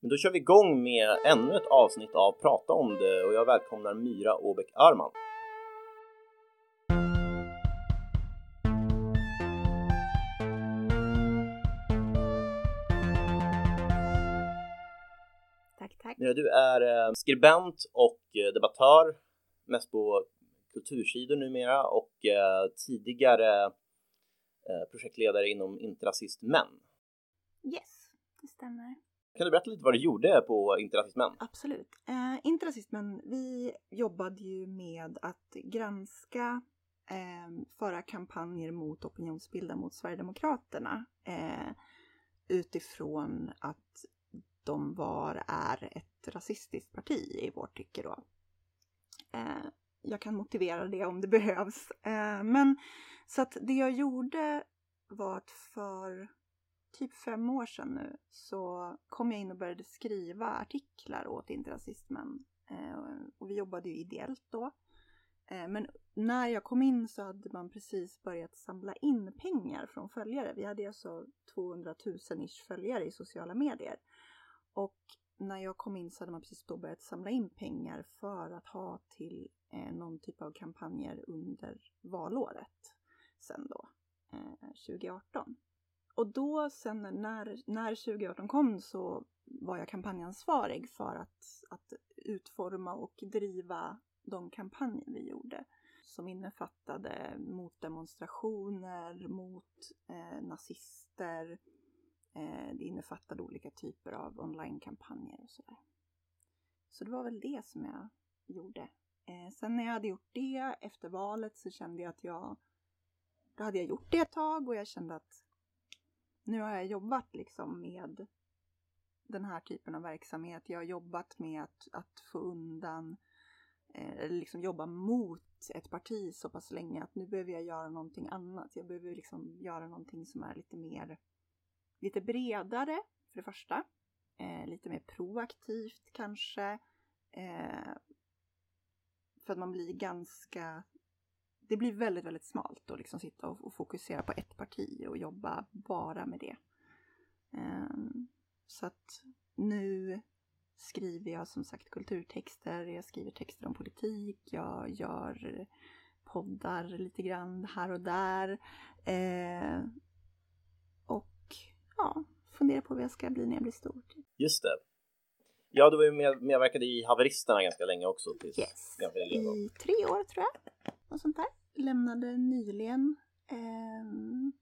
Men då kör vi igång med ännu ett avsnitt av Prata om det och jag välkomnar Myra Åbäck Arman. Tack, tack. Myra, du är eh, skribent och eh, debattör, mest på kultursidor numera och eh, tidigare projektledare inom Interrasist Män. Yes, det stämmer. Kan du berätta lite vad du gjorde på Interrasismen? Absolut. Eh, Interrasismen, vi jobbade ju med att granska, eh, föra kampanjer mot opinionsbilda mot Sverigedemokraterna eh, utifrån att de var, är ett rasistiskt parti i vårt tycke då. Eh, jag kan motivera det om det behövs. Eh, men så att det jag gjorde var att för typ fem år sedan nu så kom jag in och började skriva artiklar åt Inte rasismen. Eh, och vi jobbade ju ideellt då. Eh, men när jag kom in så hade man precis börjat samla in pengar från följare. Vi hade alltså 200 000 ish följare i sociala medier. Och när jag kom in så hade man precis då börjat samla in pengar för att ha till eh, någon typ av kampanjer under valåret sen då, eh, 2018. Och då sen när, när 2018 kom så var jag kampanjansvarig för att, att utforma och driva de kampanjer vi gjorde. Som innefattade motdemonstrationer, mot eh, nazister. Eh, det innefattade olika typer av onlinekampanjer och sådär. Så det var väl det som jag gjorde. Eh, sen när jag hade gjort det efter valet så kände jag att jag... Då hade jag gjort det ett tag och jag kände att nu har jag jobbat liksom med den här typen av verksamhet. Jag har jobbat med att, att få undan, eh, liksom jobba mot ett parti så pass länge att nu behöver jag göra någonting annat. Jag behöver liksom göra någonting som är lite mer, lite bredare för det första. Eh, lite mer proaktivt kanske. Eh, för att man blir ganska det blir väldigt, väldigt smalt att liksom sitta och, och, fokusera på ett parti och jobba bara med det. Um, så att nu skriver jag som sagt kulturtexter, jag skriver texter om politik, jag gör poddar lite grann här och där. Eh, och ja, funderar på vad jag ska bli när jag blir stor. Just det. Ja, du var ju med, medverkade i Haveristerna ganska länge också. Tills yes, i tre år tror jag. Och sånt där. Lämnade nyligen. Um,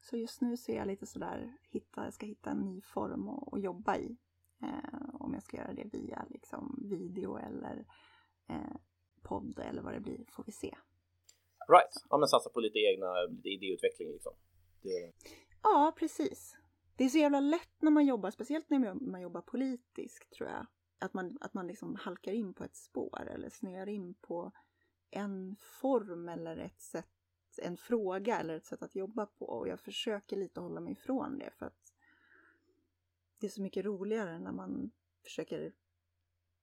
så just nu ser jag lite sådär, hitta, jag ska hitta en ny form att, att jobba i. Uh, om jag ska göra det via liksom, video eller uh, podd eller vad det blir, får vi se. Right, ja men satsa på lite egna lite idéutveckling liksom. Det... Ja, precis. Det är så jävla lätt när man jobbar, speciellt när man jobbar politiskt tror jag. Att man, att man liksom halkar in på ett spår eller snöar in på en form eller ett sätt, en fråga eller ett sätt att jobba på. Och jag försöker lite hålla mig ifrån det för att det är så mycket roligare när man försöker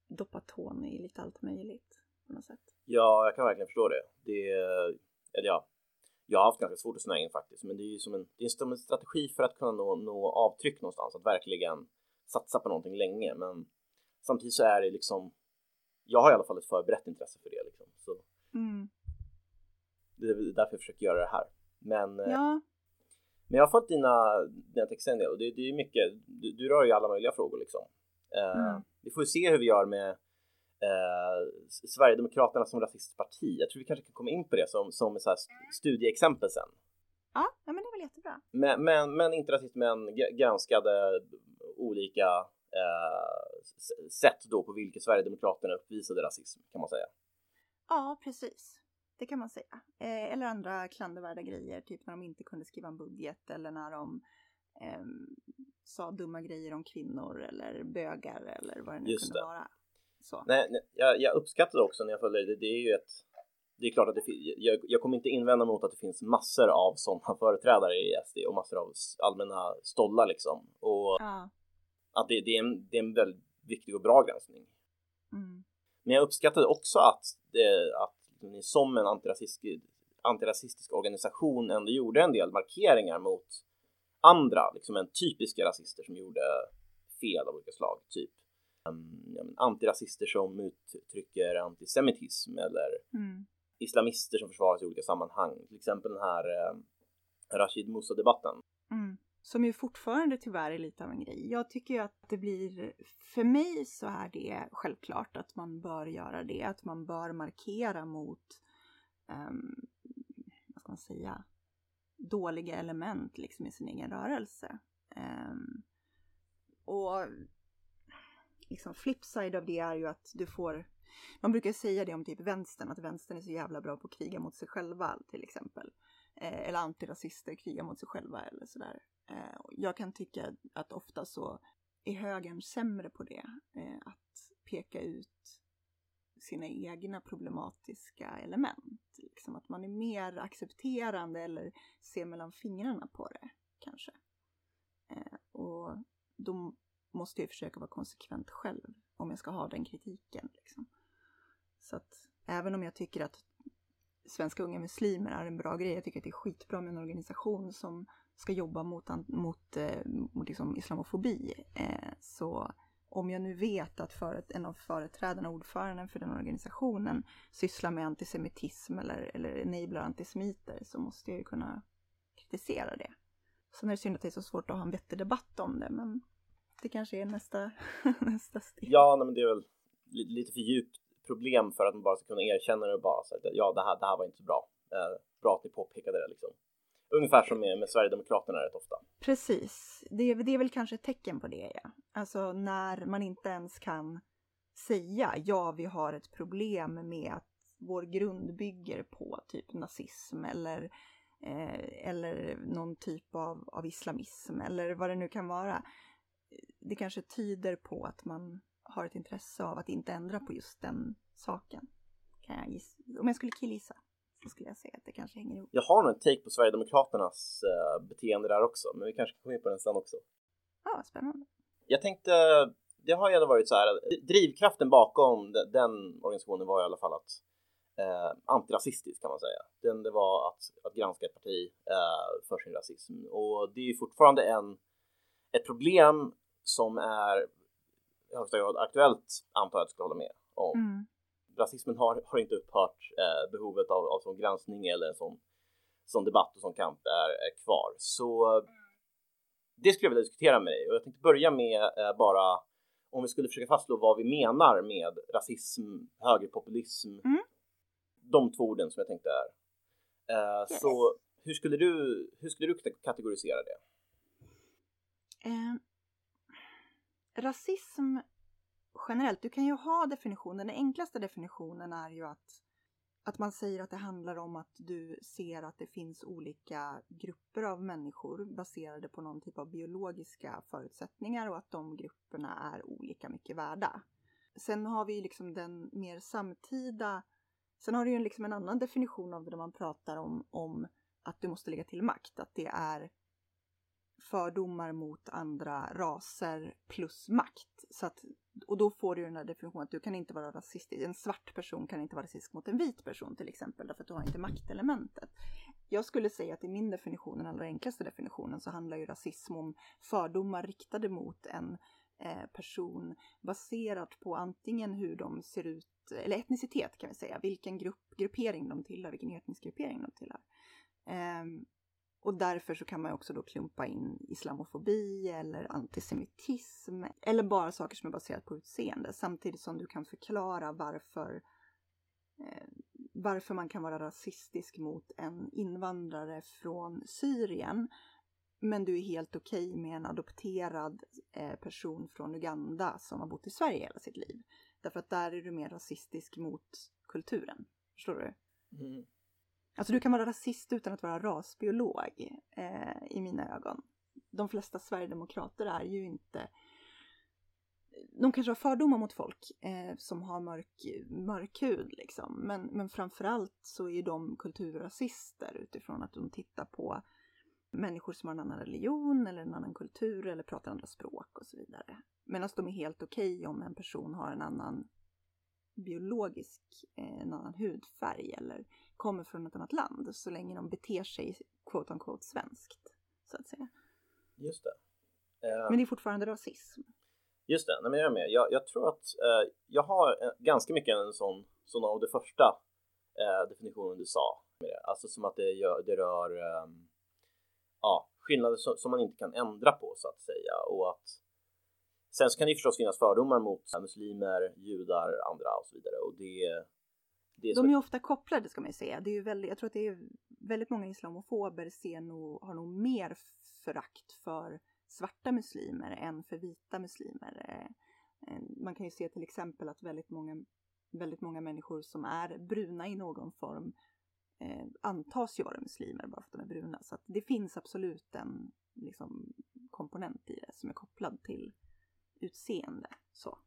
doppa tån i lite allt möjligt på något sätt. Ja, jag kan verkligen förstå det. Det eller ja, jag har haft ganska svårt att snöa in faktiskt, men det är ju som en, det är som en strategi för att kunna nå, nå avtryck någonstans, att verkligen satsa på någonting länge. Men samtidigt så är det liksom, jag har i alla fall ett förberett intresse för det liksom. Så mm. Det är därför jag försöker göra det här. Men, eh, ja. men jag har fått dina, dina texter en del och det, det är mycket, du, du rör ju alla möjliga frågor liksom. Uh, mm. Vi får se hur vi gör med uh, Sverigedemokraterna som rasistiskt parti. Jag tror vi kanske kan komma in på det som, som så här studieexempel sen. Ja, ja, men det är väl jättebra. Men, men, men inte rasist, men granskade olika uh, sätt då på vilka Sverigedemokraterna uppvisade rasism kan man säga. Ja, precis. Det kan man säga. Eh, eller andra klandervärda grejer, typ när de inte kunde skriva en budget eller när de eh, sa dumma grejer om kvinnor eller bögar eller vad det nu Just kunde det. vara. Så. Nej, nej jag, jag uppskattade också när jag följde det. Det är ju ett det är klart att det, jag, jag kommer inte invända mot att det finns massor av sådana företrädare i SD och massor av allmänna stollar liksom. Och ja. att det, det, är en, det är en väldigt viktig och bra granskning. Mm. Men jag uppskattade också att, det, att ni som en antirasistisk, antirasistisk organisation ändå gjorde en del markeringar mot andra, liksom en typiska rasister som gjorde fel av olika slag, typ um, antirasister som uttrycker antisemitism eller mm. islamister som försvaras i olika sammanhang. Till exempel den här uh, Rashid Musa-debatten. Mm. Som ju fortfarande tyvärr är lite av en grej. Jag tycker ju att det blir, för mig så är det självklart att man bör göra det, att man bör markera mot, um, vad ska man säga, dåliga element liksom i sin egen rörelse. Um, och liksom flipside av det är ju att du får man brukar säga det om typ vänstern, att vänstern är så jävla bra på att kriga mot sig själva till exempel. Eh, eller antirasister krigar mot sig själva eller sådär. Eh, jag kan tycka att ofta så är högern sämre på det. Eh, att peka ut sina egna problematiska element. Liksom att man är mer accepterande eller ser mellan fingrarna på det kanske. Eh, och då måste jag försöka vara konsekvent själv om jag ska ha den kritiken. Liksom. Så att även om jag tycker att Svenska Unga Muslimer är en bra grej, jag tycker att det är skitbra med en organisation som ska jobba mot, mot, mot liksom islamofobi. Eh, så om jag nu vet att för, en av företrädarna, ordföranden för den organisationen, sysslar med antisemitism eller, eller enablar antisemiter så måste jag ju kunna kritisera det. Sen är det synd att det är så svårt att ha en vettig debatt om det, men det kanske är nästa, nästa steg. Ja, nej, men det är väl lite för djupt problem för att man bara ska kunna erkänna det och bara säga att ja, det här, det här var inte så bra. Eh, bra att ni påpekade det liksom. Ungefär som med, med Sverigedemokraterna rätt ofta. Precis, det, det är väl kanske ett tecken på det ja. Alltså när man inte ens kan säga ja, vi har ett problem med att vår grund bygger på typ nazism eller, eh, eller någon typ av, av islamism eller vad det nu kan vara. Det kanske tyder på att man har ett intresse av att inte ändra på just den saken. Kan jag gissa. Om jag skulle killgissa skulle jag säga att det kanske hänger ihop. Jag har nog en take på Sverigedemokraternas uh, beteende där också, men vi kanske kommer in på den sen också. Ja, spännande. Jag tänkte, det har ju ändå varit så här, drivkraften bakom den, den organisationen var i alla fall att eh, antirasistisk kan man säga. Den, det var att, att granska ett parti eh, för sin rasism och det är ju fortfarande en, ett problem som är i högsta grad aktuellt antar jag att du ska hålla med om. Mm rasismen har, har inte upphört. Eh, behovet av, av sån granskning eller en sån, sån debatt och sån kamp är, är kvar. Så det skulle jag vilja diskutera med dig och jag tänkte börja med eh, bara om vi skulle försöka fastslå vad vi menar med rasism, högerpopulism, mm. de två orden som jag tänkte är. Eh, yes. Så hur skulle du, hur skulle du kategorisera det? Eh, rasism generellt, du kan ju ha definitionen, den enklaste definitionen är ju att, att man säger att det handlar om att du ser att det finns olika grupper av människor baserade på någon typ av biologiska förutsättningar och att de grupperna är olika mycket värda. Sen har vi ju liksom den mer samtida, sen har du ju liksom en annan definition av det där man pratar om, om att du måste lägga till makt, att det är fördomar mot andra raser plus makt. Så att, och då får du den här definitionen att du kan inte vara rasistisk. En svart person kan inte vara rasistisk mot en vit person till exempel, därför att du har inte maktelementet. Jag skulle säga att i min definition, den allra enklaste definitionen, så handlar ju rasism om fördomar riktade mot en eh, person baserat på antingen hur de ser ut, eller etnicitet kan vi säga, vilken grupp, gruppering de tillhör, vilken etnisk gruppering de tillhör. Um, och därför så kan man också då klumpa in islamofobi eller antisemitism eller bara saker som är baserat på utseende samtidigt som du kan förklara varför eh, varför man kan vara rasistisk mot en invandrare från Syrien men du är helt okej okay med en adopterad eh, person från Uganda som har bott i Sverige hela sitt liv. Därför att där är du mer rasistisk mot kulturen. Förstår du? Mm. Alltså du kan vara rasist utan att vara rasbiolog eh, i mina ögon. De flesta sverigedemokrater är ju inte de kanske har fördomar mot folk eh, som har mörk, mörk hud liksom. Men, men framförallt så är de kulturrasister utifrån att de tittar på människor som har en annan religion eller en annan kultur eller pratar andra språk och så vidare. Medan de är helt okej okay om en person har en annan biologisk, eh, en annan hudfärg eller kommer från ett annat land så länge de beter sig quote unquote svenskt så att säga. Just det. Uh, Men det är fortfarande rasism. Just det, nej, men jag är med. Jag, jag tror att eh, jag har en, ganska mycket en sån, sån av det första eh, definitionen du sa. Alltså som att det, gör, det rör eh, ja, skillnader som, som, man inte kan ändra på så att säga och att sen så kan det förstås finnas fördomar mot muslimer, judar, andra och så vidare och det de är ju ofta kopplade ska man ju säga. Det är ju väldigt, jag tror att det är väldigt många islamofober ser nog, har nog mer förakt för svarta muslimer än för vita muslimer. Eh, eh, man kan ju se till exempel att väldigt många, väldigt många människor som är bruna i någon form eh, antas ju vara muslimer bara för att de är bruna. Så att det finns absolut en liksom, komponent i det som är kopplad till utseende. Så.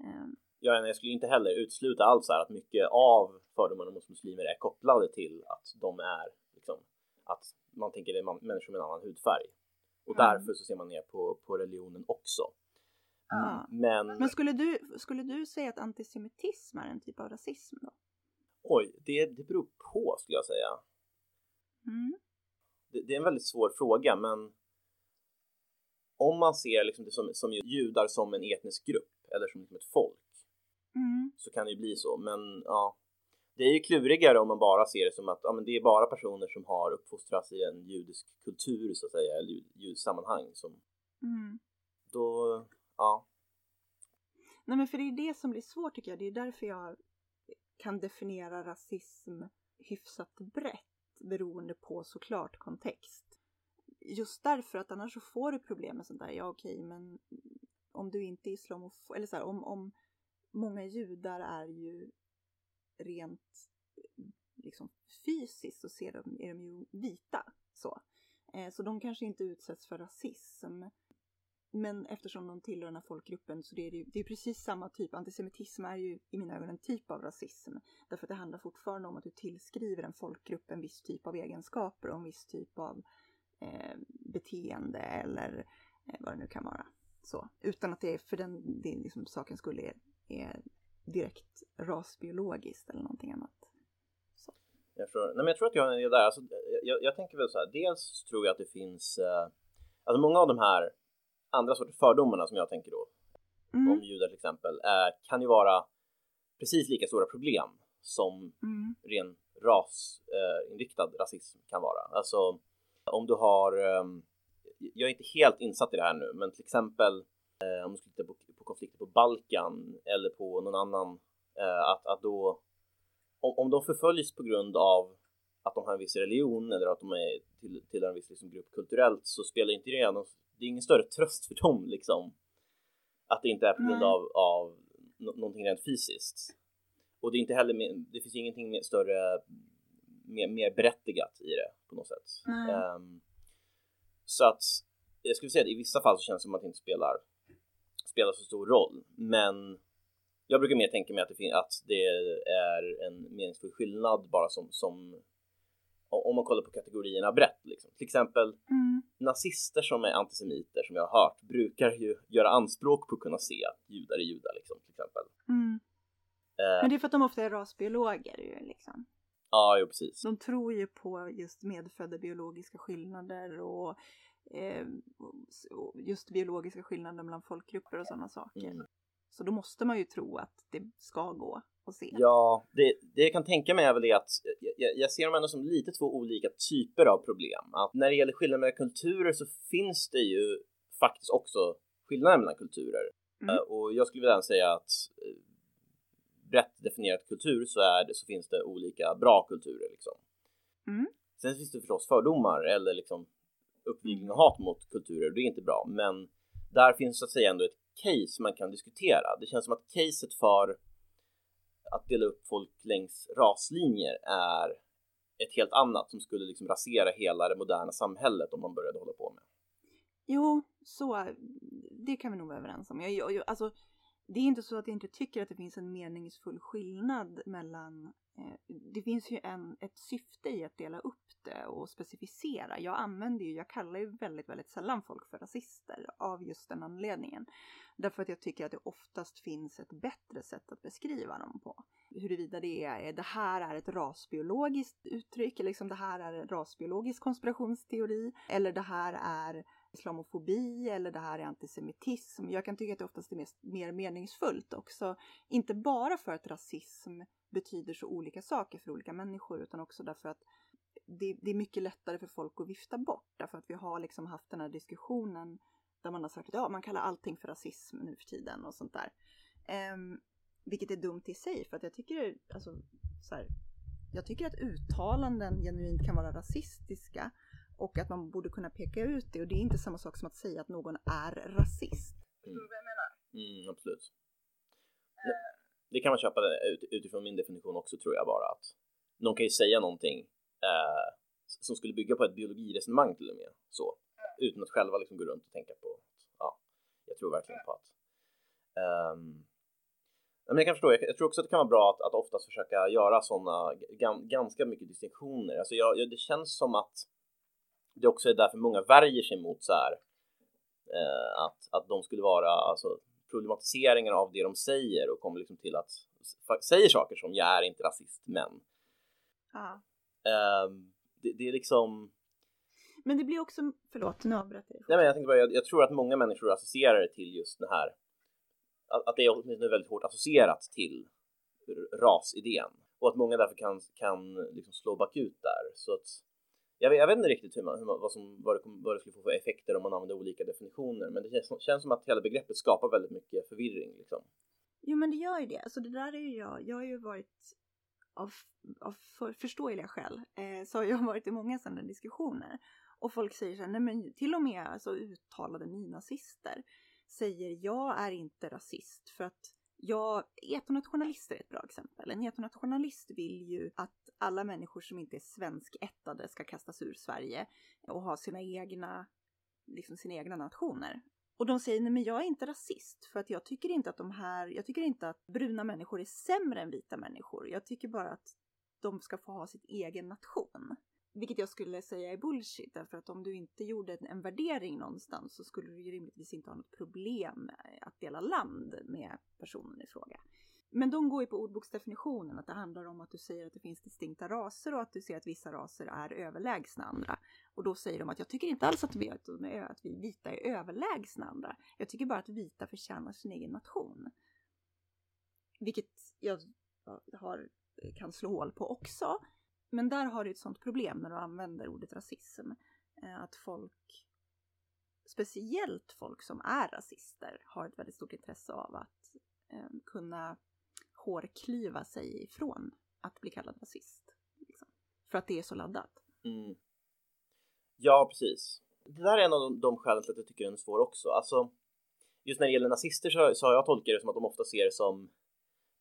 Eh. Ja, jag skulle inte heller utesluta alls att mycket av fördomarna mot muslimer är kopplade till att de är liksom, att man tänker det är människor med en annan hudfärg. Och mm. därför så ser man ner på, på religionen också. Mm. Men, Men skulle, du, skulle du säga att antisemitism är en typ av rasism då? Oj, det, det beror på skulle jag säga. Mm. Det, det, är en väldigt svår fråga, men om man ser liksom det som, som judar som en etnisk grupp eller som liksom ett folk mm. så kan det ju bli så. Men ja, det är ju klurigare om man bara ser det som att ja, men det är bara personer som har uppfostrats i en judisk kultur så att säga, eller judisk sammanhang som mm. då, ja. Nej men för det är det som blir svårt tycker jag. Det är därför jag kan definiera rasism hyfsat brett beroende på såklart kontext. Just därför att annars så får du problem med sånt där. Ja okej men om du inte är islamofob, eller så här, om, om många judar är ju rent liksom, fysiskt så ser de, är de ju vita. Så. Eh, så de kanske inte utsätts för rasism. Men eftersom de tillhör den här folkgruppen så det är det, det är precis samma typ. Antisemitism är ju i mina ögon en typ av rasism. Därför att det handlar fortfarande om att du tillskriver en folkgrupp en viss typ av egenskaper och en viss typ av eh, beteende eller eh, vad det nu kan vara. Så, utan att det är för den det är liksom, sakens skull är, är direkt rasbiologiskt eller någonting annat. Så. Jag, tror, nej men jag tror att jag är där. Alltså, jag, jag tänker väl så här, dels tror jag att det finns, eh, alltså många av de här andra sorters fördomarna som jag tänker då, mm. om judar till exempel, eh, kan ju vara precis lika stora problem som mm. ren rasinriktad eh, rasism kan vara. Alltså om du har, eh, jag är inte helt insatt i det här nu, men till exempel eh, om du skulle titta på, på, konflikter på Balkan eller på någon annan, eh, att, att då om, om de förföljs på grund av att de har en viss religion eller att de är till, tillhör en viss liksom, grupp kulturellt så spelar inte det någon, det är ingen större tröst för dem liksom att det inte är på grund av, av någonting rent fysiskt. Och det är inte heller, det finns ingenting större, mer, mer berättigat i det på något sätt. Um, så att jag skulle säga att i vissa fall så känns det som att det inte spelar spelar så stor roll. Men jag brukar mer tänka mig att det, att det är en meningsfull skillnad bara som, som om man kollar på kategorierna brett. Liksom. Till exempel mm. nazister som är antisemiter som jag har hört brukar ju göra anspråk på att kunna se att judar är judar. Liksom, till exempel. Mm. Eh. Men det är för att de ofta är rasbiologer ju liksom. Ja, jo, precis. De tror ju på just medfödda biologiska skillnader och eh, just biologiska skillnader mellan folkgrupper och sådana saker. Mm. Så då måste man ju tro att det ska gå att se. Ja, det, det jag kan tänka mig är väl det att jag, jag ser dem ändå som lite två olika typer av problem. Att när det gäller skillnader mellan kulturer så finns det ju faktiskt också skillnader mellan kulturer. Mm. Uh, och jag skulle vilja säga att uh, brett definierat kultur så, är det, så finns det olika bra kulturer liksom. Mm. Sen finns det förstås fördomar eller liksom uppvigling och hat mot kulturer. Det är inte bra, men där finns så att säga ändå ett case man kan diskutera. Det känns som att caset för att dela upp folk längs raslinjer är ett helt annat som skulle liksom rasera hela det moderna samhället om man började hålla på med. Jo, så det kan vi nog vara överens om. Jag, jag, alltså, det är inte så att jag inte tycker att det finns en meningsfull skillnad mellan... Eh, det finns ju en, ett syfte i att dela upp det och specificera. Jag använder ju, jag kallar ju väldigt, väldigt sällan folk för rasister av just den anledningen. Därför att jag tycker att det oftast finns ett bättre sätt att beskriva dem på. Huruvida det är, det här är ett rasbiologiskt uttryck, eller liksom det här är en rasbiologisk konspirationsteori, eller det här är islamofobi eller det här är antisemitism. Jag kan tycka att det oftast är mest, mer meningsfullt också. Inte bara för att rasism betyder så olika saker för olika människor utan också därför att det, det, är mycket lättare för folk att vifta bort därför att vi har liksom haft den här diskussionen där man har sagt att ja, man kallar allting för rasism nu för tiden och sånt där. Um, vilket är dumt i sig för att jag tycker, alltså, så här, jag tycker att uttalanden genuint kan vara rasistiska och att man borde kunna peka ut det och det är inte samma sak som att säga att någon är rasist. Förstår du vad jag menar? Mm, absolut. Uh, det kan man köpa utifrån min definition också tror jag bara att någon kan ju säga någonting eh, som skulle bygga på ett biologiresonemang till och med så utan att själva liksom gå runt och tänka på ja, jag tror verkligen på att um, men jag kan förstå, jag, tror också att det kan vara bra att, att oftast försöka göra sådana ganska mycket distinktioner. Alltså jag, jag, det känns som att det också är därför många värjer sig mot så här eh, att, att de skulle vara alltså, problematiseringar av det de säger och kommer liksom till att säger saker som jag är inte rasist men. Eh, det, det, är liksom men det blir också, förlåt nu avbröt jag Nej men jag tänkte bara, jag, jag, tror att många människor associerar det till just den här att, att det är åtminstone väldigt hårt associerat till rasidén. Och att många därför kan, kan liksom slå bakut där. Så att jag vet, jag vet inte riktigt hur man, hur man, vad, som, vad, det, vad det skulle få för effekter om man använder olika definitioner men det känns, känns som att hela begreppet skapar väldigt mycket förvirring liksom. Jo men det gör ju det, alltså det där är ju jag, jag har ju varit av, av för, förståeliga skäl eh, så har jag varit i många sådana diskussioner och folk säger så här, nej men till och med alltså uttalade nynazister säger jag är inte rasist för att jag, etonationalister är ett bra exempel. En etonationalist vill ju att alla människor som inte är svenskättade ska kastas ur Sverige och ha sina egna, liksom sina egna nationer. Och de säger, nej men jag är inte rasist för att jag tycker inte att de här, jag tycker inte att bruna människor är sämre än vita människor. Jag tycker bara att de ska få ha sin egen nation. Vilket jag skulle säga är bullshit, därför att om du inte gjorde en värdering någonstans så skulle du ju rimligtvis inte ha något problem att dela land med personen i fråga. Men de går ju på ordboksdefinitionen, att det handlar om att du säger att det finns distinkta raser och att du ser att vissa raser är överlägsna andra. Och då säger de att jag tycker inte alls att vi, att vi vita är överlägsna andra. Jag tycker bara att vita förtjänar sin egen nation. Vilket jag har, kan slå hål på också. Men där har du ett sånt problem när du använder ordet rasism. Eh, att folk, speciellt folk som är rasister, har ett väldigt stort intresse av att eh, kunna hårklyva sig ifrån att bli kallad rasist. Liksom. För att det är så laddat. Mm. Ja, precis. Det där är en av de, de skälen till att jag tycker den är svår också. Alltså, just när det gäller nazister så, så har jag tolkat det som att de ofta ser det som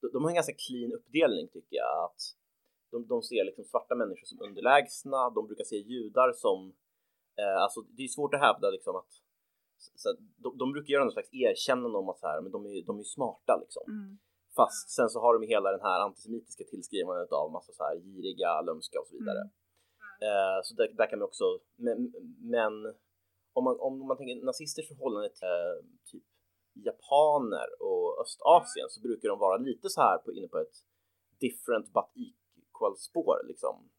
de, de har en ganska clean uppdelning tycker jag. Att de, de ser liksom svarta människor som underlägsna, de brukar se judar som, eh, alltså det är svårt att hävda liksom att så, de, de brukar göra någon slags erkännande om att så här, men de är, de är smarta liksom. Mm. Fast sen så har de hela den här antisemitiska tillskrivandet av massa så här giriga, lömska och så vidare. Mm. Eh, så där, där, kan man också, men, men om, man, om man tänker nazisters förhållande till eh, typ japaner och Östasien så brukar de vara lite så här på, inne på ett different but equal spår liksom.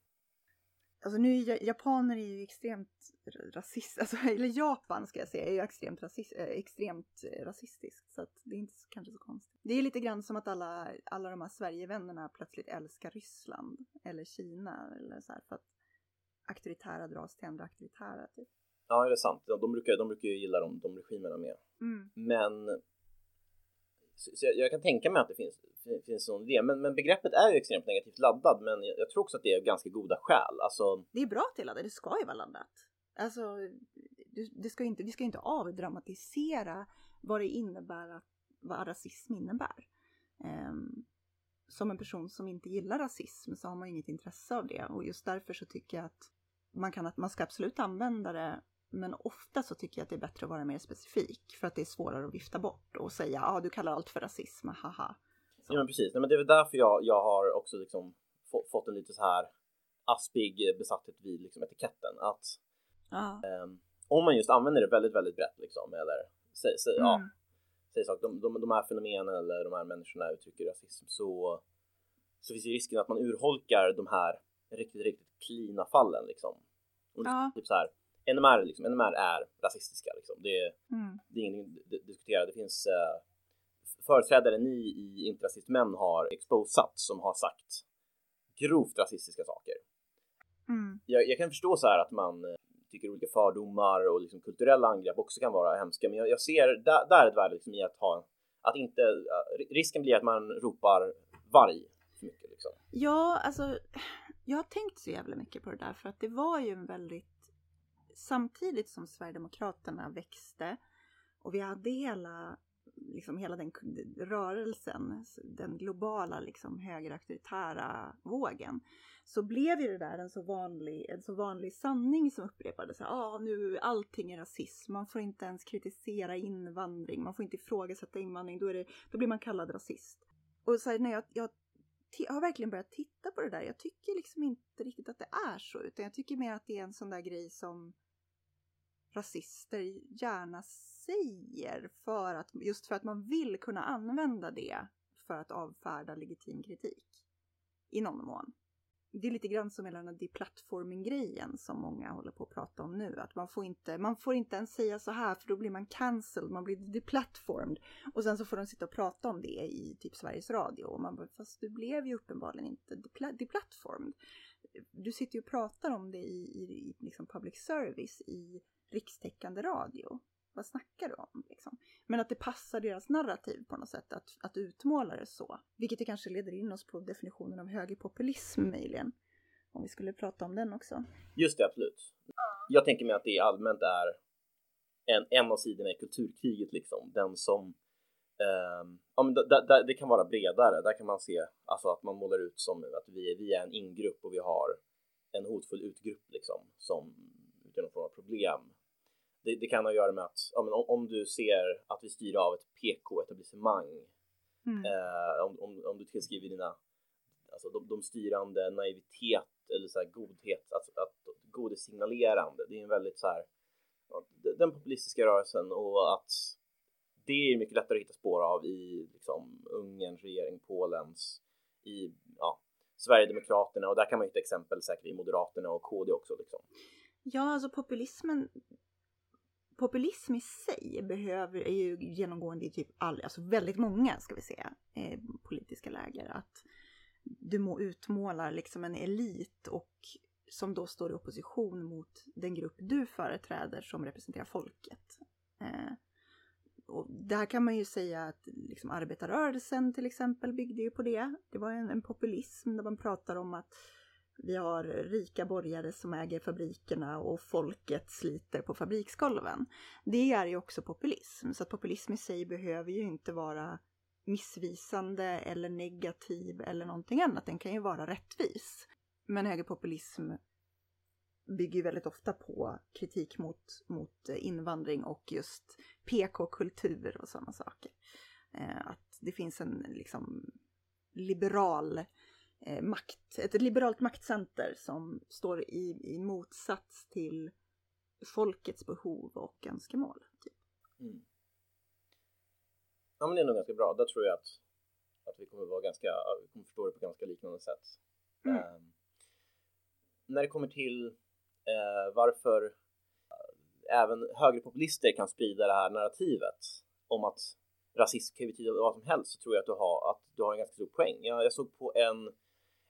Alltså nu är japaner är ju extremt rasist, alltså, eller Japan ska jag säga, är ju extremt, rasist, äh, extremt äh, rasistiskt. Så att det är inte så, kanske så konstigt. Det är lite grann som att alla, alla de här Sverigevännerna plötsligt älskar Ryssland eller Kina eller så här, för att auktoritära dras till andra auktoritära. Typ. Ja, det är sant. De brukar, de brukar ju gilla de, de regimerna mer. Mm. Men så, så jag, jag, kan tänka mig att det finns, finns sån idé. Men, men begreppet är ju extremt negativt laddat Men jag, jag tror också att det är ganska goda skäl. Alltså... Det är bra att det är laddat. Det ska ju vara laddat. Alltså, det, det ska inte, vi ska inte avdramatisera vad det innebär att vad rasism innebär. Um, som en person som inte gillar rasism så har man inget intresse av det och just därför så tycker jag att man kan att man ska absolut använda det men ofta så tycker jag att det är bättre att vara mer specifik för att det är svårare att vifta bort och säga ja ah, du kallar allt för rasism, haha. Så. Ja men precis, Nej, men det är väl därför jag, jag har också liksom fått en lite så här aspig besatthet vid liksom etiketten att um, om man just använder det väldigt, väldigt brett liksom eller säg, säg, mm. ja, säg sak, de, de, de här fenomenen eller de här människorna uttrycker rasism så, så finns ju risken att man urholkar de här riktigt, riktigt klina fallen liksom. Och ja. typ så här, NMR, liksom, NMR är rasistiska. Liksom. Det, Mm. det är ingenting att diskutera. Det finns eh, företrädare ni i Interrasist Män har exposat som har sagt grovt rasistiska saker. Mm. Jag, jag kan förstå så här att man eh, tycker olika fördomar och liksom kulturella angrepp också kan vara hemska, men jag, jag ser där, där ett värde liksom i att ha att inte risken blir att man ropar varg för mycket liksom. Ja, alltså jag har tänkt så jävla mycket på det där för att det var ju en väldigt samtidigt som Sverigedemokraterna växte och vi hade hela liksom hela den rörelsen, den globala liksom högerauktoritära vågen, så blev ju det där en så vanlig, en så vanlig sanning som upprepades. Ja, ah, nu allting är rasism, man får inte ens kritisera invandring, man får inte ifrågasätta invandring, då, är det, då blir man kallad rasist. Och så här, när jag, jag jag har verkligen börjat titta på det där. Jag tycker liksom inte riktigt att det är så, utan jag tycker mer att det är en sån där grej som rasister gärna säger för att, just för att man vill kunna använda det för att avfärda legitim kritik. I någon mån. Det är lite grann som hela den här deplatforming-grejen som många håller på att prata om nu. Att man får, inte, man får inte ens säga så här för då blir man cancelled, man blir deplatformed. Och sen så får de sitta och prata om det i typ Sveriges Radio. Och man bara, fast du blev ju uppenbarligen inte deplatformed. Du sitter ju och pratar om det i, i, i liksom public service i rikstäckande radio. Vad snackar du om? Liksom? Men att det passar deras narrativ på något sätt att, att utmåla det så. Vilket det kanske leder in oss på definitionen av högerpopulism möjligen. Om vi skulle prata om den också. Just det, absolut. Jag tänker mig att det allmänt är en, en av sidorna i kulturkriget liksom. Den som eh, ja, men det kan vara bredare. Där kan man se alltså att man målar ut som att vi, vi är en ingrupp och vi har en hotfull utgrupp liksom som utgör någon form av problem det, det, kan ha att göra med att ja, men om, om, du ser att vi styr av ett PK-etablissemang, mm. eh, om, om, om, du tillskriver dina, alltså de, de styrande naivitet eller så här godhet, alltså att godhetsignalerande, det är en väldigt så här, den populistiska rörelsen och att det är mycket lättare att hitta spår av i liksom, Ungerns regering, Polens, i ja, Sverigedemokraterna och där kan man hitta exempel säkert i Moderaterna och KD också. Liksom. Ja, alltså populismen populism i sig behöver, är ju genomgående i typ all, alltså väldigt många ska vi säga, eh, politiska läger. Att du må utmålar liksom en elit och som då står i opposition mot den grupp du företräder som representerar folket. Eh, och där kan man ju säga att liksom arbetarrörelsen till exempel byggde ju på det. Det var en, en populism där man pratar om att vi har rika borgare som äger fabrikerna och folket sliter på fabriksgolven. Det är ju också populism, så att populism i sig behöver ju inte vara missvisande eller negativ eller någonting annat. Den kan ju vara rättvis. Men högerpopulism bygger ju väldigt ofta på kritik mot, mot invandring och just PK-kultur och sådana saker. Eh, att det finns en liksom liberal eh, makt, ett liberalt maktcenter som står i, i motsats till folkets behov och önskemål. Typ. Mm. Ja men det är nog ganska bra. Där tror jag att, att vi kommer vara ganska, vi kommer förstå det på ganska liknande sätt. Mm. Eh, när det kommer till eh, varför eh, även högerpopulister kan sprida det här narrativet om att rasism kan betyda vad som helst så tror jag att du har, att du har en ganska stor poäng. Jag, jag såg på en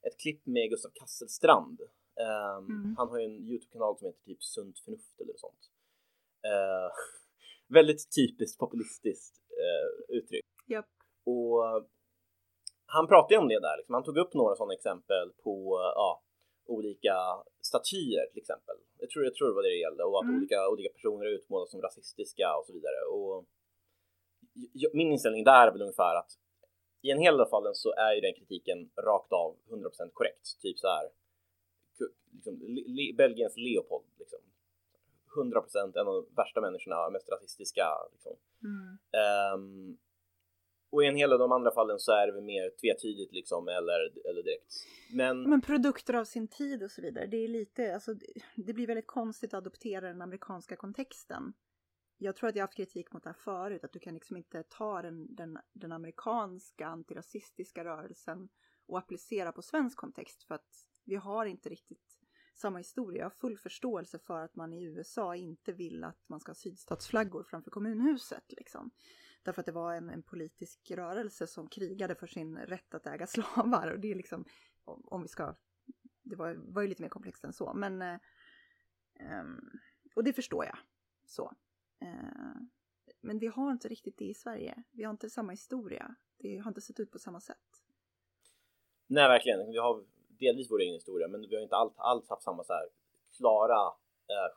ett klipp med Gustav Kasselstrand. Um, mm. Han har ju en Youtube-kanal som heter typ Sunt förnuft eller sånt. Uh, väldigt typiskt populistiskt uh, uttryck. Yep. Och han pratade ju om det där, liksom. han tog upp några sådana exempel på uh, olika statyer till exempel. Jag tror, jag tror det var det det gällde och att mm. olika, olika personer utmålas som rasistiska och så vidare. Och min inställning där är väl ungefär att i en hel del fallen så är ju den kritiken rakt av 100% korrekt. Typ så här, liksom, Le Belgiens Leopold, liksom. 100% en av de värsta människorna, mest rasistiska. Liksom. Mm. Um, och i en hel del av de andra fallen så är det mer tvetydigt liksom eller, eller direkt. Men... Men produkter av sin tid och så vidare. Det är lite, alltså det blir väldigt konstigt att adoptera den amerikanska kontexten jag tror att jag haft kritik mot det här förut, att du kan liksom inte ta den, den, den amerikanska antirasistiska rörelsen och applicera på svensk kontext för att vi har inte riktigt samma historia. Jag har full förståelse för att man i USA inte vill att man ska ha sydstatsflaggor framför kommunhuset. Liksom. Därför att det var en, en, politisk rörelse som krigade för sin rätt att äga slavar. Och det är liksom, om vi ska, det var, var ju lite mer komplext än så. Men, eh, ehm, och det förstår jag. Så. Eh, men vi har inte riktigt det i Sverige. Vi har inte samma historia. Det har inte sett ut på samma sätt. Nej, verkligen. Vi har delvis vår egen historia, men vi har inte allt, alls haft samma så här klara eh,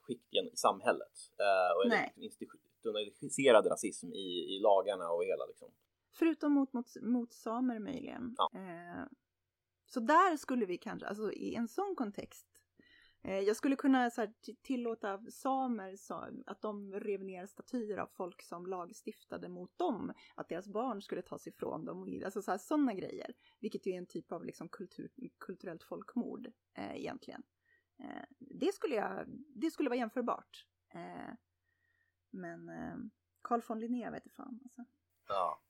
skikt i samhället eh, och Nej. institutionaliserad rasism i, i lagarna och hela liksom. Förutom mot, mot, mot samer möjligen. Ja. Eh, så där skulle vi kanske, alltså i en sån kontext Eh, jag skulle kunna så här, tillåta samer så, att de rev ner statyer av folk som lagstiftade mot dem. Att deras barn skulle tas ifrån dem. Alltså så här, sådana grejer. Vilket ju är en typ av liksom, kultur, kulturellt folkmord eh, egentligen. Eh, det, skulle jag, det skulle vara jämförbart. Eh, men eh, Carl von Linné vet fan alltså. Ja.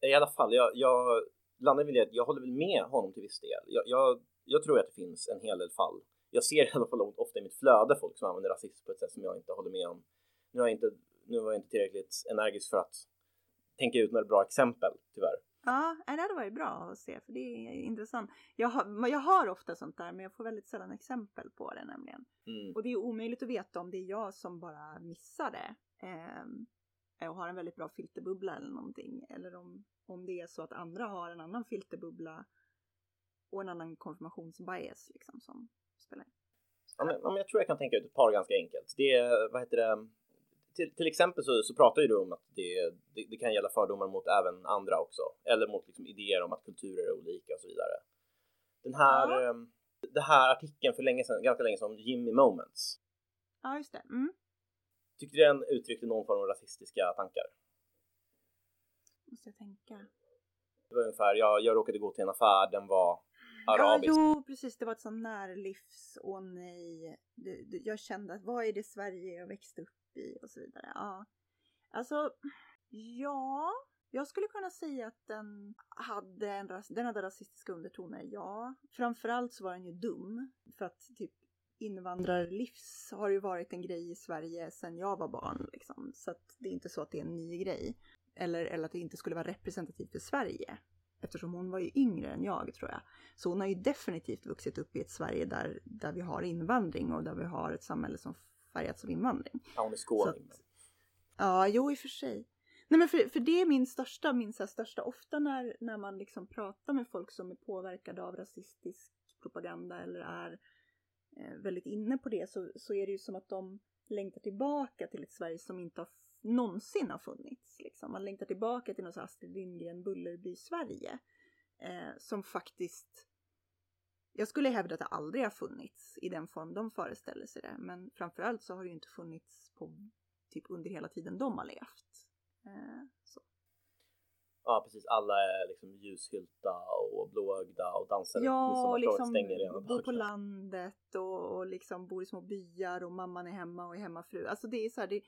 I alla fall, jag, jag landar väl i att jag håller väl med honom till viss del. Jag, jag, jag tror att det finns en hel del fall jag ser i alla fall ofta i mitt flöde folk som använder rasism på ett sätt som jag inte håller med om. Nu, har jag inte, nu var jag inte tillräckligt energisk för att tänka ut några bra exempel, tyvärr. Ja, det hade varit bra att se, för det är intressant. Jag har, jag har ofta sånt där, men jag får väldigt sällan exempel på det nämligen. Mm. Och det är omöjligt att veta om det är jag som bara missar det eh, och har en väldigt bra filterbubbla eller någonting. Eller om, om det är så att andra har en annan filterbubbla och en annan konfirmationsbias liksom som, spelar in? Ja, men, men jag tror jag kan tänka ut ett par ganska enkelt. Det är, vad heter det? Till, till exempel så, så pratar ju du om att det, det, det, kan gälla fördomar mot även andra också, eller mot liksom idéer om att kulturer är olika och så vidare. Den här, ja. eh, den här artikeln för länge sedan, ganska länge sedan, Jimmy Moments. Ja, just det. Mm. Tyckte du den uttryckte någon form av rasistiska tankar? Måste jag tänka. Det var ungefär, jag, jag råkade gå till en affär, den var arabisk. Ja, jo, precis. Det var ett sånt närlivs, åh nej. Det, det, jag kände att vad är det Sverige jag växte upp i och så vidare. Ja, alltså, ja. Jag skulle kunna säga att den hade, en ras den hade rasistiska undertoner, ja. Framförallt så var den ju dum. För att typ invandrarlivs har ju varit en grej i Sverige sedan jag var barn. Liksom. Så att det är inte så att det är en ny grej. Eller, eller att det inte skulle vara representativt för Sverige eftersom hon var ju yngre än jag tror jag. Så hon har ju definitivt vuxit upp i ett Sverige där, där vi har invandring och där vi har ett samhälle som färgats av invandring. Ja, hon är skåning. Ja, jo i och för sig. Nej men för, för det är min största, min så största, ofta när, när man liksom pratar med folk som är påverkade av rasistisk propaganda eller är eh, väldigt inne på det så, så är det ju som att de längtar tillbaka till ett Sverige som inte har någonsin har funnits. Liksom. Man längtar tillbaka till något Astrid Lindgren Bullerby-Sverige. Eh, som faktiskt, jag skulle hävda att det aldrig har funnits i den form de föreställer sig det. Men framförallt så har det ju inte funnits på, typ under hela tiden de har levt. Eh, så. Ja precis, alla är liksom ljushylta och blåögda och dansar Ja, och liksom bor på landet och, och liksom bor i små byar och mamman är hemma och är hemmafru. Alltså det är så här, det,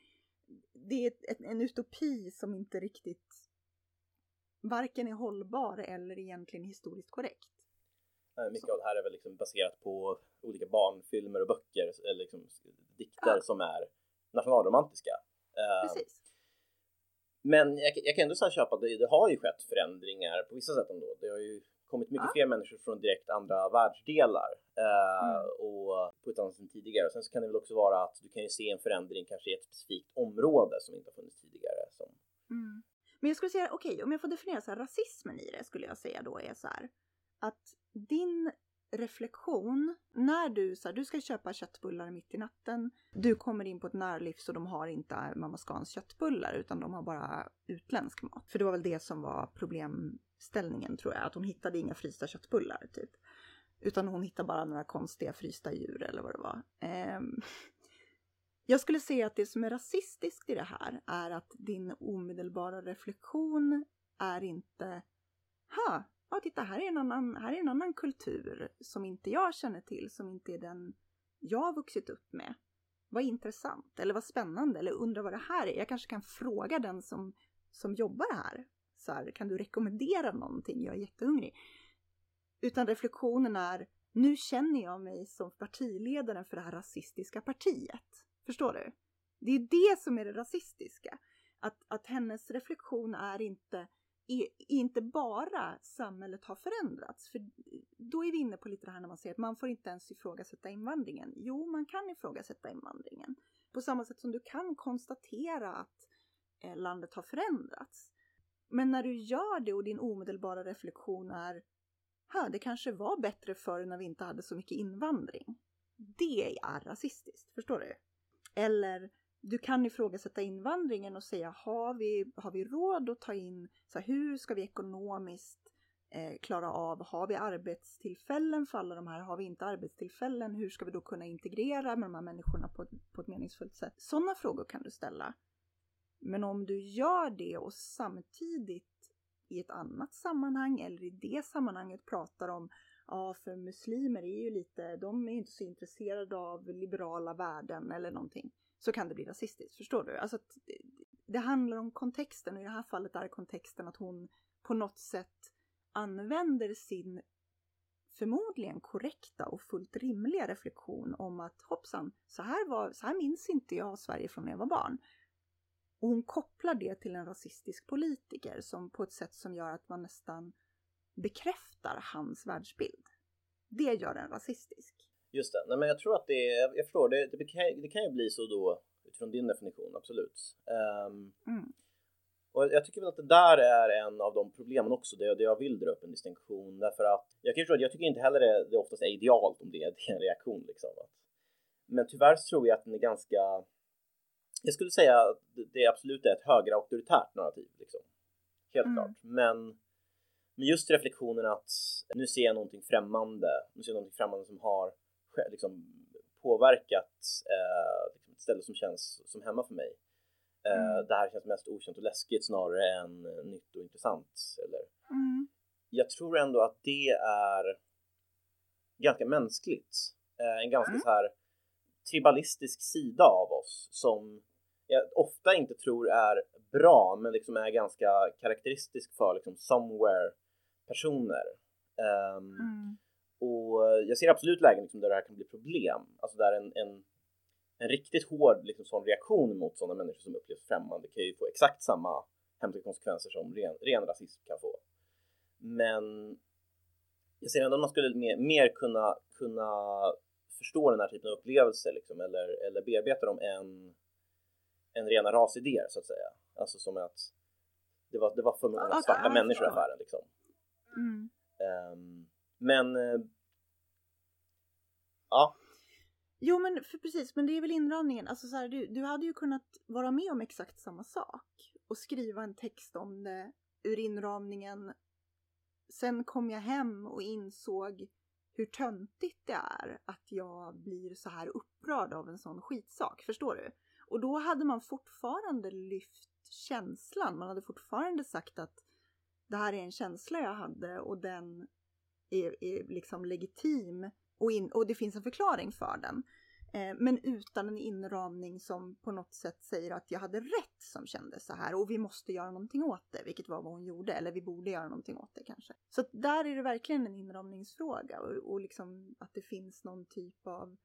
det är ett, en utopi som inte riktigt varken är hållbar eller egentligen historiskt korrekt. Nej, mycket av det här är väl liksom baserat på olika barnfilmer och böcker, eller liksom dikter ja. som är nationalromantiska. Ehm, Precis. Men jag, jag kan ändå så köpa att det, det, har ju skett förändringar på vissa sätt ändå. Det har ju kommit mycket fler människor från direkt andra världsdelar eh, mm. och på ett annat sätt än tidigare. Sen så kan det väl också vara att du kan ju se en förändring kanske i ett specifikt område som inte har funnits tidigare. Som... Mm. Men jag skulle säga, okej, okay, om jag får definiera så här, rasismen i det skulle jag säga då är så här att din reflektion när du, så här, du ska köpa köttbullar mitt i natten. Du kommer in på ett närlivs och de har inte eh, Mamma Scans köttbullar utan de har bara utländsk mat. För det var väl det som var problemställningen tror jag, att hon hittade inga frysta köttbullar typ. Utan hon hittade bara några konstiga frysta djur eller vad det var. Ehm. jag skulle säga att det som är rasistiskt i det här är att din omedelbara reflektion är inte Ha, ja titta här är, en annan, här är en annan kultur som inte jag känner till, som inte är den jag har vuxit upp med. Vad intressant eller vad spännande eller undrar vad det här är. Jag kanske kan fråga den som, som jobbar här. Så här, kan du rekommendera någonting? Jag är jättehungrig. Utan reflektionen är, nu känner jag mig som partiledaren för det här rasistiska partiet. Förstår du? Det är det som är det rasistiska. Att, att hennes reflektion är inte, är inte bara samhället har förändrats. För då är vi inne på lite det här när man säger att man får inte ens ifrågasätta invandringen. Jo, man kan ifrågasätta invandringen. På samma sätt som du kan konstatera att eh, landet har förändrats. Men när du gör det och din omedelbara reflektion är det kanske var bättre förr när vi inte hade så mycket invandring. Det är rasistiskt, förstår du? Eller du kan ifrågasätta invandringen och säga har vi, har vi råd att ta in, så här, hur ska vi ekonomiskt eh, klara av, har vi arbetstillfällen för alla de här, har vi inte arbetstillfällen, hur ska vi då kunna integrera med de här människorna på, på ett meningsfullt sätt? Sådana frågor kan du ställa. Men om du gör det och samtidigt i ett annat sammanhang eller i det sammanhanget pratar om ja, för muslimer är ju lite, de är inte så intresserade av liberala värden eller någonting. Så kan det bli rasistiskt, förstår du? Alltså att det, det handlar om kontexten och i det här fallet är kontexten att hon på något sätt använder sin förmodligen korrekta och fullt rimliga reflektion om att hoppsan, så här, var, så här minns inte jag Sverige från när jag var barn. Och hon kopplar det till en rasistisk politiker som på ett sätt som gör att man nästan bekräftar hans världsbild. Det gör den rasistisk. Just det, nej men jag tror att det är, jag förstår, det, det, kan, det kan ju bli så då utifrån din definition, absolut. Um, mm. Och jag tycker väl att det där är en av de problemen också, det, det jag vill dra upp en distinktion därför att jag kan förstå att jag tycker inte heller det, det oftast är idealt om det, det är en reaktion liksom. Men tyvärr så tror jag att den är ganska jag skulle säga att det absolut är ett högre auktoritärt narrativ. Liksom. Helt mm. klart. Men, men just reflektionen att nu ser jag någonting främmande, nu ser jag någonting främmande som har liksom, påverkat eh, liksom ett ställe som känns som hemma för mig. Eh, mm. Det här känns mest okänt och läskigt snarare än nytt och intressant. Eller? Mm. Jag tror ändå att det är ganska mänskligt. Eh, en ganska mm. så här tribalistisk sida av oss som jag ofta inte tror är bra men liksom är ganska karaktäristisk för liksom somewhere personer. Um, mm. Och jag ser absolut lägen liksom där det här kan bli problem, alltså där en, en, en riktigt hård liksom, sån reaktion mot sådana människor som upplevs främmande kan ju få exakt samma hemska konsekvenser som ren, ren rasism kan få. Men jag ser ändå att man skulle mer, mer kunna, kunna förstå den här typen av upplevelser liksom, eller, eller bearbeta dem än en rena rasidéer så att säga. Alltså som att det var, det var för många okay, svarta människor i affären liksom. Mm. Um, men eh, ja. Jo men för precis, men det är väl inramningen. Alltså så här, du, du hade ju kunnat vara med om exakt samma sak och skriva en text om det ur inramningen. Sen kom jag hem och insåg hur töntigt det är att jag blir så här upprörd av en sån skitsak. Förstår du? Och då hade man fortfarande lyft känslan. Man hade fortfarande sagt att det här är en känsla jag hade och den är, är liksom legitim och, in, och det finns en förklaring för den. Eh, men utan en inramning som på något sätt säger att jag hade rätt som kände så här och vi måste göra någonting åt det, vilket var vad hon gjorde, eller vi borde göra någonting åt det kanske. Så där är det verkligen en inramningsfråga och, och liksom att det finns någon typ av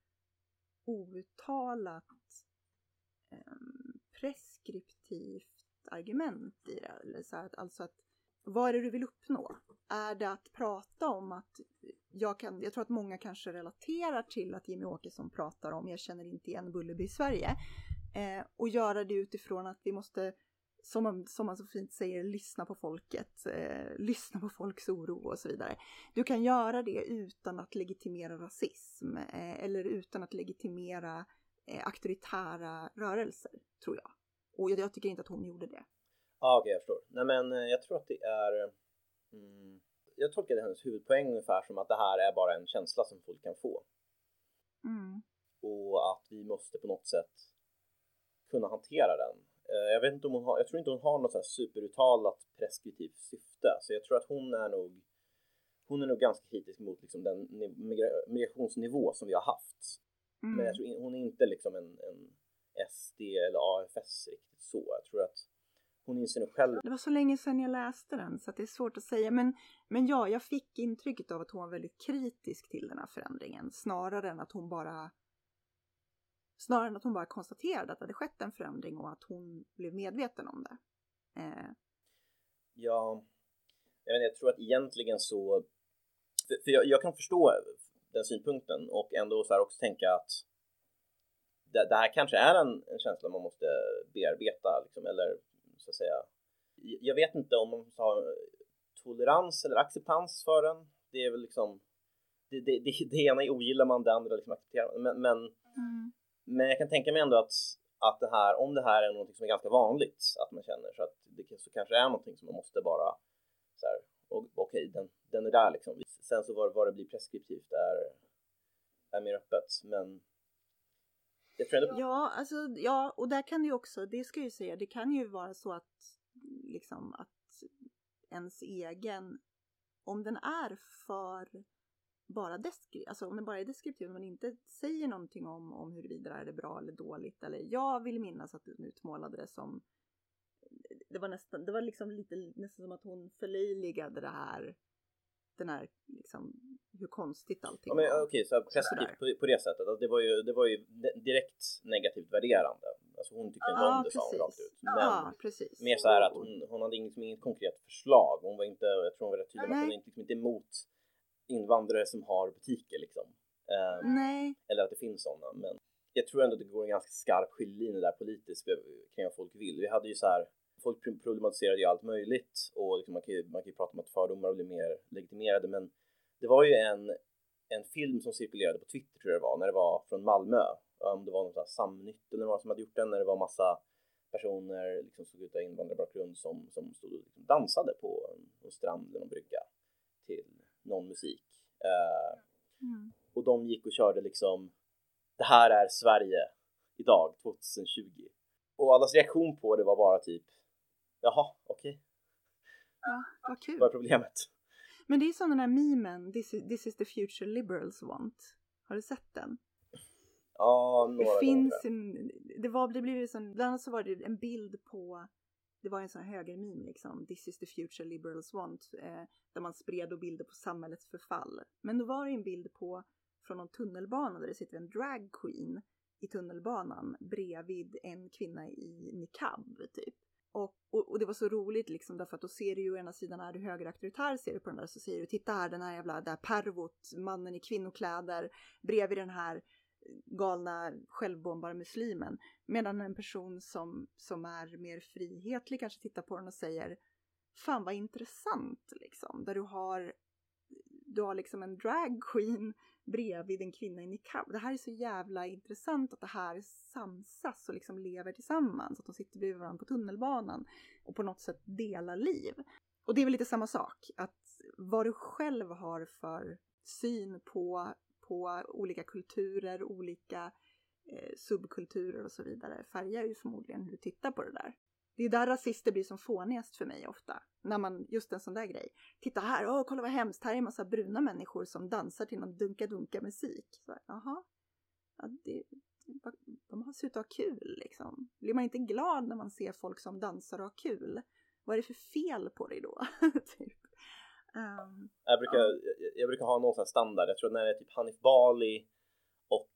outtalat eh, preskriptivt argument i det. Eller så att, alltså att, vad är det du vill uppnå? Är det att prata om att jag, kan, jag tror att många kanske relaterar till att Jimmy Åkesson pratar om jag känner inte igen Bullerby i Sverige. Eh, och göra det utifrån att vi måste, som man, som man så fint säger, lyssna på folket, eh, lyssna på folks oro och så vidare. Du kan göra det utan att legitimera rasism eh, eller utan att legitimera eh, auktoritära rörelser, tror jag. Och jag, jag, tycker inte att hon gjorde det. Ja, ah, okej, okay, jag förstår. Nej, men eh, jag tror att det är... Mm, jag tolkade hennes huvudpoäng ungefär som att det här är bara en känsla som folk kan få. Mm. Och att vi måste på något sätt kunna hantera den. Eh, jag vet inte om hon har, jag tror inte hon har något så superuttalat preskriptivt syfte, så jag tror att hon är nog hon är nog ganska kritisk mot liksom den migrationsnivå som vi har haft. Mm. Men jag tror hon är inte liksom en, en SD eller AFS riktigt så. Jag tror att hon inser nog själv. Det var så länge sedan jag läste den så det är svårt att säga. Men, men ja, jag fick intrycket av att hon var väldigt kritisk till den här förändringen snarare än att hon bara Snarare än att hon bara konstaterade att det hade skett en förändring och att hon blev medveten om det. Eh. Ja, jag, vet, jag tror att egentligen så, för, jag, jag, kan förstå den synpunkten och ändå så här också tänka att det, det här kanske är en, en, känsla man måste bearbeta liksom, eller så att säga. Jag vet inte om man måste ha tolerans eller acceptans för den. Det är väl liksom det, det, det, det ena ogillar man, det andra liksom accepterar man. Men, men, mm. men jag kan tänka mig ändå att, att det här, om det här är något som är ganska vanligt att man känner så att det så kanske är någonting som man måste bara så här, okej, okay, den, den är där liksom. Sen så vad, vad det blir preskriptivt är, är mer öppet, men Ja, alltså, ja, och där kan det ju också, det ska jag ju säga, det kan ju vara så att liksom att ens egen, om den är för bara deskriptiv, alltså om den bara är deskriptiv, om man inte säger någonting om, om huruvida det är bra eller dåligt, eller jag vill minnas att du utmålade det som det var nästan, det var liksom lite nästan som att hon förlöjligade det här den här liksom hur konstigt allting ja, men, var. Okej, så preskriptivt på, på, det sättet, alltså, det, var ju, det var ju direkt negativt värderande. Alltså hon tyckte inte om det sa hon rakt ut. Men ja, precis. mer så här att hon, hon hade inget, inget konkret förslag. Hon var inte, jag tror hon var rätt tydlig med att hon inte, liksom, inte emot invandrare som har butiker liksom. Um, Nej. Eller att det finns sådana. Men jag tror ändå att det går en ganska skarp skiljelinje där politiskt kring vad folk vill. Vi hade ju så här folk problematiserade ju allt möjligt och liksom man, kan ju, man kan ju prata om att fördomar blir mer legitimerade men det var ju en, en film som cirkulerade på Twitter tror jag det var, när det var från Malmö. Om det var något Samnytt eller någon som hade gjort den, när det var massa personer liksom såg ut av invandrarbakgrund som, som stod och liksom dansade på en, en strand eller någon brygga till någon musik. Uh, mm. Och de gick och körde liksom Det här är Sverige idag, 2020. Och allas reaktion på det var bara typ Jaha, okej. Okay. Ja, vad kul. Vad är problemet? Men det är som den här memen, this is, this is the future liberals want. Har du sett den? Ja, några Det finns en, det var, det blev som, bland annat så var det en bild på, det var en sån här högermeme liksom, this is the future liberals want, eh, där man spred och bilder på samhällets förfall. Men då var det en bild på, från någon tunnelbana där det sitter en drag queen i tunnelbanan bredvid en kvinna i niqab typ. Och, och, och, det var så roligt liksom därför att då ser du ju å ena sidan är du högerauktoritär ser du på den där så säger du titta här den här jävla där pervot, mannen i kvinnokläder bredvid den här galna självbombarmuslimen. Medan en person som, som är mer frihetlig kanske tittar på den och säger Fan vad intressant liksom. Där du har du har liksom en drag queen bredvid en kvinna i niqab. Det här är så jävla intressant att det här samsas och liksom lever tillsammans. Att de sitter bredvid varandra på tunnelbanan och på något sätt delar liv. Och det är väl lite samma sak, att vad du själv har för syn på, på olika kulturer, olika eh, subkulturer och så vidare färgar ju förmodligen hur du tittar på det där. Det är där rasister blir som fånigast för mig ofta. När man, just en sån där grej. Titta här, åh kolla vad hemskt, här är en massa bruna människor som dansar till någon dunka-dunka musik. Så, jaha, ja, det, de har suttit och ha kul liksom. Blir man inte glad när man ser folk som dansar och har kul? Vad är det för fel på dig då? typ. Um, jag, brukar, ja. jag, jag, brukar ha någon sån standard, jag tror när det är typ Hanif Bali och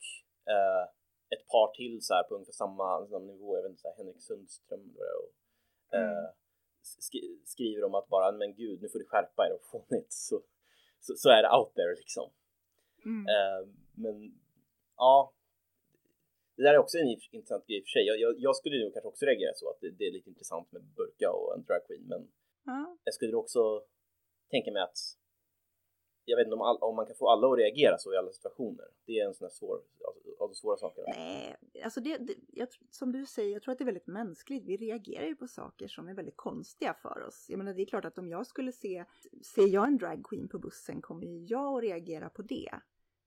uh, ett par till så här på ungefär samma, samma nivå, jag vet inte, så här, Henrik Sundström och, mm. eh, skri skriver om att bara, men gud, nu får du skärpa er och få fånigt så, så, så, är det out there liksom. Mm. Eh, men ja, det där är också en intressant grej för sig. Jag, jag, jag skulle nog kanske också reagera så att det, det, är lite intressant med burka och en dragqueen, men mm. jag skulle också tänka mig att jag vet inte om, all, om man kan få alla att reagera så i alla situationer. Det är en sån här svår, alltså, av de svåra sakerna. Nej, alltså det, det jag, som du säger, jag tror att det är väldigt mänskligt. Vi reagerar ju på saker som är väldigt konstiga för oss. Jag menar, det är klart att om jag skulle se, ser jag en dragqueen på bussen kommer ju jag att reagera på det.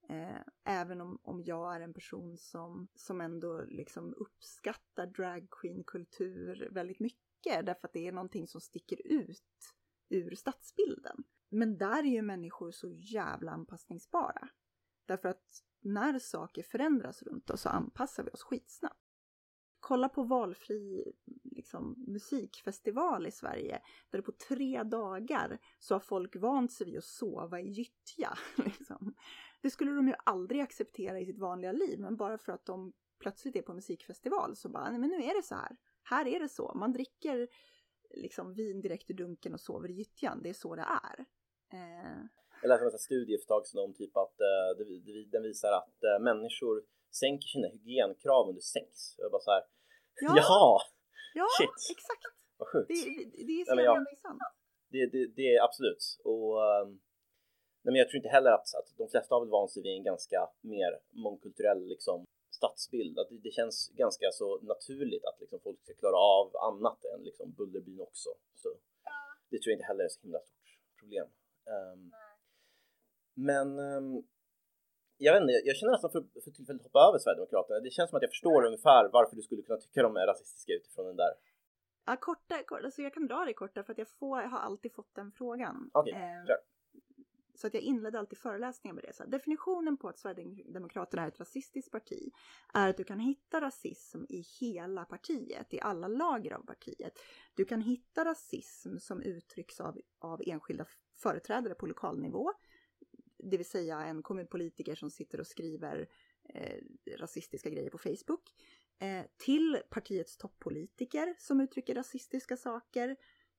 Eh, även om, om jag är en person som, som ändå liksom uppskattar dragqueen-kultur väldigt mycket. Därför att det är någonting som sticker ut ur stadsbilden. Men där är ju människor så jävla anpassningsbara. Därför att när saker förändras runt oss så anpassar vi oss skitsnabbt. kolla på valfri liksom, musikfestival i Sverige där på tre dagar så har folk vant sig vid att sova i gyttja. Liksom. Det skulle de ju aldrig acceptera i sitt vanliga liv men bara för att de plötsligt är på musikfestival så bara, nej men nu är det så här. Här är det så. Man dricker liksom vin direkt ur dunken och sover i gyttjan. Det är så det är. Eh. Jag läste en studie för ett tag sedan om typ att uh, den visar att uh, människor sänker sina hygienkrav under sex. Jag bara så här, ja. jaha! Ja, Shit. exakt. Vad sjukt. Det, det, det är så jävla sant. Det, det, det är absolut. Och um, nej, men jag tror inte heller att, att de flesta har väl vant sig vid en ganska mer mångkulturell liksom, stadsbild. Att det, det, känns ganska så naturligt att liksom, folk ska klara av annat än liksom, Bullerbyn också. Så det tror jag inte heller är så himla stort problem. Um, men um, jag vet inte, jag känner nästan för, för tillfället hoppa över Sverigedemokraterna. Det känns som att jag förstår ungefär varför du skulle kunna tycka de är rasistiska utifrån den där. Ja, korta, korta alltså jag kan dra det korta för att jag, får, jag har alltid fått den frågan. Okej, okay, eh, klar. Så att jag inledde alltid föreläsningar med det. Så definitionen på att Sverigedemokraterna är ett rasistiskt parti är att du kan hitta rasism i hela partiet, i alla lager av partiet. Du kan hitta rasism som uttrycks av, av enskilda företrädare på lokalnivå det vill säga en kommunpolitiker som sitter och skriver eh, rasistiska grejer på Facebook, eh, till partiets toppolitiker som uttrycker rasistiska saker,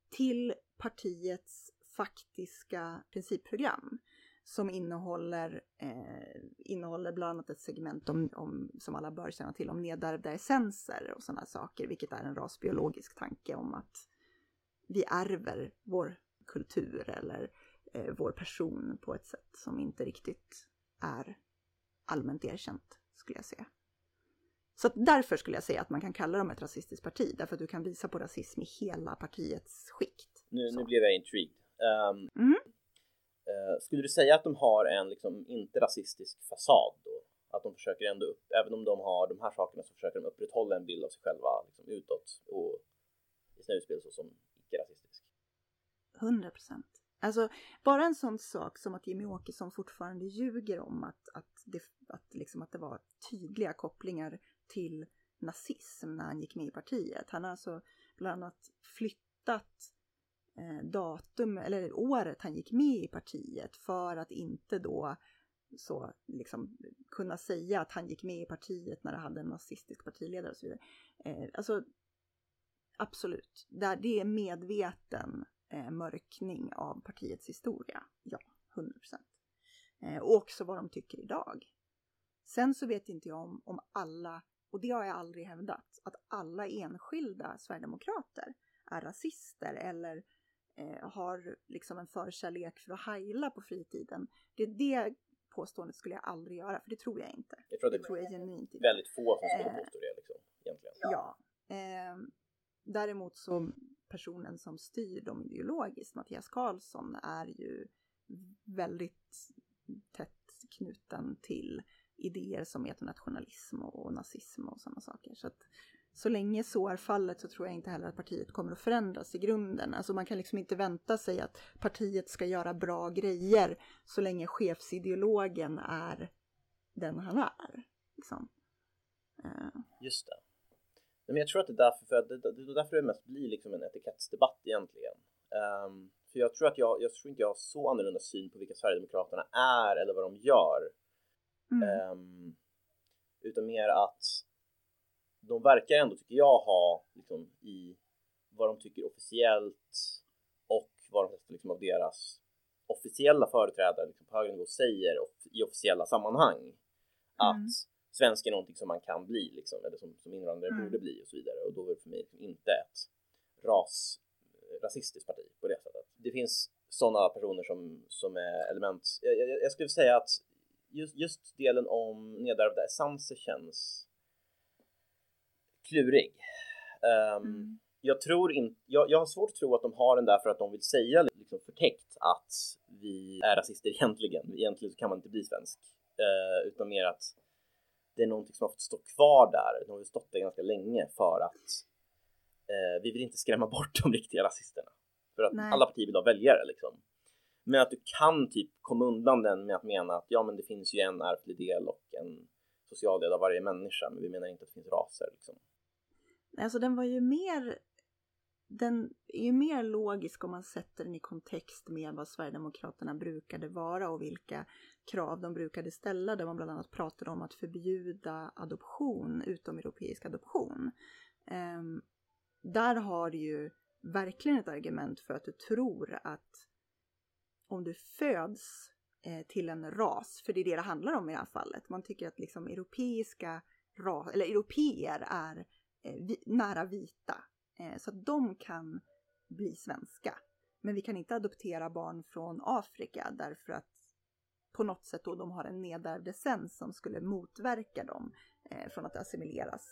till partiets faktiska principprogram som innehåller, eh, innehåller bland annat ett segment om, om, som alla bör känna till om nedärvda essenser och sådana saker, vilket är en rasbiologisk tanke om att vi ärver vår kultur eller eh, vår person på ett sätt som inte riktigt är allmänt erkänt, skulle jag säga. Så därför skulle jag säga att man kan kalla dem ett rasistiskt parti, därför att du kan visa på rasism i hela partiets skikt. Nu, nu blev jag intrigued. Um, mm. uh, skulle du säga att de har en liksom inte rasistisk fasad då? Att de försöker ändå upp, även om de har de här sakerna så försöker de upprätthålla en bild av sig själva liksom, utåt och i sina utspel så som icke-rasistisk? 100 procent. Alltså bara en sån sak som att Jimmy Åkesson fortfarande ljuger om att, att, det, att, liksom att det var tydliga kopplingar till nazism när han gick med i partiet. Han har alltså bland annat flyttat eh, datum eller året han gick med i partiet för att inte då så liksom kunna säga att han gick med i partiet när det hade en nazistisk partiledare och så vidare. Eh, alltså absolut, det är medveten eh, mörkning av partiets historia. Ja, 100 procent. Eh, och också vad de tycker idag. Sen så vet inte jag om, om alla, och det har jag aldrig hävdat, att alla enskilda sverigedemokrater är rasister eller eh, har liksom en förkärlek för att heila på fritiden. Det, det påståendet skulle jag aldrig göra, för det tror jag inte. Jag tror det, det tror jag genuint inte. Väldigt få som skulle eh, påstå det liksom, egentligen. Ja. Eh, däremot så personen som styr dem ideologiskt, Mattias Karlsson, är ju väldigt tätt knuten till idéer som etnonationalism och nazism och sådana saker. Så att så länge så är fallet så tror jag inte heller att partiet kommer att förändras i grunden. Alltså man kan liksom inte vänta sig att partiet ska göra bra grejer så länge chefsideologen är den han är. Liksom. Eh. Just det. Men jag tror att det är därför, för att det, det, därför det mest blir liksom en etikettsdebatt egentligen. Um, för jag tror att jag, jag tror inte jag har så annorlunda syn på vilka Sverigedemokraterna är eller vad de gör. Mm. Um, utan mer att de verkar ändå, tycker jag, ha liksom, i vad de tycker officiellt och vad de liksom, av deras officiella företrädare liksom, på högre nivå säger i officiella sammanhang. Mm. Att svensk är någonting som man kan bli liksom, eller som, som invandrare mm. borde bli och så vidare. Och då är det för mig liksom inte ett ras, rasistiskt parti på det sättet. Det finns sådana personer som, som är element. Jag, jag, jag skulle säga att just, just delen om nedärvda essenser känns klurig. Um, mm. Jag tror inte, jag, jag har svårt att tro att de har den där för att de vill säga liksom förtäckt att vi är rasister egentligen. Egentligen kan man inte bli svensk. Uh, utan mer att det är någonting som har fått stå kvar där. De har stått där ganska länge för att eh, vi vill inte skrämma bort de riktiga rasisterna. För att Nej. alla partier vill ha väljare liksom. Men att du kan typ komma undan den med att mena att ja, men det finns ju en ärftlig del och en social del av varje människa, men vi menar inte att det finns raser liksom. Alltså den var ju mer den är ju mer logisk om man sätter den i kontext med vad Sverigedemokraterna brukade vara och vilka krav de brukade ställa där man bland annat pratade om att förbjuda adoption, utomeuropeisk adoption. Um, där har du ju verkligen ett argument för att du tror att om du föds eh, till en ras, för det är det det handlar om i det här fallet, man tycker att liksom europeiska ras, eller europeer är eh, vi, nära vita Eh, så att de kan bli svenska. Men vi kan inte adoptera barn från Afrika därför att på något sätt då de har en nedärvd essens som skulle motverka dem eh, från att assimileras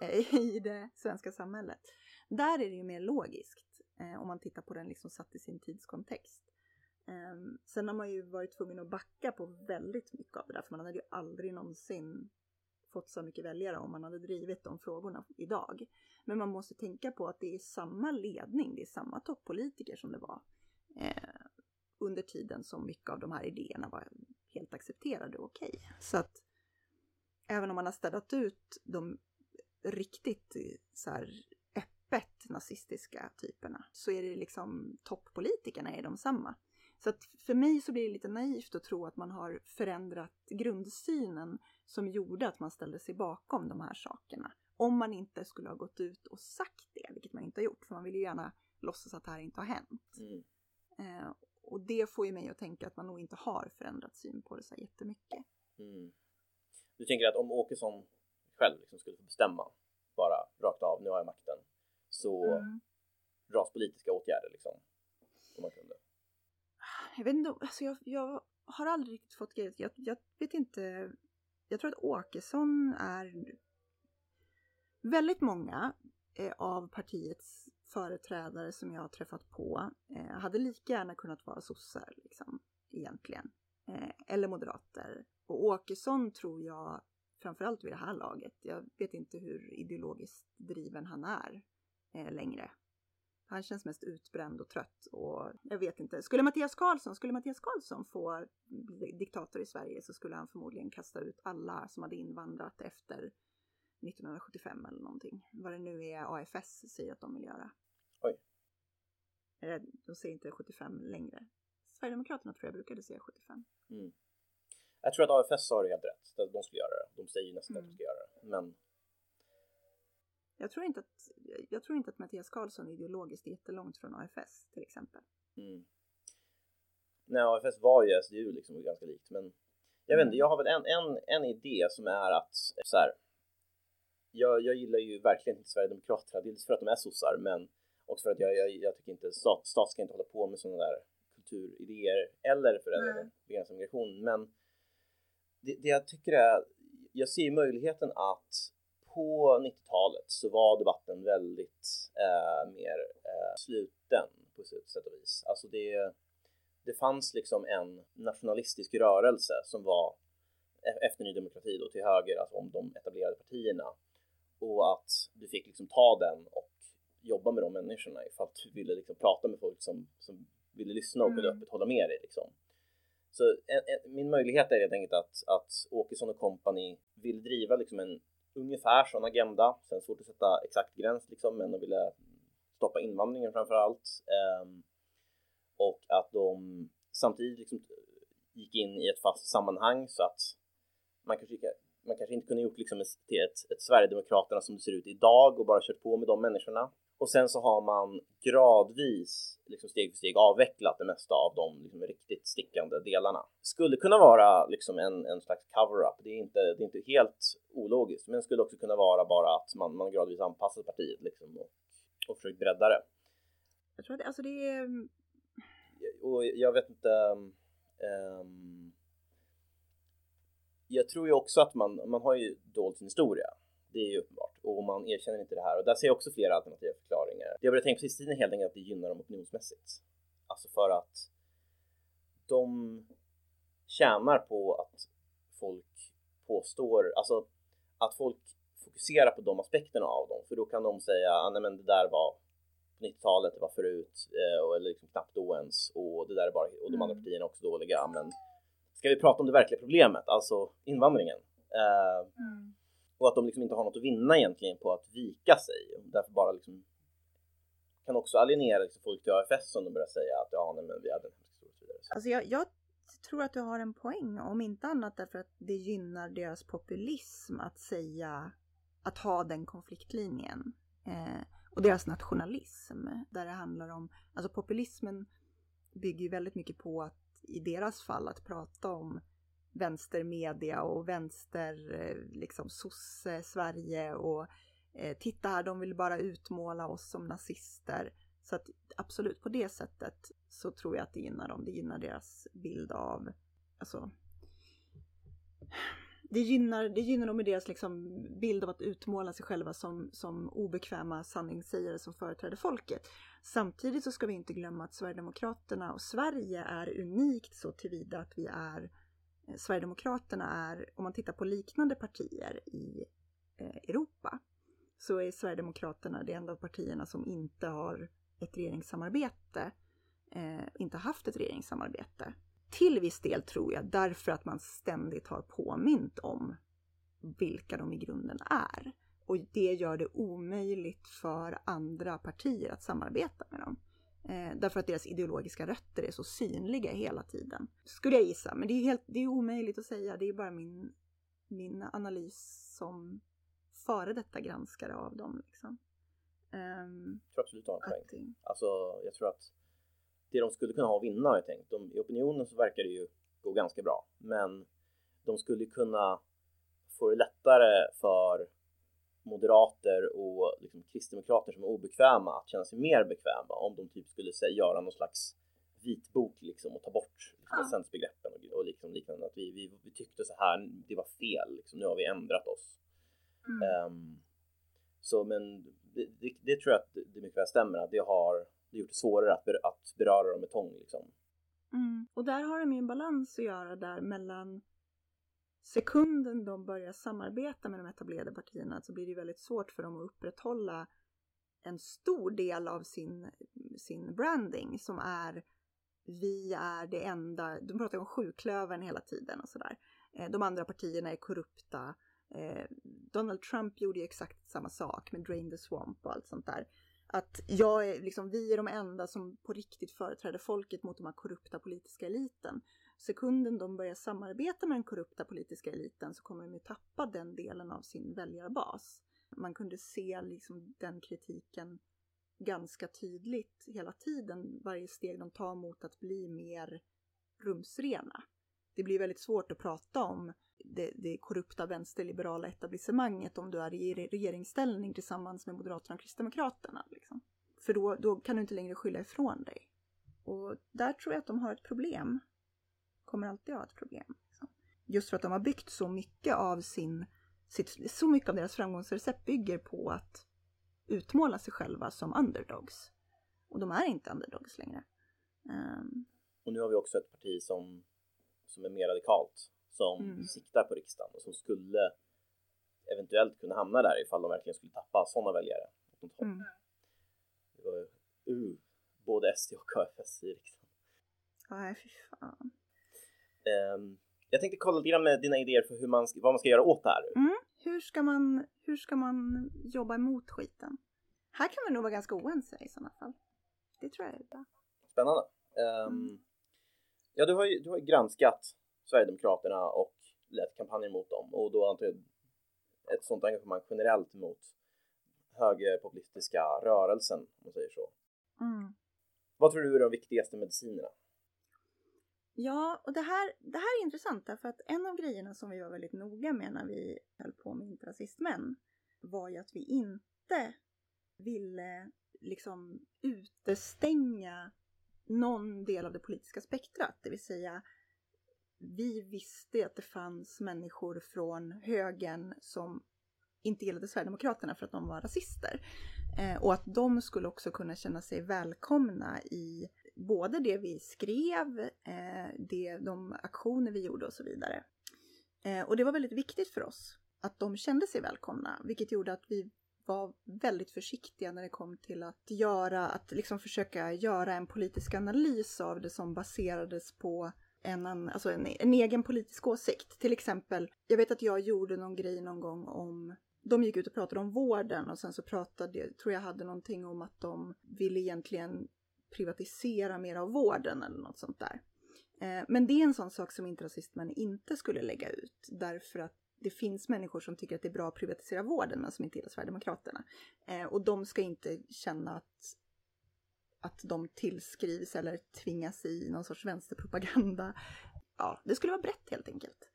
eh, i det svenska samhället. Där är det ju mer logiskt om man tittar på den liksom satt i sin tidskontext. Ehm, sen har man ju varit tvungen att backa på väldigt mycket av det där för man hade ju aldrig någonsin fått så mycket väljare om man hade drivit de frågorna idag. Men man måste tänka på att det är samma ledning, det är samma toppolitiker som det var eh, under tiden som mycket av de här idéerna var helt accepterade och okej. Okay. Så att även om man har städat ut de riktigt eh, så här öppet nazistiska typerna så är det liksom toppolitikerna är de samma. Så att för mig så blir det lite naivt att tro att man har förändrat grundsynen som gjorde att man ställde sig bakom de här sakerna. Om man inte skulle ha gått ut och sagt det, vilket man inte har gjort, för man vill ju gärna låtsas att det här inte har hänt. Mm. Eh, och det får ju mig att tänka att man nog inte har förändrat syn på det så jättemycket. Mm. Du tänker att om Åkesson själv liksom skulle få bestämma, bara rakt av, nu har jag makten, så mm. raspolitiska åtgärder liksom, om man kunde? Jag vet inte, alltså jag, jag har aldrig riktigt fått grejer. Jag, jag vet inte. Jag tror att Åkesson är väldigt många eh, av partiets företrädare som jag har träffat på eh, hade lika gärna kunnat vara sossar liksom, egentligen. Eh, eller moderater. Och Åkesson tror jag, framförallt vid det här laget, jag vet inte hur ideologiskt driven han är eh, längre. Han känns mest utbränd och trött och jag vet inte. Skulle Mattias Karlsson, skulle Mattias Karlsson få diktator i Sverige så skulle han förmodligen kasta ut alla som hade invandrat efter 1975 eller någonting. Vad det nu är AFS säger att de vill göra. Oj. De säger inte 75 längre. Sverigedemokraterna tror jag brukade säga 75. Mm. Jag tror att AFS har helt rätt. De skulle göra det. De säger nästan mm. att de ska göra det. Men jag tror inte att, jag tror inte att Mattias Karlsson ideologiskt är jättelångt från AFS till exempel. Mm. Nej, AFS var ju SDU liksom ganska likt, men jag vet inte, mm. jag har väl en, en, en idé som är att så här, jag, jag gillar ju verkligen inte Sverigedemokraterna, dels för att de är sossar, men också för att jag, jag, jag tycker inte stat, stat ska inte hålla på med sådana där kulturidéer eller för den delen begränsa migration. Men det, det jag tycker är, jag ser möjligheten att på 90-talet så var debatten väldigt eh, mer eh, sluten på sätt och vis. Alltså det, det fanns liksom en nationalistisk rörelse som var e-, efter Ny Demokrati då till höger, alltså om de etablerade partierna. Och att du fick liksom ta den och jobba med de människorna ifall du ville liksom prata med folk som, som ville lyssna och kunde mm. öppet hålla med dig. Liksom. Så en, en, min möjlighet är helt enkelt att, att Åkesson och kompani vill driva liksom en ungefär sån agenda. Sen svårt att sätta exakt gräns liksom, men de ville stoppa invandringen framför allt. Ehm, och att de samtidigt liksom gick in i ett fast sammanhang så att man kanske, man kanske inte kunde gjort liksom ett, ett, ett Sverigedemokraterna som det ser ut idag och bara kört på med de människorna. Och sen så har man gradvis, liksom steg för steg avvecklat det mesta av de liksom riktigt stickande delarna. Skulle kunna vara liksom en, en slags cover-up. Det, är inte, det är inte helt ologiskt, men skulle också kunna vara bara att man, man gradvis anpassar partiet liksom och, och försökt bredda det. Jag tror att alltså det är... Och jag vet inte... Um, jag tror ju också att man, man har ju dolt sin historia. Det är ju uppenbart och man erkänner inte det här och där ser jag också flera alternativa förklaringar. Det jag började tänka på sista tiden helt enkelt att det gynnar dem opinionsmässigt. Alltså för att de tjänar på att folk påstår, alltså att folk fokuserar på de aspekterna av dem, för då kan de säga, ah, nej men det där var på 90-talet, det var förut, eh, eller liksom knappt då ens, och det där är bara, och de andra mm. partierna är också dåliga, men ska vi prata om det verkliga problemet, alltså invandringen? Eh, mm och att de liksom inte har något att vinna egentligen på att vika sig och därför bara liksom kan också alienera liksom folk till AFS om de börjar säga att ja, nej, men vi hade en hemsk historia. Alltså jag, jag tror att du har en poäng, om inte annat därför att det gynnar deras populism att säga, att ha den konfliktlinjen. Eh, och deras nationalism, där det handlar om, alltså populismen bygger ju väldigt mycket på att i deras fall att prata om vänstermedia och vänster, eh, liksom sosse-Sverige och eh, titta här, de vill bara utmåla oss som nazister. Så att absolut, på det sättet så tror jag att det gynnar dem. Det gynnar deras bild av, alltså det gynnar, det gynnar dem i deras liksom bild av att utmåla sig själva som, som obekväma sanningssägare som företräder folket. Samtidigt så ska vi inte glömma att Sverigedemokraterna och Sverige är unikt så tillvida att vi är eh, Sverigedemokraterna är, om man tittar på liknande partier i eh, Europa, så är Sverigedemokraterna det enda av partierna som inte har ett regeringssamarbete, eh, inte haft ett regeringssamarbete. Till viss del tror jag därför att man ständigt har påmint om vilka de i grunden är. Och det gör det omöjligt för andra partier att samarbeta med dem. Eh, därför att deras ideologiska rötter är så synliga hela tiden. Skulle jag gissa, men det är, helt, det är omöjligt att säga. Det är bara min, min analys som före detta granskare av dem. Liksom. Um, jag tror absolut du har en poäng. Alltså, jag tror att det de skulle kunna ha att vinna har jag tänkt. De, I opinionen så verkar det ju gå ganska bra, men de skulle kunna få det lättare för moderater och liksom kristdemokrater som är obekväma att känna sig mer bekväma om de typ skulle säga, göra någon slags vitbok liksom och ta bort liksom, ja. och, och liksom liknande. Att vi, vi, vi tyckte så här, det var fel, liksom, nu har vi ändrat oss. Mm. Um, så men det, det, det, tror jag att det mycket väl stämmer att det har det gjort det svårare att, ber, att beröra dem med tång. Liksom. Mm. Och där har de ju en balans att göra där mellan sekunden de börjar samarbeta med de etablerade partierna så blir det väldigt svårt för dem att upprätthålla en stor del av sin, sin branding som är vi är det enda, de pratar om sjuklövern hela tiden och sådär. Eh, de andra partierna är korrupta. Eh, Donald Trump gjorde ju exakt samma sak med Drain the Swamp och allt sånt där. Att jag är, liksom, vi är de enda som på riktigt företräder folket mot de här korrupta politiska eliten. Sekunden de börjar samarbeta med den korrupta politiska eliten så kommer de ju tappa den delen av sin väljarbas. Man kunde se liksom den kritiken ganska tydligt hela tiden, varje steg de tar mot att bli mer rumsrena. Det blir väldigt svårt att prata om det, det korrupta vänsterliberala etablissemanget om du är i regeringsställning tillsammans med Moderaterna och Kristdemokraterna. Liksom. För då, då kan du inte längre skylla ifrån dig. Och där tror jag att de har ett problem. Kommer alltid ha ett problem. Liksom. Just för att de har byggt så mycket av sin, sitt, så mycket av deras framgångsrecept bygger på att utmåla sig själva som underdogs. Och de är inte underdogs längre. Um... Och nu har vi också ett parti som, som är mer radikalt som mm. siktar på riksdagen och som skulle eventuellt kunna hamna där ifall de verkligen skulle tappa sådana väljare. Mm. Det var uh, både SD och KFS i riksdagen. Nej, fy fan. Um, jag tänkte kolla lite med dina idéer för hur man, vad man ska göra åt det här. Mm. Hur, ska man, hur ska man jobba emot skiten? Här kan vi nog vara ganska oense i sådana fall. Det tror jag är bra. Spännande. Um, mm. Ja, du har ju du har granskat Sverigedemokraterna och lett kampanjer mot dem och då antar jag ett sådant engagemang generellt mot högerpopulistiska rörelsen, om man säger så. Mm. Vad tror du är de viktigaste medicinerna? Ja, och det här, det här är intressant därför att en av grejerna som vi var väldigt noga med när vi höll på med Inte rasistmän var ju att vi inte ville liksom utestänga någon del av det politiska spektrat, det vill säga vi visste att det fanns människor från högern som inte gillade Sverigedemokraterna för att de var rasister. Eh, och att de skulle också kunna känna sig välkomna i både det vi skrev, eh, det, de aktioner vi gjorde och så vidare. Eh, och det var väldigt viktigt för oss att de kände sig välkomna, vilket gjorde att vi var väldigt försiktiga när det kom till att göra, att liksom försöka göra en politisk analys av det som baserades på en, alltså en, en egen politisk åsikt. Till exempel, jag vet att jag gjorde någon grej någon gång om de gick ut och pratade om vården och sen så pratade, jag tror jag hade någonting om att de ville egentligen privatisera mer av vården eller något sånt där. Eh, men det är en sån sak som intrasistmän inte skulle lägga ut därför att det finns människor som tycker att det är bra att privatisera vården men som inte gillar Sverigedemokraterna. Eh, och de ska inte känna att, att de tillskrivs eller tvingas i någon sorts vänsterpropaganda. Ja, det skulle vara brett helt enkelt.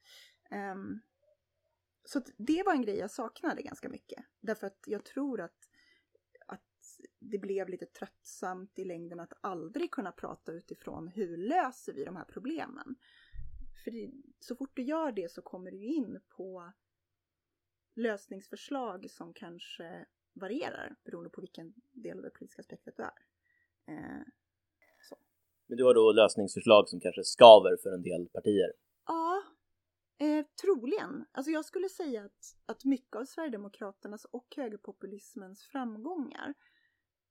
Um, så det var en grej jag saknade ganska mycket. Därför att jag tror att det blev lite tröttsamt i längden att aldrig kunna prata utifrån hur löser vi de här problemen. För så fort du gör det så kommer du in på lösningsförslag som kanske varierar beroende på vilken del av det politiska spektrat du är. Eh. Men du har då lösningsförslag som kanske skaver för en del partier? Ja, eh, troligen. Alltså jag skulle säga att, att mycket av Sverigedemokraternas och högerpopulismens framgångar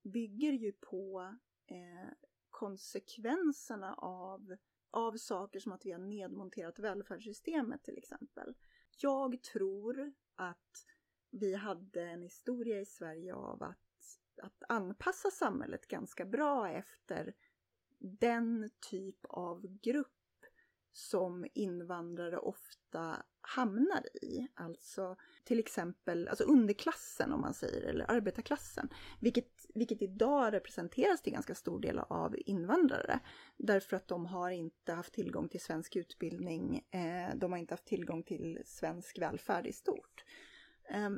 bygger ju på eh, konsekvenserna av av saker som att vi har nedmonterat välfärdssystemet till exempel. Jag tror att vi hade en historia i Sverige av att, att anpassa samhället ganska bra efter den typ av grupp som invandrare ofta hamnar i. Alltså till exempel alltså underklassen om man säger, eller arbetarklassen. Vilket, vilket idag representeras till ganska stor del av invandrare. Därför att de har inte haft tillgång till svensk utbildning, eh, de har inte haft tillgång till svensk välfärd i stort. Eh,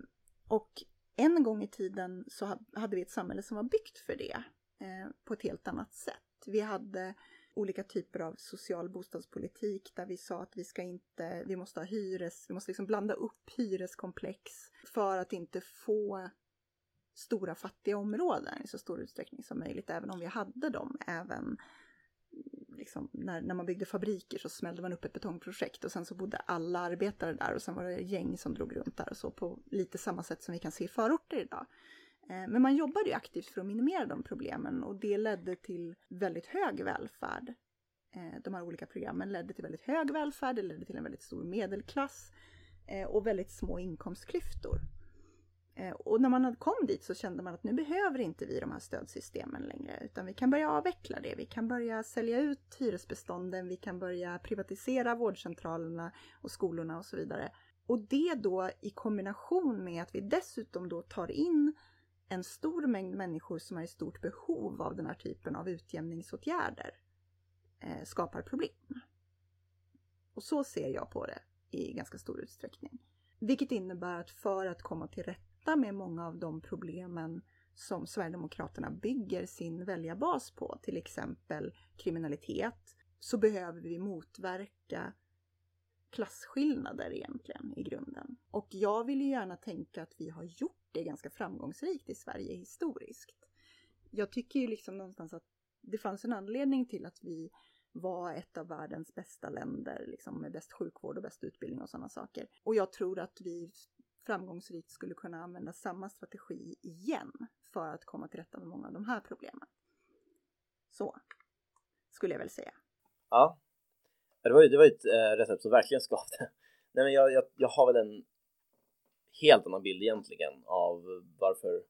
och en gång i tiden så hade vi ett samhälle som var byggt för det eh, på ett helt annat sätt. Vi hade olika typer av social bostadspolitik där vi sa att vi ska inte, vi måste ha hyres, vi måste liksom blanda upp hyreskomplex för att inte få stora fattiga områden i så stor utsträckning som möjligt, även om vi hade dem även mm, liksom, när, när man byggde fabriker så smällde man upp ett betongprojekt och sen så bodde alla arbetare där och sen var det gäng som drog runt där och så på lite samma sätt som vi kan se i förorter idag. Eh, men man jobbade ju aktivt för att minimera de problemen och det ledde till väldigt hög välfärd. Eh, de här olika programmen ledde till väldigt hög välfärd, det ledde till en väldigt stor medelklass eh, och väldigt små inkomstklyftor. Och när man kom dit så kände man att nu behöver inte vi de här stödsystemen längre utan vi kan börja avveckla det. Vi kan börja sälja ut hyresbestånden, vi kan börja privatisera vårdcentralerna och skolorna och så vidare. Och det då i kombination med att vi dessutom då tar in en stor mängd människor som är i stort behov av den här typen av utjämningsåtgärder eh, skapar problem. Och så ser jag på det i ganska stor utsträckning. Vilket innebär att för att komma till rätta med många av de problemen som Sverigedemokraterna bygger sin väljarbas på, till exempel kriminalitet, så behöver vi motverka klasskillnader egentligen i grunden. Och jag vill ju gärna tänka att vi har gjort det ganska framgångsrikt i Sverige historiskt. Jag tycker ju liksom någonstans att det fanns en anledning till att vi var ett av världens bästa länder liksom med bäst sjukvård och bäst utbildning och sådana saker. Och jag tror att vi framgångsrikt skulle kunna använda samma strategi igen för att komma till rätta med många av de här problemen. Så skulle jag väl säga. Ja, det var ju, det var ett äh, recept som verkligen skavde. Nej, men jag, jag, jag har väl en helt annan bild egentligen av varför.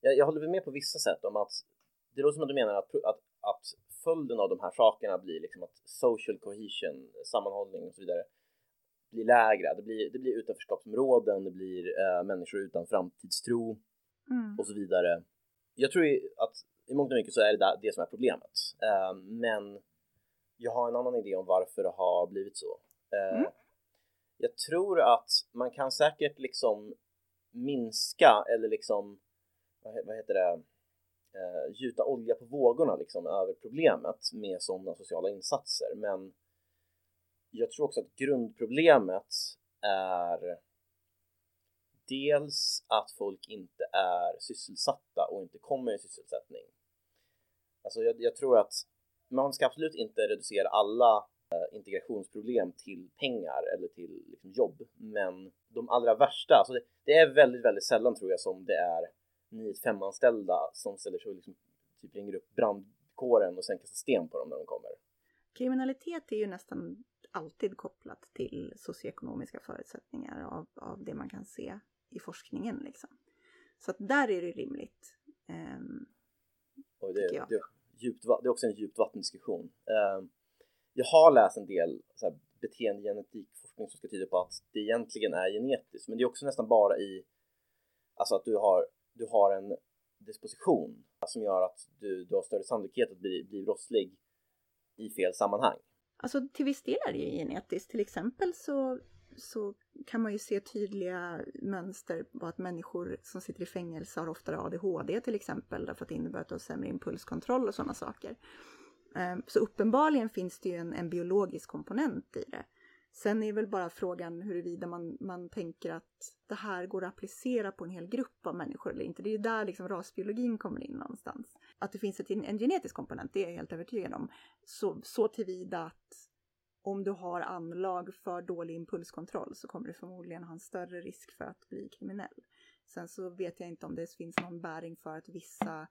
Jag, jag håller med på vissa sätt om att det låter som att du menar att, att, att följden av de här sakerna blir liksom att social cohesion, sammanhållning och så vidare blir lägre. Det blir, det blir utanförskapsområden, det blir äh, människor utan framtidstro mm. och så vidare. Jag tror att i mångt och mycket så är det där, det som är problemet. Äh, men jag har en annan idé om varför det har blivit så. Äh, mm. Jag tror att man kan säkert liksom minska eller liksom, vad heter det, uh, gjuta olja på vågorna liksom över problemet med sådana sociala insatser. Men jag tror också att grundproblemet är dels att folk inte är sysselsatta och inte kommer i sysselsättning. Alltså jag, jag tror att man ska absolut inte reducera alla Eh, integrationsproblem till pengar eller till liksom, jobb. Men de allra värsta, alltså det, det, är väldigt, väldigt sällan tror jag som det är 9-5 anställda som ställer sig och liksom, typ ringer upp brandkåren och sen kastar sten på dem när de kommer. kriminalitet är ju nästan alltid kopplat till socioekonomiska förutsättningar av, av det man kan se i forskningen. Liksom. Så att där är det rimligt. Um, och det, jag. Det, djupt, det är också en djupt vattendiskussion. Ehm, jag har läst en del så här, beteendegenetikforskning som ska tyda på att det egentligen är genetiskt, men det är också nästan bara i alltså att du har, du har en disposition som gör att du, du har större sannolikhet att bli, bli brottslig i fel sammanhang. Alltså till viss del är det ju genetiskt. Till exempel så, så kan man ju se tydliga mönster på att människor som sitter i fängelse har oftare ADHD till exempel därför att det innebär att du har sämre impulskontroll och sådana saker. Ehm, så uppenbarligen finns det ju en, en biologisk komponent i det. Sen är väl bara frågan huruvida man, man tänker att det här går att applicera på en hel grupp av människor eller inte. Det är ju där liksom rasbiologin kommer in någonstans. Att det finns ett, en genetisk komponent, det är jag helt övertygad om. Så, så tillvida att om du har anlag för dålig impulskontroll så kommer du förmodligen ha en större risk för att bli kriminell. Sen så vet jag inte om det finns någon bäring för att vissa,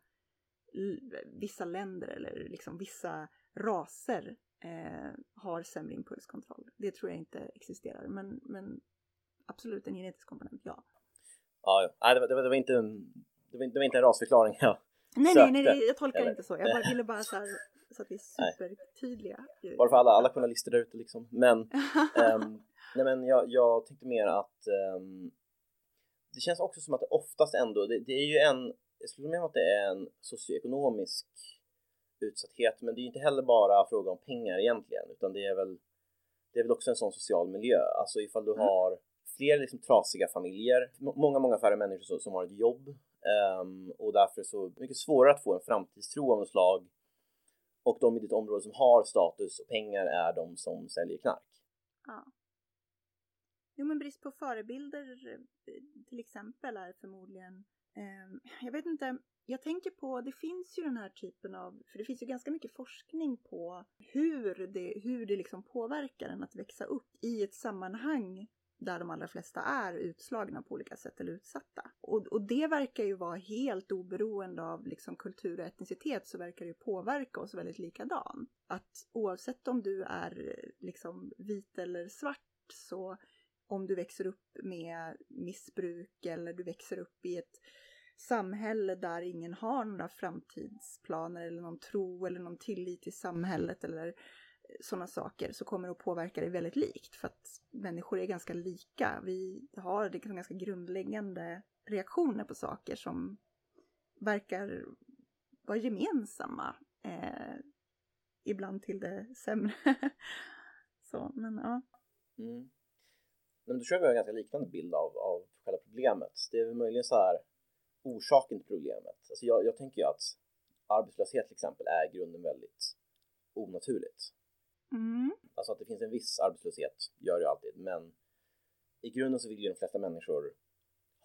vissa länder eller liksom vissa raser eh, har sämre impulskontroll. Det tror jag inte existerar, men, men absolut en genetisk komponent, ja. Ja, ja. Det, var, det, var, det, var inte en, det, var, det var inte en rasförklaring jag Nej, sökte. nej, nej, jag tolkar Eller, inte så. Jag bara, ville bara så, här, så att vi är supertydliga. Bara för alla, alla journalister där ute liksom. Men, um, nej, men jag, jag tänkte mer att um, det känns också som att det oftast ändå, det, det är ju en, jag skulle mena att det är en socioekonomisk utsatthet. Men det är ju inte heller bara fråga om pengar egentligen, utan det är väl, det är väl också en sån social miljö. Alltså ifall du mm. har fler liksom trasiga familjer, många, många färre människor som, som har ett jobb um, och därför så mycket svårare att få en framtidstro av något slag. Och de i ditt område som har status och pengar är de som säljer knark. Ja. Jo, men brist på förebilder till exempel är förmodligen, eh, jag vet inte, jag tänker på, det finns ju den här typen av, för det finns ju ganska mycket forskning på hur det, hur det liksom påverkar en att växa upp i ett sammanhang där de allra flesta är utslagna på olika sätt eller utsatta. Och, och det verkar ju vara helt oberoende av liksom kultur och etnicitet så verkar det ju påverka oss väldigt likadan. Att oavsett om du är liksom vit eller svart så om du växer upp med missbruk eller du växer upp i ett samhälle där ingen har några framtidsplaner eller någon tro eller någon tillit till samhället eller sådana saker så kommer det att påverka dig väldigt likt för att människor är ganska lika. Vi har liksom ganska grundläggande reaktioner på saker som verkar vara gemensamma. Eh, ibland till det sämre. så, men ja. Mm. Men då tror jag vi har en ganska liknande bild av, av själva problemet. Det är väl möjligen så här orsaken till problemet. Alltså jag, jag tänker ju att arbetslöshet till exempel är i grunden väldigt onaturligt. Mm. Alltså att det finns en viss arbetslöshet gör det alltid, men i grunden så vill ju de flesta människor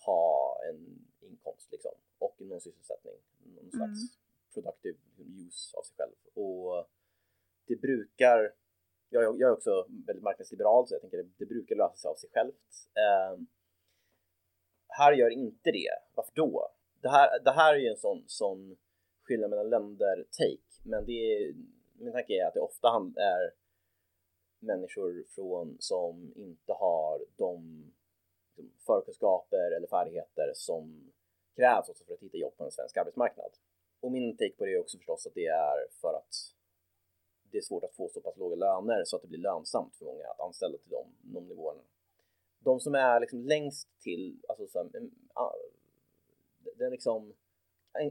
ha en inkomst liksom och någon sysselsättning, någon slags mm. productive use av sig själv. Och det brukar, jag, jag är också väldigt marknadsliberal så jag tänker det, det brukar lösa sig av sig självt. Um, här gör inte det. Varför då? Det här, det här är ju en sån, sån skillnad mellan länder-take, men det är, min tanke är att det ofta är människor från som inte har de liksom, förkunskaper eller färdigheter som krävs också för att hitta jobb på en svensk arbetsmarknad. Och min take på det är också förstås att det är för att det är svårt att få så pass låga löner så att det blir lönsamt för många att anställa till de, de nivåerna de som är liksom längst till, alltså så, mm, den liksom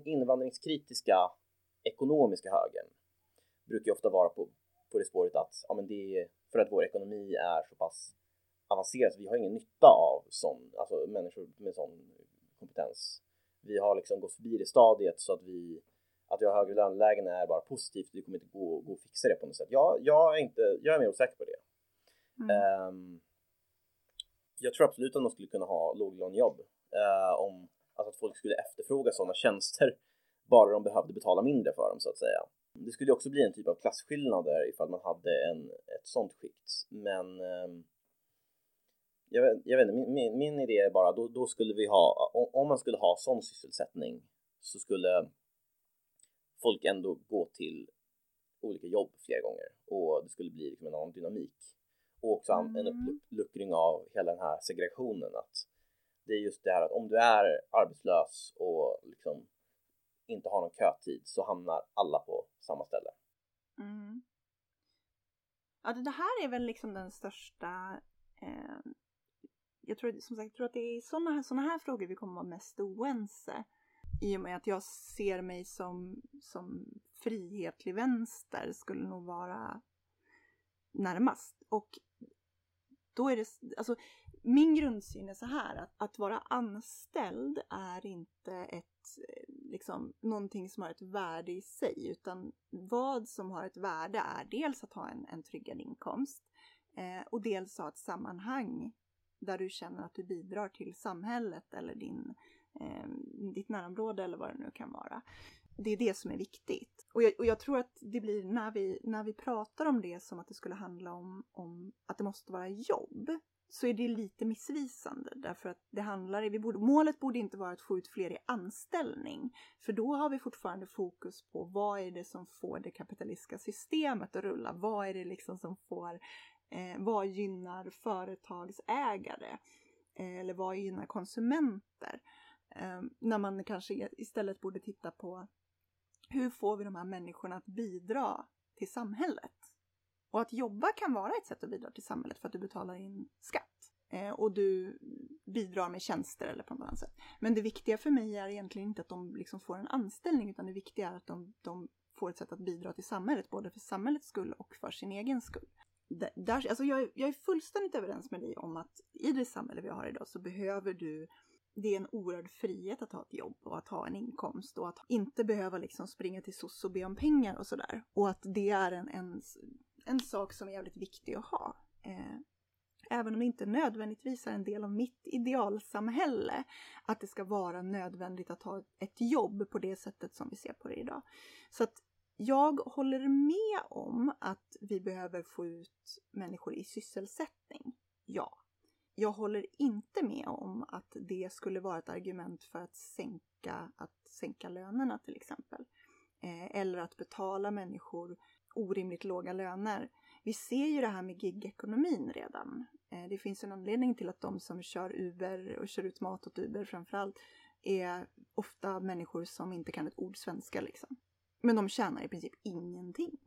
invandringskritiska ekonomiska högen brukar ofta vara på, på det spåret att ja, men det är för att vår ekonomi är så pass avancerad så vi har ingen nytta av sån, alltså människor med sån kompetens. Vi har liksom gått förbi det stadiet så att vi att vi har högre lönelägen är bara positivt. Det kommer inte gå, gå att fixa det på något sätt. Jag, jag är inte, jag är mer osäker på det. Mm. Um, jag tror absolut att man skulle kunna ha låglönejobb eh, om alltså att folk skulle efterfråga sådana tjänster bara de behövde betala mindre för dem så att säga. Det skulle också bli en typ av klasskillnader ifall man hade en, ett sånt skikt. Men eh, jag, vet, jag vet inte, min, min, idé är bara då, då skulle vi ha, om, om man skulle ha sån sysselsättning så skulle folk ändå gå till olika jobb flera gånger och det skulle bli liksom en annan dynamik. Och också mm. en uppluckring av hela den här segregationen att det är just det här att om du är arbetslös och liksom inte har någon kötid så hamnar alla på samma ställe. Mm. Ja, det här är väl liksom den största eh, jag tror, som sagt, jag tror att det är sådana här, såna här frågor vi kommer vara mest oense. I och med att jag ser mig som, som frihetlig vänster skulle nog vara närmast. Och då är det, alltså min grundsyn är så här att, att vara anställd är inte ett, eh, liksom, någonting som har ett värde i sig utan vad som har ett värde är dels att ha en, en tryggad inkomst eh, och dels ha ett sammanhang där du känner att du bidrar till samhället eller din, eh, ditt närområde eller vad det nu kan vara. Det är det som är viktigt. Och jag, och jag, tror att det blir när vi, när vi pratar om det som att det skulle handla om, om att det måste vara jobb så är det lite missvisande därför att det handlar, vi borde, målet borde inte vara att få ut fler i anställning. För då har vi fortfarande fokus på vad är det som får det kapitalistiska systemet att rulla? Vad är det liksom som får Eh, vad gynnar företagsägare? Eh, eller vad gynnar konsumenter? Eh, när man kanske istället borde titta på hur får vi de här människorna att bidra till samhället? Och att jobba kan vara ett sätt att bidra till samhället för att du betalar in skatt eh, och du bidrar med tjänster eller på något annat sätt. Men det viktiga för mig är egentligen inte att de liksom får en anställning utan det viktiga är att de, de får ett sätt att bidra till samhället, både för samhällets skull och för sin egen skull där, alltså jag, jag är fullständigt överens med dig om att i det samhälle vi har idag så behöver du det är en oerhörd frihet att ha ett jobb och att ha en inkomst och att inte behöva liksom springa till SOS och be om pengar och sådär. Och att det är en, en, en sak som är jävligt viktig att ha. Eh, även om det inte nödvändigtvis är en del av mitt idealsamhälle, att det ska vara nödvändigt att ha ett jobb på det sättet som vi ser på det idag. Så att jag håller med om att vi behöver få ut människor i sysselsättning. Ja. Jag håller inte med om att det skulle vara ett argument för att sänka, att sänka lönerna till exempel. Eh, eller att betala människor orimligt låga löner. Vi ser ju det här med gigekonomin redan. Eh, det finns en anledning till att de som kör Uber och kör ut mat åt Uber framförallt är ofta människor som inte kan ett ord svenska liksom. Men de tjänar i princip ingenting.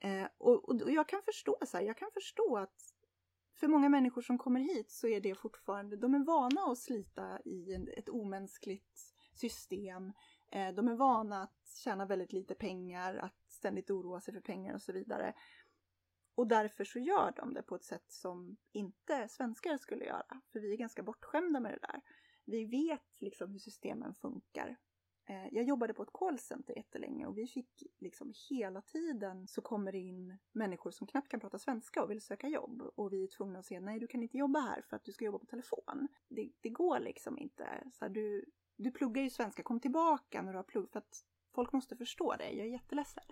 Eh, och, och, jag kan förstå så här, jag kan förstå att för många människor som kommer hit så är det fortfarande, de är vana att slita i en, ett omänskligt system. Eh, de är vana att tjäna väldigt lite pengar, att ständigt oroa sig för pengar och så vidare. Och därför så gör de det på ett sätt som inte svenskar skulle göra. För vi är ganska bortskämda med det där. Vi vet liksom hur systemen funkar. Eh, jag jobbade på ett callcenter jättelänge och vi fick liksom hela tiden så kommer det in människor som knappt kan prata svenska och vill söka jobb och vi är tvungna att säga nej du kan inte jobba här för att du ska jobba på telefon. Det, det går liksom inte. Så här, du, du pluggar ju svenska, kom tillbaka när du har plugg för att folk måste förstå det, Jag är jätteledsen.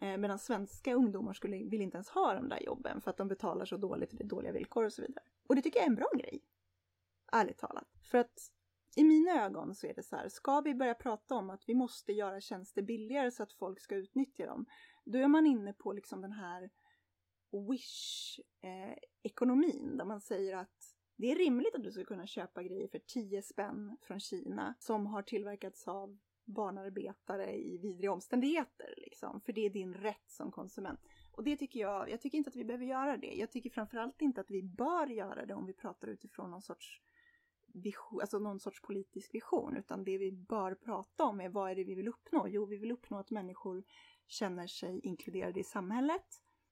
Eh, medan svenska ungdomar skulle, vill inte ens ha de där jobben för att de betalar så dåligt och det är dåliga villkor och så vidare. Och det tycker jag är en bra grej. Ärligt talat. För att i mina ögon så är det så här, ska vi börja prata om att vi måste göra tjänster billigare så att folk ska utnyttja dem, då är man inne på liksom den här wish-ekonomin eh, där man säger att det är rimligt att du ska kunna köpa grejer för 10 spänn från Kina som har tillverkats av barnarbetare i vidriga omständigheter, liksom. för det är din rätt som konsument. Och det tycker jag, jag tycker inte att vi behöver göra det. Jag tycker framförallt inte att vi bör göra det om vi pratar utifrån någon sorts vision, alltså någon sorts politisk vision, utan det vi bör prata om är vad är det vi vill uppnå? Jo, vi vill uppnå att människor känner sig inkluderade i samhället.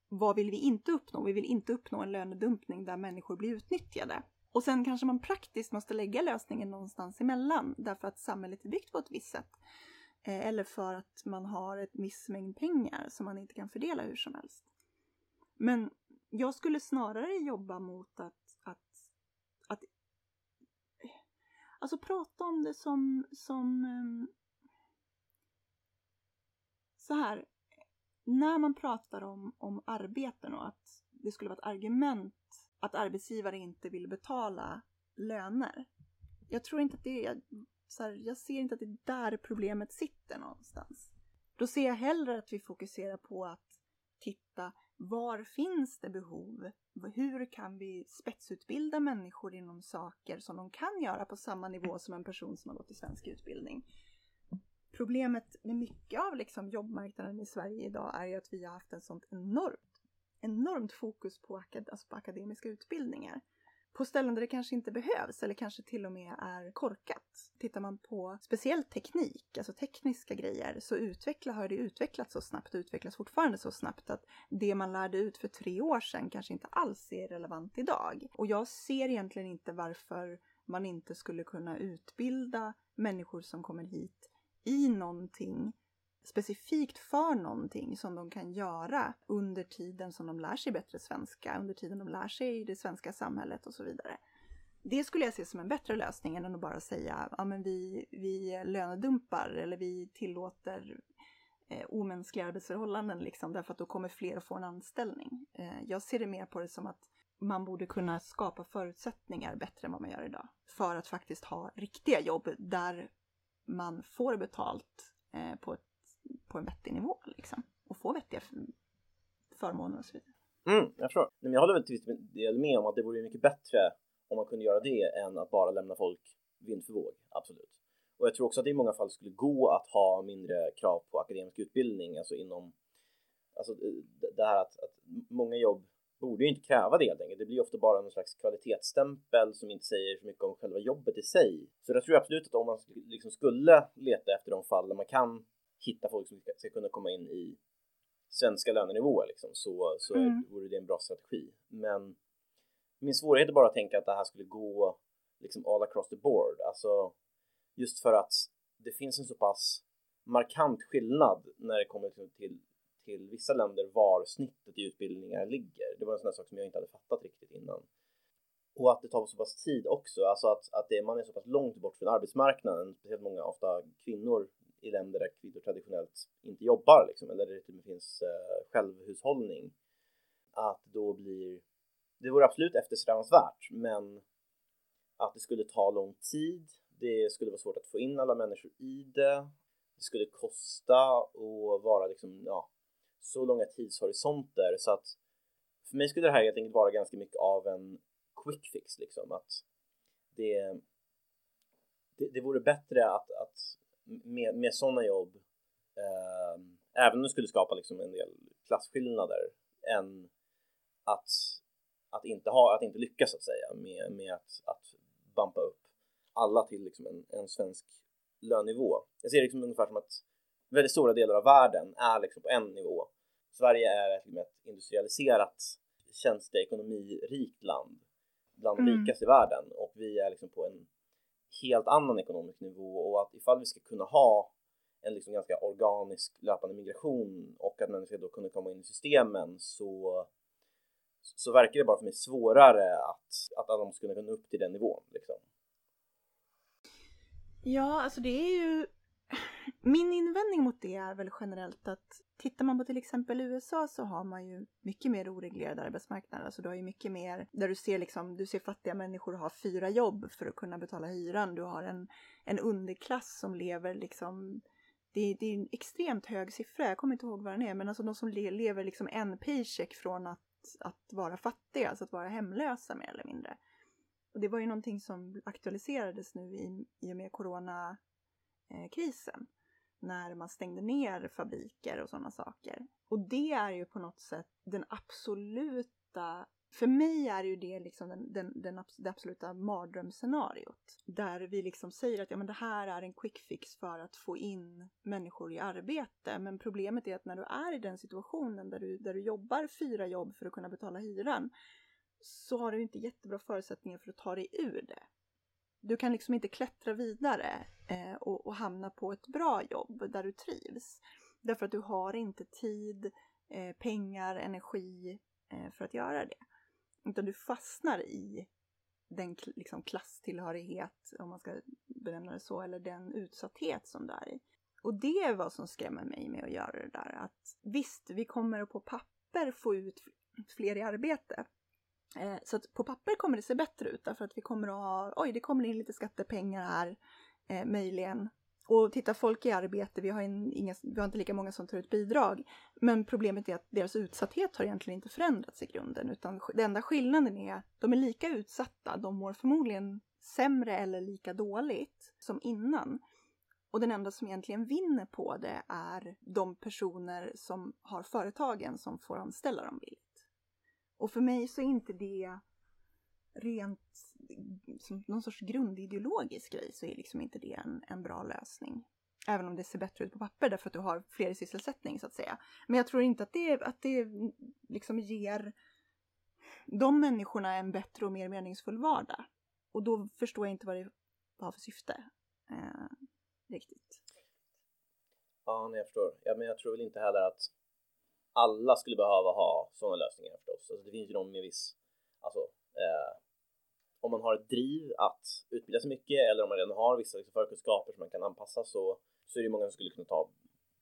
Vad vill vi inte uppnå? Vi vill inte uppnå en lönedumpning där människor blir utnyttjade. Och sen kanske man praktiskt måste lägga lösningen någonstans emellan därför att samhället är byggt på ett visst sätt. Eh, eller för att man har ett viss mängd pengar som man inte kan fördela hur som helst. Men jag skulle snarare jobba mot att Alltså prata om det som, som ehm, så här. När man pratar om, om arbeten och att det skulle vara ett argument att arbetsgivare inte vill betala löner. Jag tror inte att det är, så här, jag ser inte att det är där problemet sitter någonstans. Då ser jag hellre att vi fokuserar på att titta var finns det behov? Hur kan vi spetsutbilda människor inom saker som de kan göra på samma nivå som en person som har gått i svensk utbildning? Problemet med mycket av liksom jobbmarknaden i Sverige idag är ju att vi har haft en sånt enormt, enormt fokus på, akad alltså på akademiska utbildningar på ställen där det kanske inte behövs eller kanske till och med är korkat. Tittar man på speciellt teknik, alltså tekniska grejer, så utveckla, har det utvecklats så snabbt och utvecklas fortfarande så snabbt att det man lärde ut för tre år sedan kanske inte alls är relevant idag. Och jag ser egentligen inte varför man inte skulle kunna utbilda människor som kommer hit i någonting specifikt för någonting som de kan göra under tiden som de lär sig bättre svenska, under tiden de lär sig det svenska samhället och så vidare. Det skulle jag se som en bättre lösning än att bara säga ja, men vi, vi lönedumpar eller vi tillåter eh, omänskliga arbetsförhållanden liksom, därför att då kommer fler att få en anställning. Eh, jag ser det mer på det som att man borde kunna skapa förutsättningar bättre än vad man gör idag för att faktiskt ha riktiga jobb där man får betalt eh, på ett på en vettig nivå liksom. Och få vettiga förmåner och så vidare. Mm, jag förstår. Men jag håller väl till del med om att det vore mycket bättre om man kunde göra det än att bara lämna folk vind för våg. Absolut. Och jag tror också att det i många fall skulle gå att ha mindre krav på akademisk utbildning, alltså inom Alltså eh, det här att, att många jobb borde ju inte kräva det helt enkelt. Det blir ofta bara någon slags kvalitetsstämpel som inte säger så mycket om själva jobbet i sig. Så jag tror absolut att om man liksom skulle leta efter de fall där man kan hitta folk som ska kunna komma in i svenska lönenivåer liksom, så, så mm. vore det en bra strategi. Men min svårighet är bara att tänka att det här skulle gå liksom all across the board. Alltså just för att det finns en så pass markant skillnad när det kommer till, till, till vissa länder var snittet i utbildningar ligger. Det var en sån här sak som jag inte hade fattat riktigt innan. Och att det tar så pass tid också, alltså att, att det, man är så pass långt bort från arbetsmarknaden, speciellt många, ofta kvinnor i länder där kvinnor traditionellt inte jobbar liksom, eller där det till finns eh, självhushållning att då blir det vore absolut eftersträvansvärt men att det skulle ta lång tid det skulle vara svårt att få in alla människor i det. Det skulle kosta och vara liksom, ja, så långa tidshorisonter så att för mig skulle det här helt enkelt vara ganska mycket av en quick fix liksom att det, det, det vore bättre att, att med, med sådana jobb, eh, även om det skulle skapa liksom en del klasskillnader, än att, att, inte, ha, att inte lyckas så att säga med, med att, att bampa upp alla till liksom en, en svensk lönenivå. Jag ser det liksom ungefär som att väldigt stora delar av världen är liksom på en nivå. Sverige är ett, ett industrialiserat tjänsteekonomirikt land, bland mm. rikast i världen och vi är liksom på en helt annan ekonomisk nivå och att ifall vi ska kunna ha en liksom ganska organisk löpande migration och att människor då kunde komma in i systemen så så verkar det bara för mig svårare att, att alla måste kunna upp till den nivån. Liksom. Ja, alltså det är ju min invändning mot det är väl generellt att tittar man på till exempel USA så har man ju mycket mer oreglerad arbetsmarknad. Alltså du har ju mycket mer där du ser liksom, du ser fattiga människor ha fyra jobb för att kunna betala hyran. Du har en, en underklass som lever liksom det, det är en extremt hög siffra, jag kommer inte ihåg vad den är, men alltså de som le, lever liksom en paycheck från att, att vara fattiga, alltså att vara hemlösa mer eller mindre. Och det var ju någonting som aktualiserades nu i, i och med corona, Eh, krisen. när man stängde ner fabriker och sådana saker. Och det är ju på något sätt den absoluta för mig är ju det liksom den, den, den, det absoluta mardrömsscenariot. Där vi liksom säger att ja, men det här är en quick fix för att få in människor i arbete. Men problemet är att när du är i den situationen där du, där du jobbar fyra jobb för att kunna betala hyran så har du inte jättebra förutsättningar för att ta dig ur det du kan liksom inte klättra vidare eh, och, och, hamna på ett bra jobb där du trivs. Därför att du har inte tid, eh, pengar, energi eh, för att göra det. Utan du fastnar i den liksom, klasstillhörighet, om man ska benämna det så, eller den utsatthet som du är i. Och det är vad som skrämmer mig med att göra det där. Att visst, vi kommer på papper få ut fler i arbete. Eh, så att på papper kommer det se bättre ut därför att vi kommer att ha, oj det kommer in lite skattepengar här, eh, möjligen. och titta, folk i arbete, vi har, en, inga, vi har inte lika många som tar ut bidrag. Men problemet är att deras utsatthet har egentligen inte förändrats i grunden. Utan den enda skillnaden är att de är lika utsatta. De mår förmodligen sämre eller lika dåligt som innan. Och den enda som egentligen vinner på det är de personer som har företagen som får anställa dem billigt. Och för mig så är inte det rent som någon sorts grundideologisk grej så är liksom inte det en, en bra lösning. Även om det ser bättre ut på papper därför att du har fler i sysselsättning så att säga. Men jag tror inte att det, att det liksom ger de människorna en bättre och mer meningsfull vardag. Och då förstår jag inte vad det har för syfte. Eh, riktigt. Ja, nej, jag förstår. Ja, men jag tror väl inte heller att alla skulle behöva ha sådana lösningar förstås. Alltså, det finns ju de med viss, alltså eh, om man har ett driv att utbilda sig mycket eller om man redan har vissa liksom, förkunskaper som man kan anpassa så, så är det många som skulle kunna ta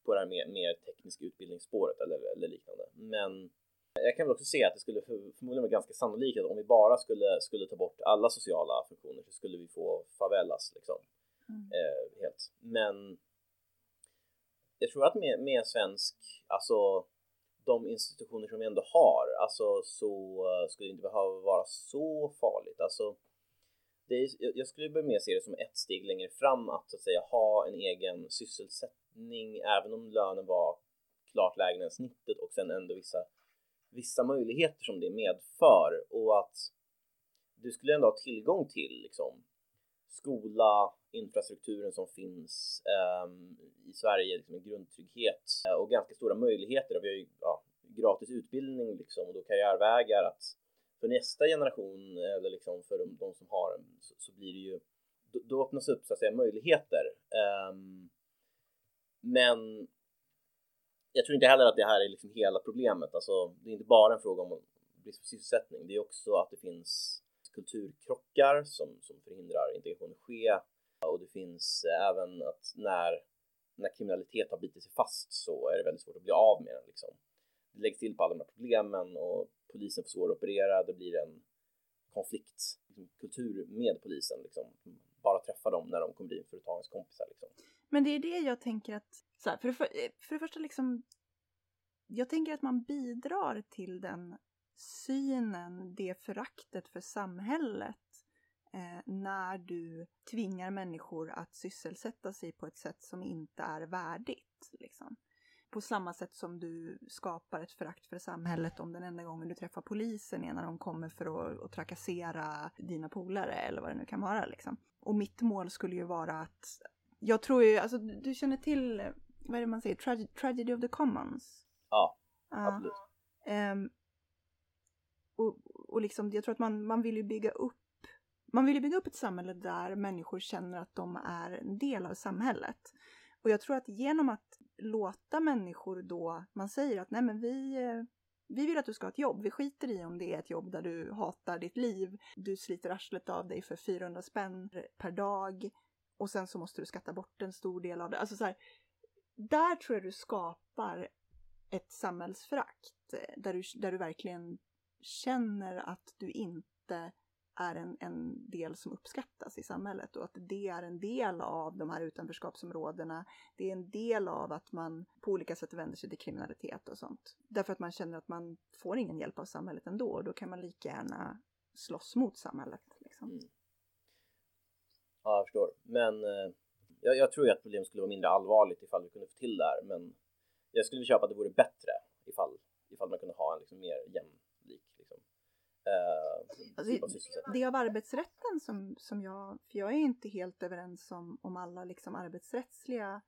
på det här mer, mer tekniska utbildningsspåret eller, eller liknande. Men jag kan väl också se att det skulle förmodligen vara ganska sannolikt att om vi bara skulle, skulle ta bort alla sociala funktioner så skulle vi få favelas liksom. Mm. Eh, helt. Men jag tror att med, med svensk, alltså de institutioner som vi ändå har, alltså så eh, skulle det inte behöva vara så farligt. Alltså, det är, jag skulle börja med se det som ett steg längre fram att så att säga ha en egen sysselsättning, även om lönen var klart lägre än snittet och sen ändå vissa, vissa möjligheter som det medför och att du skulle ändå ha tillgång till liksom, skola, infrastrukturen som finns um, i Sverige, liksom en grundtrygghet eh, och ganska stora möjligheter. Vi har ju ja, gratis utbildning liksom, och då karriärvägar att för nästa generation eller liksom för de, de som har så, så, blir det ju då, då öppnas upp så att säga möjligheter. Um, men jag tror inte heller att det här är liksom hela problemet. Alltså, det är inte bara en fråga om brist på sysselsättning. Det är också att det finns kulturkrockar som, som förhindrar integration att ske och det finns även att när, när kriminalitet har bitit sig fast så är det väldigt svårt att bli av med den. Liksom. Det läggs till på alla de här problemen och polisen får svårare att operera. Det blir en konfliktkultur liksom, med polisen. Liksom. Bara träffa dem när de kommer in för att ta ens kompisar. Liksom. Men det är det jag tänker att, så här, för, det för, för det första liksom, jag tänker att man bidrar till den synen, det föraktet för samhället eh, när du tvingar människor att sysselsätta sig på ett sätt som inte är värdigt. Liksom. På samma sätt som du skapar ett förakt för samhället om den enda gången du träffar polisen är när de kommer för att, att trakassera dina polare eller vad det nu kan vara. Liksom. Och mitt mål skulle ju vara att jag tror ju, alltså du känner till, vad är det man säger, Trage Tragedy of the Commons? Ja, uh, absolut. Um, och, och liksom, jag tror att man, man vill ju bygga upp man vill ju bygga upp ett samhälle där människor känner att de är en del av samhället. Och jag tror att genom att låta människor då, man säger att nej men vi, vi vill att du ska ha ett jobb. Vi skiter i om det är ett jobb där du hatar ditt liv. Du sliter arslet av dig för 400 spänn per dag och sen så måste du skatta bort en stor del av det. Alltså så här, där tror jag du skapar ett samhällsförakt eh, där du, där du verkligen känner att du inte är en, en del som uppskattas i samhället och att det är en del av de här utanförskapsområdena. Det är en del av att man på olika sätt vänder sig till kriminalitet och sånt. Därför att man känner att man får ingen hjälp av samhället ändå och då kan man lika gärna slåss mot samhället. Liksom. Mm. Ja, jag förstår. Men eh, jag, jag, tror ju att problemet skulle vara mindre allvarligt ifall vi kunde få till det här. Men jag skulle köpa att det vore bättre ifall, ifall man kunde ha en liksom mer jämn Eh, alltså, det av arbetsrätten som, som jag, för jag är inte helt överens om, om alla liksom arbetsrättsliga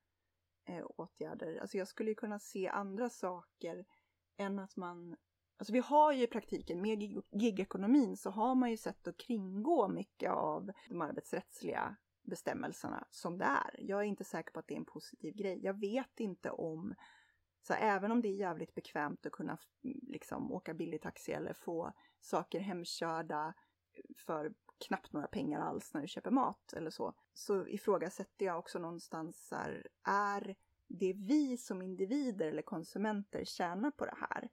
eh, åtgärder. Alltså jag skulle kunna se andra saker än att man Alltså vi har ju i praktiken, med gigekonomin så har man ju sett att kringgå mycket av de arbetsrättsliga bestämmelserna som det är. Jag är inte säker på att det är en positiv grej. Jag vet inte om så även om det är jävligt bekvämt att kunna liksom åka billig taxi eller få saker hemkörda eh, för knappt några pengar alls när du köper mat eller så, så ifrågasätter jag också någonstans här, är det vi som individer eller konsumenter tjänar på det här?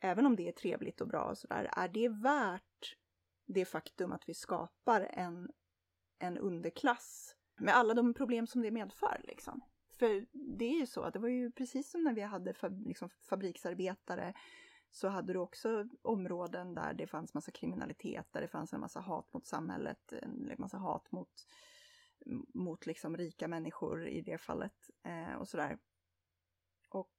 Även om det är trevligt och bra och sådär, är det värt det faktum att vi skapar en, en underklass med alla de problem som det medför liksom. För det är ju så att det var ju precis som när vi hade liksom, fabriksarbetare så hade du också områden där det fanns massa kriminalitet, där det fanns en massa hat mot samhället, en liksom massa hat mot, mot liksom rika människor i det fallet eh, och sådär. Och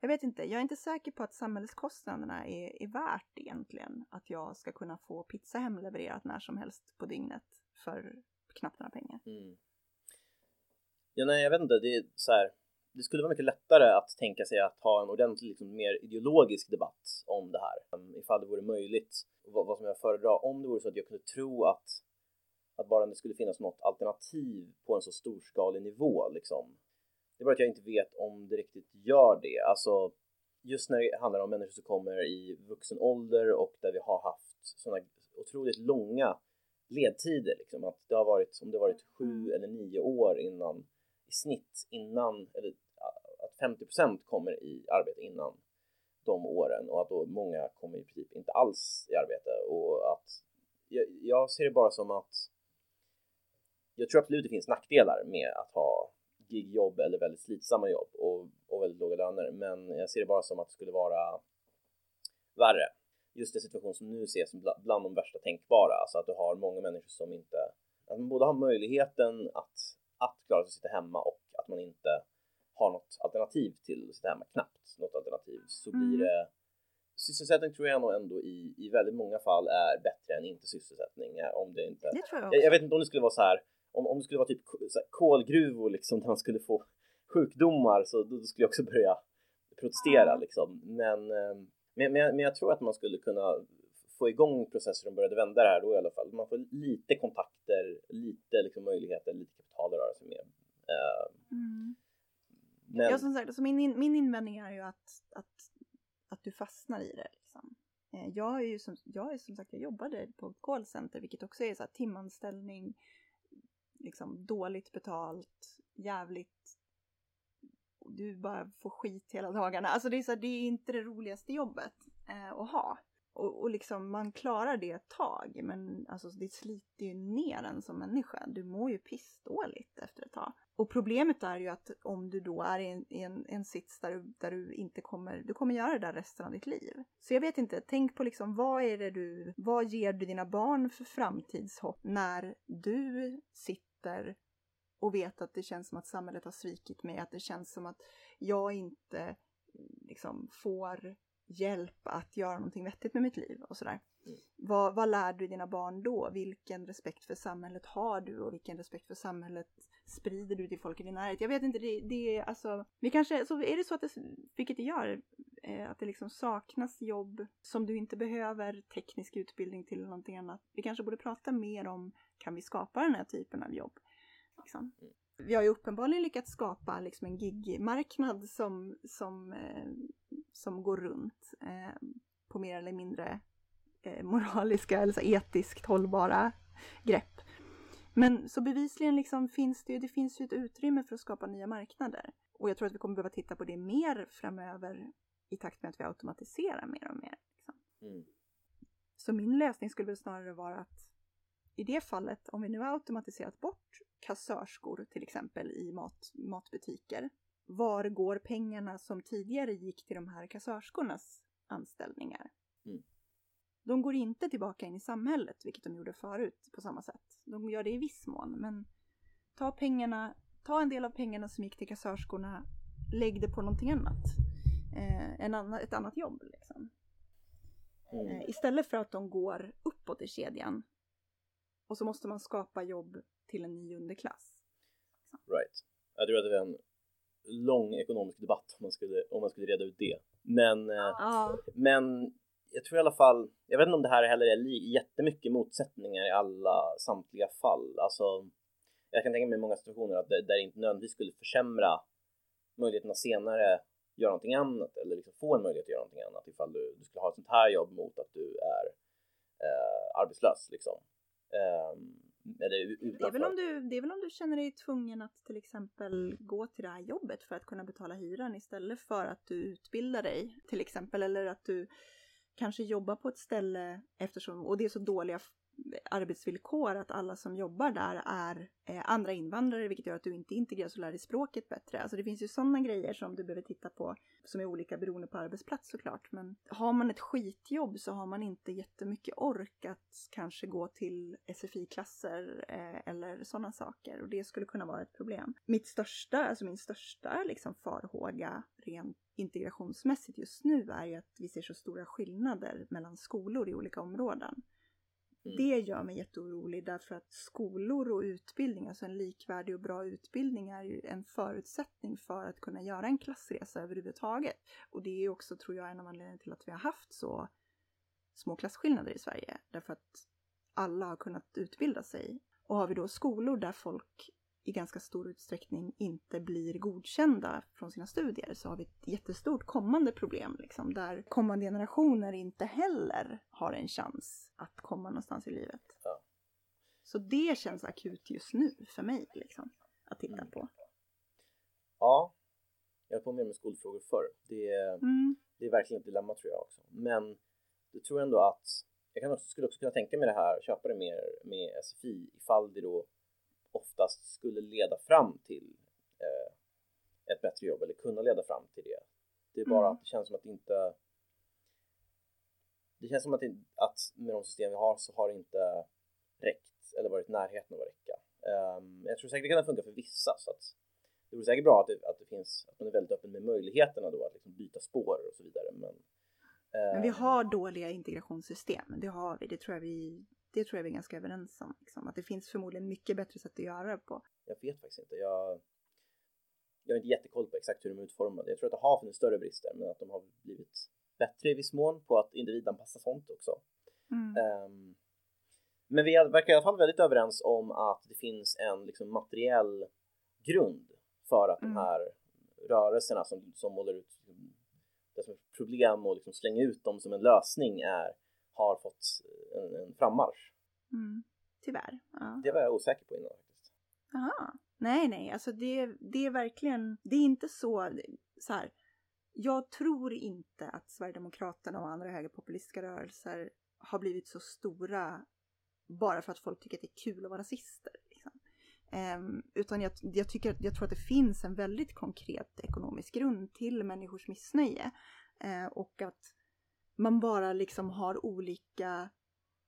jag vet inte, jag är inte säker på att samhällskostnaderna är, är värt egentligen att jag ska kunna få pizza hemlevererat när som helst på dygnet för knappt några pengar. Mm. Ja, nej, jag vet inte, det är så här det skulle vara mycket lättare att tänka sig att ha en ordentlig, liksom, mer ideologisk debatt om det här. Ehm, ifall det vore möjligt. Vad, vad som jag föredrar, om det vore så att jag kunde tro att, att bara det skulle finnas något alternativ på en så storskalig nivå liksom. Det är bara att jag inte vet om det riktigt gör det. Alltså, just när det handlar om människor som kommer i vuxen ålder och där vi har haft sådana otroligt långa ledtider, liksom. att det har varit, om det har varit sju eller nio år innan i snitt innan, eller 50% kommer i arbete innan de åren och att då många kommer i princip inte alls i arbete och att jag, jag ser det bara som att jag tror absolut det finns nackdelar med att ha gigjobb eller väldigt slitsamma jobb och, och väldigt låga löner men jag ser det bara som att det skulle vara värre. Just den situation som nu ses som bland de värsta tänkbara, alltså att du har många människor som inte, att man både har möjligheten att att klara sig att sitta hemma och att man inte har något alternativ till att sitta hemma, knappt något alternativ, så mm. blir det Sysselsättning tror jag nog ändå i, i väldigt många fall är bättre än inte sysselsättning. Eh, om det inte... Det tror jag, jag, jag, vet inte om det skulle vara så här, om, om det skulle vara typ kolgruvor liksom, där man skulle få sjukdomar så då, då skulle jag också börja protestera mm. liksom. Men, eh, men, men, men jag tror att man skulle kunna få igång processer som började vända det här då i alla fall. Man får lite kontakter, lite liksom möjligheter, lite kapital att röra sig med. Uh, mm men... Ja, som sagt, alltså min, min invändning är ju att, att, att du fastnar i det. Liksom. Eh, jag är ju som, jag är som sagt, jag jobbade på ett callcenter, vilket också är så här, timanställning, liksom dåligt betalt, jävligt du bara får skit hela dagarna. Alltså det är, så här, det är inte det roligaste jobbet eh, att ha. Och, och liksom man klarar det ett tag men alltså det sliter ju ner en som människa. Du mår ju pissdåligt efter ett tag. Och problemet är ju att om du då är i en, i en, en sits där du, där du inte kommer, du kommer göra det där resten av ditt liv. Så jag vet inte, tänk på liksom vad är det du, vad ger du dina barn för framtidshopp när du sitter och vet att det känns som att samhället har svikit mig, att det känns som att jag inte liksom får hjälp att göra någonting vettigt med mitt liv och sådär. Mm. Vad, vad lär du dina barn då? Vilken respekt för samhället har du och vilken respekt för samhället sprider du till folk i din närhet? Jag vet inte, det, det är alltså, vi kanske, så är det så att det, vilket det gör, eh, att det liksom saknas jobb som du inte behöver teknisk utbildning till eller någonting annat. Vi kanske borde prata mer om, kan vi skapa den här typen av jobb? Liksom. Vi har ju uppenbarligen lyckats skapa liksom en gigmarknad som, som, eh, som går runt eh, på mer eller mindre moraliska eller så etiskt hållbara grepp. Men så bevisligen liksom finns det ju, det finns ju ett utrymme för att skapa nya marknader. Och jag tror att vi kommer behöva titta på det mer framöver i takt med att vi automatiserar mer och mer. Liksom. Mm. Så min lösning skulle väl snarare vara att i det fallet, om vi nu har automatiserat bort kassörskor till exempel i mat, matbutiker, var går pengarna som tidigare gick till de här kassörskornas anställningar? Mm. De går inte tillbaka in i samhället, vilket de gjorde förut på samma sätt. De gör det i viss mån, men ta pengarna, ta en del av pengarna som gick till kassörskorna, lägg det på någonting annat. Eh, en annan, ett annat jobb liksom. Mm. Eh, istället för att de går uppåt i kedjan och så måste man skapa jobb till en ny underklass. Right. Jag tror att det är en lång ekonomisk debatt om man skulle, om man skulle reda ut det. Men, ah. men jag tror i alla fall, jag vet inte om det här heller är jättemycket motsättningar i alla samtliga fall. Alltså, jag kan tänka mig många situationer att det, där det inte nödvändigtvis skulle försämra möjligheten att senare göra någonting annat eller liksom få en möjlighet att göra någonting annat ifall du, du skulle ha ett sånt här jobb mot att du är eh, arbetslös liksom. Eller det, är väl om du, det är väl om du känner dig tvungen att till exempel gå till det här jobbet för att kunna betala hyran istället för att du utbildar dig till exempel eller att du kanske jobbar på ett ställe eftersom, och det är så dåliga arbetsvillkor att alla som jobbar där är eh, andra invandrare vilket gör att du inte integreras och lär dig språket bättre. Alltså det finns ju sådana grejer som du behöver titta på som är olika beroende på arbetsplats såklart. Men har man ett skitjobb så har man inte jättemycket ork att kanske gå till SFI-klasser eh, eller sådana saker och det skulle kunna vara ett problem. Mitt största, alltså min största liksom farhåga rent integrationsmässigt just nu är ju att vi ser så stora skillnader mellan skolor i olika områden. Mm. Det gör mig jätteorolig därför att skolor och utbildning, alltså en likvärdig och bra utbildning är ju en förutsättning för att kunna göra en klassresa överhuvudtaget. Och det är också, tror jag, en av anledningarna till att vi har haft så små klasskillnader i Sverige. Därför att alla har kunnat utbilda sig. Och har vi då skolor där folk i ganska stor utsträckning inte blir godkända från sina studier så har vi ett jättestort kommande problem liksom, där kommande generationer inte heller har en chans att komma någonstans i livet. Ja. Så det känns akut just nu för mig liksom, att titta mm. på. Ja, jag har på med skolfrågor förr. Det är, mm. det är verkligen ett dilemma tror jag också. Men det tror jag ändå att jag kan också, skulle också kunna tänka mig det här, köpa det mer med SFI ifall det då oftast skulle leda fram till eh, ett bättre jobb eller kunna leda fram till det. Det är bara mm. att det känns som att det inte det känns som att, det, att med de system vi har så har det inte räckt eller varit närheten av att räcka. Um, jag tror säkert det kan funka för vissa så att det vore säkert bra att det, att det finns, att man är väldigt öppen med möjligheterna då att liksom byta spår och så vidare. Men, men vi har dåliga integrationssystem, det har vi, det tror jag vi det tror jag vi är ganska överens om. Liksom. Att det finns förmodligen mycket bättre sätt att göra det på. Jag vet faktiskt inte. Jag, jag har inte jättekoll på exakt hur de är utformade. Jag tror att det har funnits större brister, men att de har blivit bättre i viss mån på att individanpassa sånt också. Mm. Um, men vi verkar i alla fall väldigt överens om att det finns en liksom, materiell grund för att mm. de här rörelserna som, som målar ut det som ett problem och liksom slänga ut dem som en lösning är har fått en, en frammarsch. Mm. Tyvärr. Ja. Det var jag osäker på innan faktiskt. Jaha. Nej, nej, alltså det, det är verkligen, det är inte så, så här. Jag tror inte att Sverigedemokraterna och andra högerpopulistiska rörelser har blivit så stora bara för att folk tycker att det är kul att vara rasister. Liksom. Um, utan jag, jag, tycker, jag tror att det finns en väldigt konkret ekonomisk grund till människors missnöje. Uh, och att man bara liksom har olika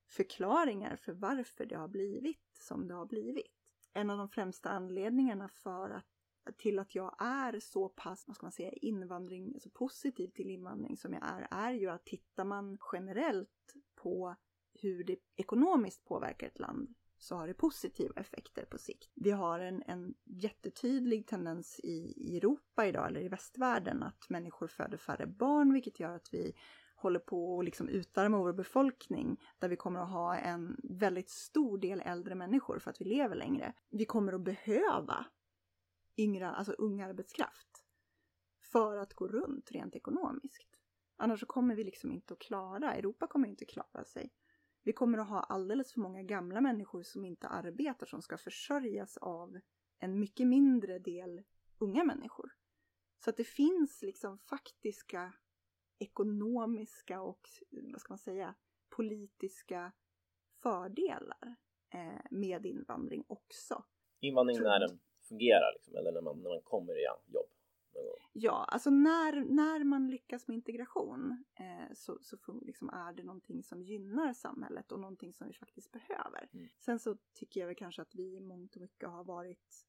förklaringar för varför det har blivit som det har blivit. En av de främsta anledningarna för att till att jag är så pass, vad ska man säga, invandring, alltså positiv till invandring som jag är, är ju att tittar man generellt på hur det ekonomiskt påverkar ett land så har det positiva effekter på sikt. Vi har en, en jättetydlig tendens i, i Europa idag, eller i västvärlden, att människor föder färre barn, vilket gör att vi håller på att liksom utarma vår befolkning där vi kommer att ha en väldigt stor del äldre människor för att vi lever längre. Vi kommer att behöva yngre, alltså ung arbetskraft för att gå runt rent ekonomiskt. Annars så kommer vi liksom inte att klara, Europa kommer inte att klara sig. Vi kommer att ha alldeles för många gamla människor som inte arbetar som ska försörjas av en mycket mindre del unga människor. Så att det finns liksom faktiska ekonomiska och, vad ska man säga, politiska fördelar eh, med invandring också. Invandring när den fungerar liksom, eller när man, när man kommer i jobb? Ja, alltså när, när man lyckas med integration eh, så, så liksom är det någonting som gynnar samhället och någonting som vi faktiskt behöver. Mm. Sen så tycker jag väl kanske att vi i mångt och mycket har varit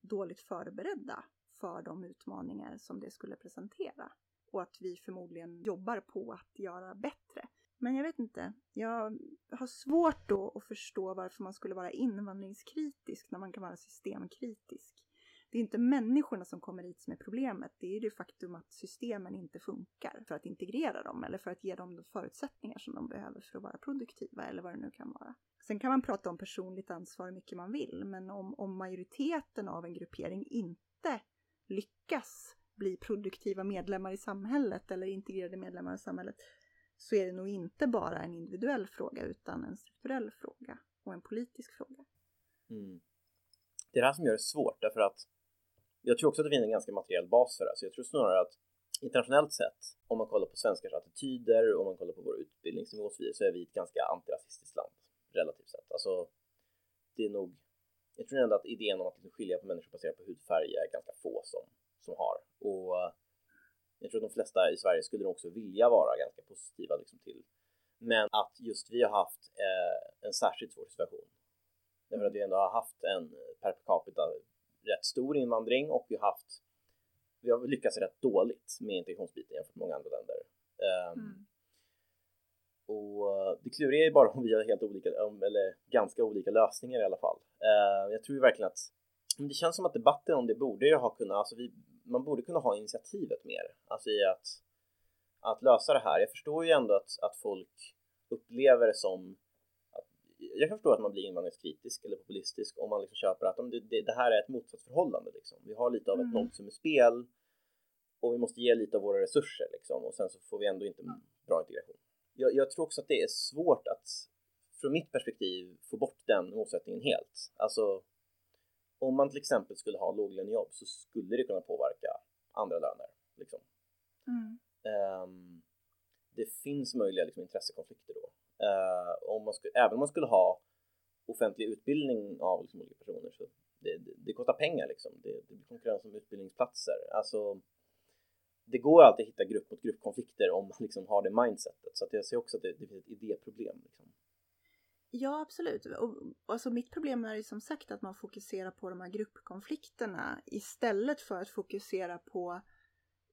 dåligt förberedda för de utmaningar som det skulle presentera och att vi förmodligen jobbar på att göra bättre. Men jag vet inte. Jag har svårt då att förstå varför man skulle vara invandringskritisk när man kan vara systemkritisk. Det är inte människorna som kommer hit som är problemet. Det är det faktum att systemen inte funkar för att integrera dem eller för att ge dem de förutsättningar som de behöver för att vara produktiva eller vad det nu kan vara. Sen kan man prata om personligt ansvar hur mycket man vill, men om, om majoriteten av en gruppering inte lyckas bli produktiva medlemmar i samhället eller integrerade medlemmar i samhället så är det nog inte bara en individuell fråga utan en strukturell fråga och en politisk fråga. Mm. Det är det här som gör det svårt därför att jag tror också att det finns en ganska materiell bas för det. Så jag tror snarare att internationellt sett, om man kollar på svenskars attityder, om man kollar på vår utbildningsnivå och så vidare, så är vi ett ganska antirasistiskt land. relativt sett. Alltså, det är nog, jag tror ändå att idén om att liksom skilja på människor baserat på hudfärg är ganska få som, som har. Och eh, jag tror att de flesta i Sverige skulle också vilja vara ganska positiva liksom till. Men att just vi har haft eh, en särskilt svår situation. Därför att vi ändå har haft en per capita rätt stor invandring och vi har haft vi har lyckats rätt dåligt med integrationsbiten jämfört med många andra länder. Um, mm. Och det kluriga är bara om vi har helt olika, eller ganska olika lösningar i alla fall. Uh, jag tror verkligen att det känns som att debatten om det borde ju ha kunnat, alltså vi, man borde kunna ha initiativet mer, alltså i att, att lösa det här. Jag förstår ju ändå att, att folk upplever det som jag kan förstå att man blir invandringskritisk eller populistisk om man liksom köper att det, det, det här är ett motsatsförhållande. Liksom. Vi har lite av ett mm. nollsummespel och vi måste ge lite av våra resurser liksom, och sen så får vi ändå inte bra integration. Jag, jag, tror också att det är svårt att från mitt perspektiv få bort den motsättningen helt. Alltså om man till exempel skulle ha låglönejobb så skulle det kunna påverka andra löner. Liksom. Mm. Um, det finns möjliga liksom, intressekonflikter då. Uh, om man skulle, även om man skulle ha offentlig utbildning av liksom, olika personer så det, det, det kostar pengar liksom. Det, det blir konkurrens om utbildningsplatser. Alltså, det går alltid att hitta grupp mot gruppkonflikter om man liksom har det mindsetet. Så att jag ser också att det, det finns ett idéproblem. Liksom. Ja, absolut. Och, alltså mitt problem är ju som sagt att man fokuserar på de här gruppkonflikterna istället för att fokusera på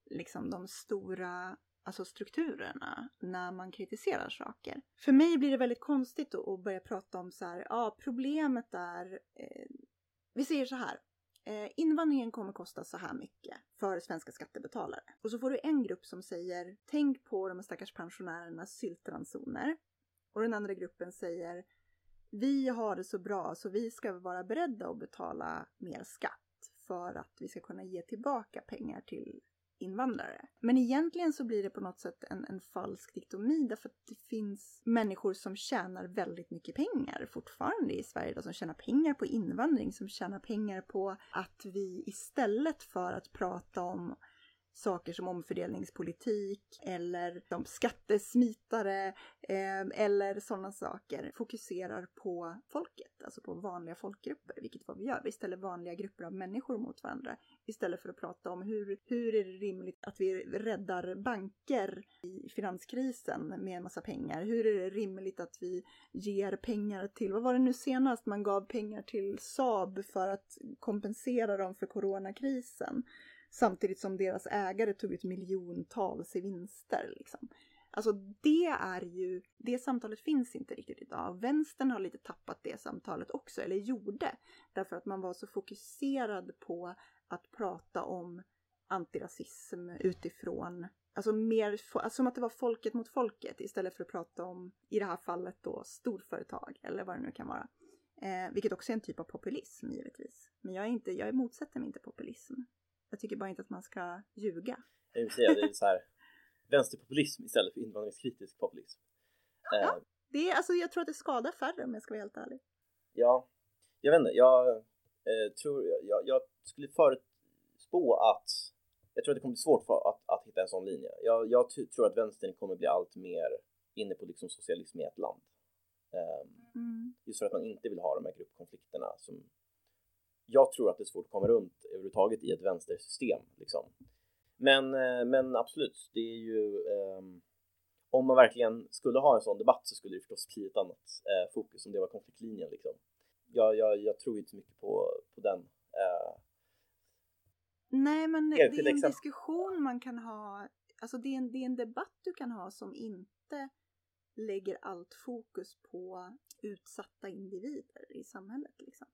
liksom de stora alltså strukturerna när man kritiserar saker. För mig blir det väldigt konstigt att börja prata om så här, ja problemet är, eh, vi säger så här, eh, invandringen kommer kosta så här mycket för svenska skattebetalare. Och så får du en grupp som säger, tänk på de stackars pensionärernas syltransoner. Och den andra gruppen säger, vi har det så bra så vi ska vara beredda att betala mer skatt för att vi ska kunna ge tillbaka pengar till invandrare. Men egentligen så blir det på något sätt en, en falsk diktomi därför att det finns människor som tjänar väldigt mycket pengar fortfarande i Sverige, då, som tjänar pengar på invandring, som tjänar pengar på att vi istället för att prata om saker som omfördelningspolitik eller som skattesmitare eh, eller sådana saker fokuserar på folket, alltså på vanliga folkgrupper, vilket vad vi gör. Vi ställer vanliga grupper av människor mot varandra istället för att prata om hur, hur är det rimligt att vi räddar banker i finanskrisen med en massa pengar? Hur är det rimligt att vi ger pengar till, vad var det nu senast man gav pengar till Saab för att kompensera dem för coronakrisen? Samtidigt som deras ägare tog ut miljontals i vinster. Liksom. Alltså det är ju, det samtalet finns inte riktigt idag. Vänstern har lite tappat det samtalet också, eller gjorde. Därför att man var så fokuserad på att prata om antirasism utifrån, alltså mer alltså som att det var folket mot folket istället för att prata om, i det här fallet då, storföretag eller vad det nu kan vara. Eh, vilket också är en typ av populism givetvis. Men jag, är inte, jag motsätter mig inte populism. Jag tycker bara inte att man ska ljuga. Jag vill säga det är så här vänsterpopulism istället för invandringskritisk populism. Ja, uh, det är, alltså, jag tror att det skadar färre om jag ska vara helt ärlig. Ja, jag vet inte. Jag eh, tror, jag, jag skulle förutspå att jag tror att det kommer bli svårt för att, att hitta en sån linje. Jag, jag tror att vänstern kommer bli allt mer inne på liksom socialism i ett land. Um, mm. Just för att man inte vill ha de här gruppkonflikterna som jag tror att det är svårt att komma runt överhuvudtaget i ett vänstersystem. Liksom. Men, eh, men absolut, det är ju um, om man verkligen skulle ha en sån debatt så skulle det förstås bli ett annat eh, fokus om det var konfliktlinjen. Liksom. Jag, jag, jag tror inte så mycket på, på den. Eh, Nej, men det är en exempel. diskussion man kan ha. Alltså det är, en, det är en debatt du kan ha som inte lägger allt fokus på utsatta individer i samhället. Liksom.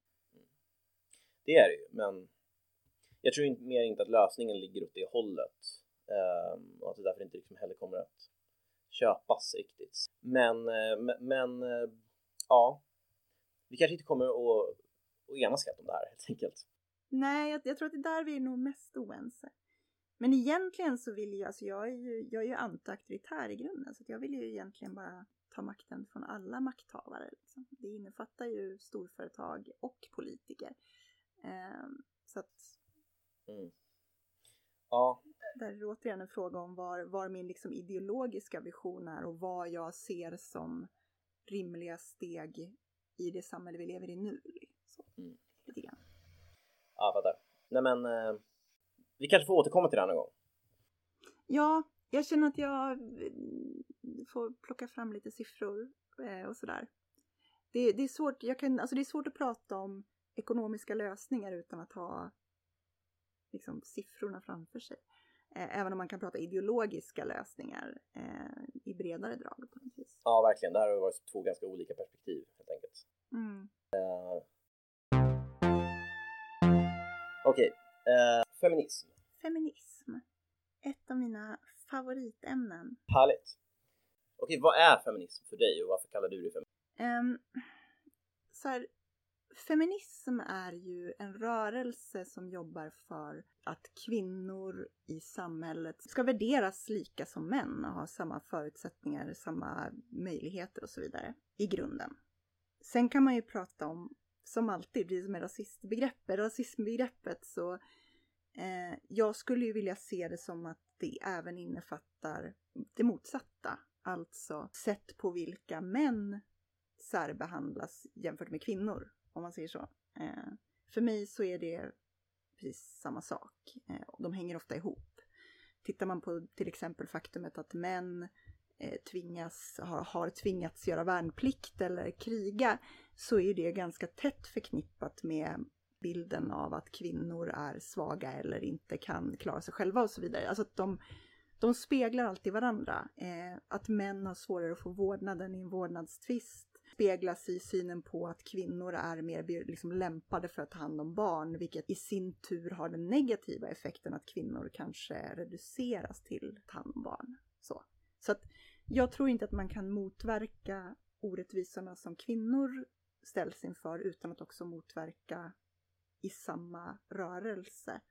Det är det ju, men jag tror inte, mer inte att lösningen ligger åt det hållet um, och att det därför inte liksom heller kommer att köpas riktigt. Men, eh, men eh, ja, vi kanske inte kommer att, att enas helt om det här helt enkelt. Nej, jag, jag, tror att det är där vi är nog mest oense. Men egentligen så vill jag, alltså jag är ju, jag är ju antiauktoritär i grunden, så jag vill ju egentligen bara ta makten från alla makthavare. Liksom. Det innefattar ju storföretag och politiker. Ehm, så att... Mm. Ja. Där är det återigen en fråga om var, var min liksom ideologiska vision är och vad jag ser som rimliga steg i det samhälle vi lever i nu. Så, mm. lite grann. Ja, fattar. Nej men, eh, vi kanske får återkomma till det här någon gång. Ja, jag känner att jag eh, får plocka fram lite siffror eh, och sådär. Det, det, är svårt, jag kan, alltså det är svårt att prata om ekonomiska lösningar utan att ha liksom, siffrorna framför sig. Eh, även om man kan prata ideologiska lösningar eh, i bredare drag på något vis. Ja, verkligen. Det här har varit två ganska olika perspektiv helt enkelt. Mm. Uh, Okej, okay. uh, feminism. Feminism. Ett av mina favoritämnen. Härligt. Okej, okay, vad är feminism för dig och varför kallar du det feminism? Um, så här, Feminism är ju en rörelse som jobbar för att kvinnor i samhället ska värderas lika som män och ha samma förutsättningar, samma möjligheter och så vidare i grunden. Sen kan man ju prata om, som alltid, precis som med rasistbegreppet, rasismbegreppet så eh, jag skulle ju vilja se det som att det även innefattar det motsatta, alltså sätt på vilka män särbehandlas jämfört med kvinnor om man säger så. Eh, för mig så är det precis samma sak. Eh, de hänger ofta ihop. Tittar man på till exempel faktumet att män eh, tvingas, har, tvingats göra värnplikt eller kriga så är det ganska tätt förknippat med bilden av att kvinnor är svaga eller inte kan klara sig själva och så vidare. Alltså att de, de speglar alltid varandra. Att män har svårare att få vårdnaden i en vårdnadstvist speglas i synen på att kvinnor är mer liksom lämpade för att ta hand om barn, vilket i sin tur har den negativa effekten att kvinnor kanske reduceras till att ta hand om barn. Så, så att jag tror inte att man kan motverka orättvisorna som kvinnor ställs inför utan att också motverka i samma rörelse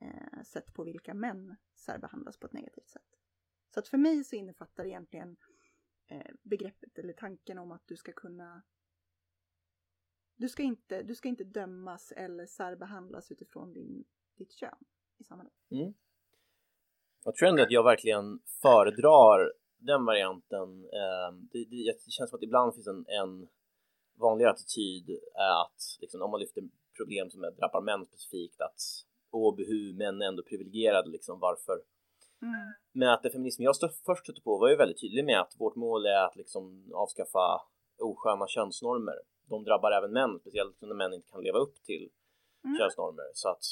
eh, sätt på vilka män särbehandlas på ett negativt sätt. Så att för mig så innefattar det egentligen Eh, begreppet eller tanken om att du ska kunna du ska inte, du ska inte dömas eller särbehandlas utifrån din, ditt kön i samhället. Mm. Jag tror ändå att jag verkligen föredrar den varianten. Ehm, det, det, det, känns som att ibland finns en, en vanligare attityd är att liksom, om man lyfter problem som drabbar män specifikt att åh, behu, män är ändå privilegierade, liksom, varför Mm. Men att det feminism jag stö först stötte på var ju väldigt tydlig med att vårt mål är att liksom avskaffa osköna könsnormer. De drabbar även män, speciellt när män inte kan leva upp till mm. könsnormer. Så att,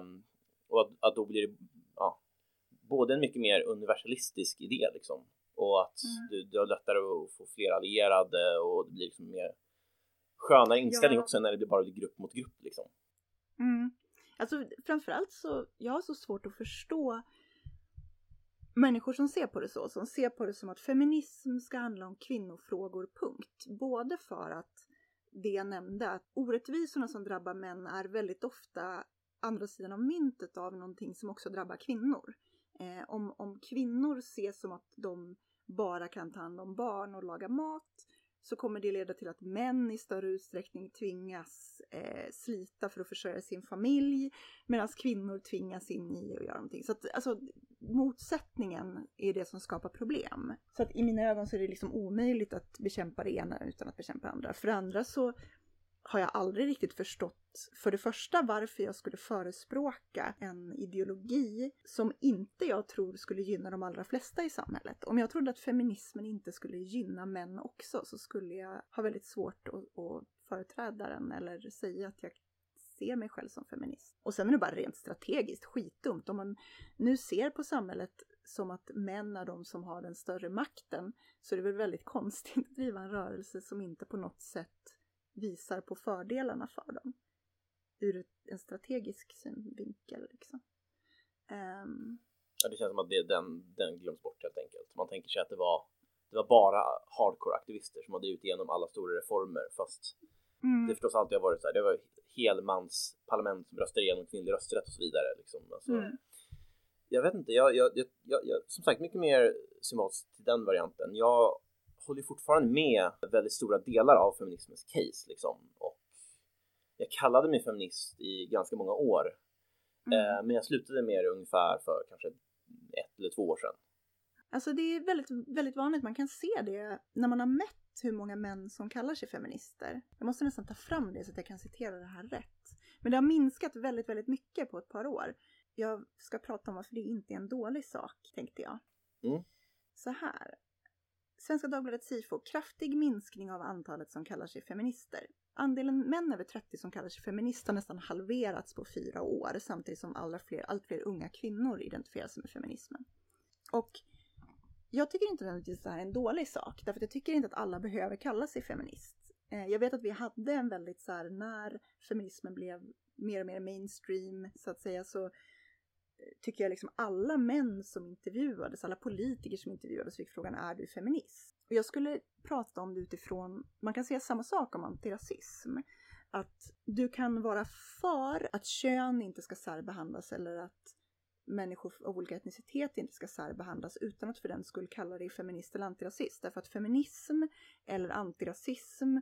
um, och att, att, då blir det ja, både en mycket mer universalistisk idé liksom och att mm. du, du har lättare att få fler allierade och det blir liksom mer skönare inställning ja. också när det blir bara grupp mot grupp liksom. Mm. Alltså framförallt så, jag har så svårt att förstå människor som ser på det så, som ser på det som att feminism ska handla om kvinnofrågor, punkt. Både för att det jag nämnde, att orättvisorna som drabbar män är väldigt ofta andra sidan av myntet av någonting som också drabbar kvinnor. Eh, om, om kvinnor ses som att de bara kan ta hand om barn och laga mat så kommer det leda till att män i större utsträckning tvingas eh, slita för att försörja sin familj medan kvinnor tvingas in i att göra någonting. Så att, alltså, motsättningen är det som skapar problem. Så att i mina ögon så är det liksom omöjligt att bekämpa det ena utan att bekämpa det andra. För det andra så har jag aldrig riktigt förstått för det första varför jag skulle förespråka en ideologi som inte jag tror skulle gynna de allra flesta i samhället. Om jag trodde att feminismen inte skulle gynna män också så skulle jag ha väldigt svårt att, att företräda den eller säga att jag ser mig själv som feminist. Och sen är det bara rent strategiskt skitdumt. Om man nu ser på samhället som att män är de som har den större makten så är det väl väldigt konstigt att driva en rörelse som inte på något sätt visar på fördelarna för dem. Ur en strategisk synvinkel liksom. Um, ja, det känns som att det, den, den glöms bort helt enkelt. Man tänker sig att det var, det var bara hardcore-aktivister som hade ut igenom alla stora reformer fast mm. det förstås alltid har varit så här. Det var helmans parlament som röstade igenom kvinnlig rösträtt och så vidare. Liksom. Alltså, mm. Jag vet inte, jag, jag, jag, jag, som sagt mycket mer sympatisk till den varianten. Jag håller fortfarande med väldigt stora delar av feminismens case liksom. Och jag kallade mig feminist i ganska många år. Mm. Eh, men jag slutade med det ungefär för kanske ett eller två år sedan. Alltså det är väldigt, väldigt vanligt, man kan se det när man har mätt hur många män som kallar sig feminister. Jag måste nästan ta fram det så att jag kan citera det här rätt. Men det har minskat väldigt, väldigt mycket på ett par år. Jag ska prata om varför det inte är en dålig sak, tänkte jag. Mm. Så här. Svenska Dagbladet SIFO, kraftig minskning av antalet som kallar sig feminister. Andelen män över 30 som kallar sig feminister har nästan halverats på fyra år samtidigt som allra fler, allt fler unga kvinnor identifierar sig med feminismen. Och jag tycker inte nödvändigtvis att det här är en dålig sak, därför att jag tycker inte att alla behöver kalla sig feminist. Eh, jag vet att vi hade en väldigt så här, när feminismen blev mer och mer mainstream så att säga, så tycker jag liksom alla män som intervjuades, alla politiker som intervjuades fick frågan är du feminist? Och jag skulle prata om det utifrån, man kan säga samma sak om antirasism. Att du kan vara för att kön inte ska särbehandlas eller att människor av olika etnicitet inte ska särbehandlas utan att för den skull kalla dig feminist eller antirasist. Därför att feminism eller antirasism,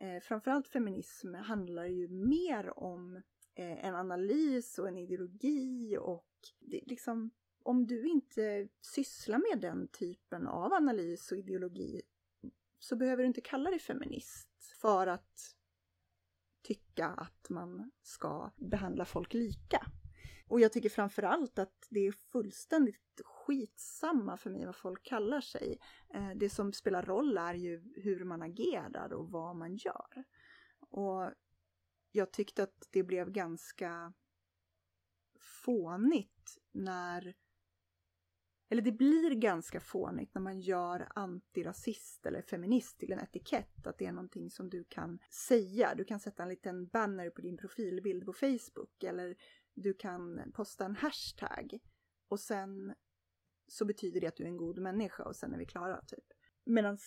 eh, framförallt feminism, handlar ju mer om eh, en analys och en ideologi och det, liksom, om du inte sysslar med den typen av analys och ideologi så behöver du inte kalla dig feminist för att tycka att man ska behandla folk lika. Och jag tycker framförallt att det är fullständigt skitsamma för mig vad folk kallar sig. Eh, det som spelar roll är ju hur man agerar och vad man gör. Och jag tyckte att det blev ganska fånigt när eller det blir ganska fånigt när man gör antirasist eller feminist till en etikett. Att det är någonting som du kan säga. Du kan sätta en liten banner på din profilbild på Facebook eller du kan posta en hashtag. Och sen så betyder det att du är en god människa och sen är vi klara typ. Medan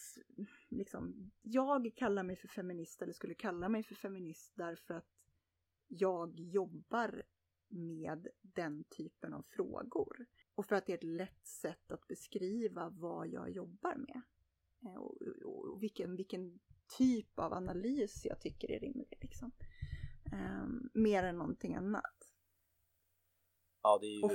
liksom, jag kallar mig för feminist eller skulle kalla mig för feminist därför att jag jobbar med den typen av frågor. Och för att det är ett lätt sätt att beskriva vad jag jobbar med. Eh, och, och, och vilken, vilken typ av analys jag tycker är rimlig. Liksom. Um, mer än någonting annat. Ja, det är ju... Of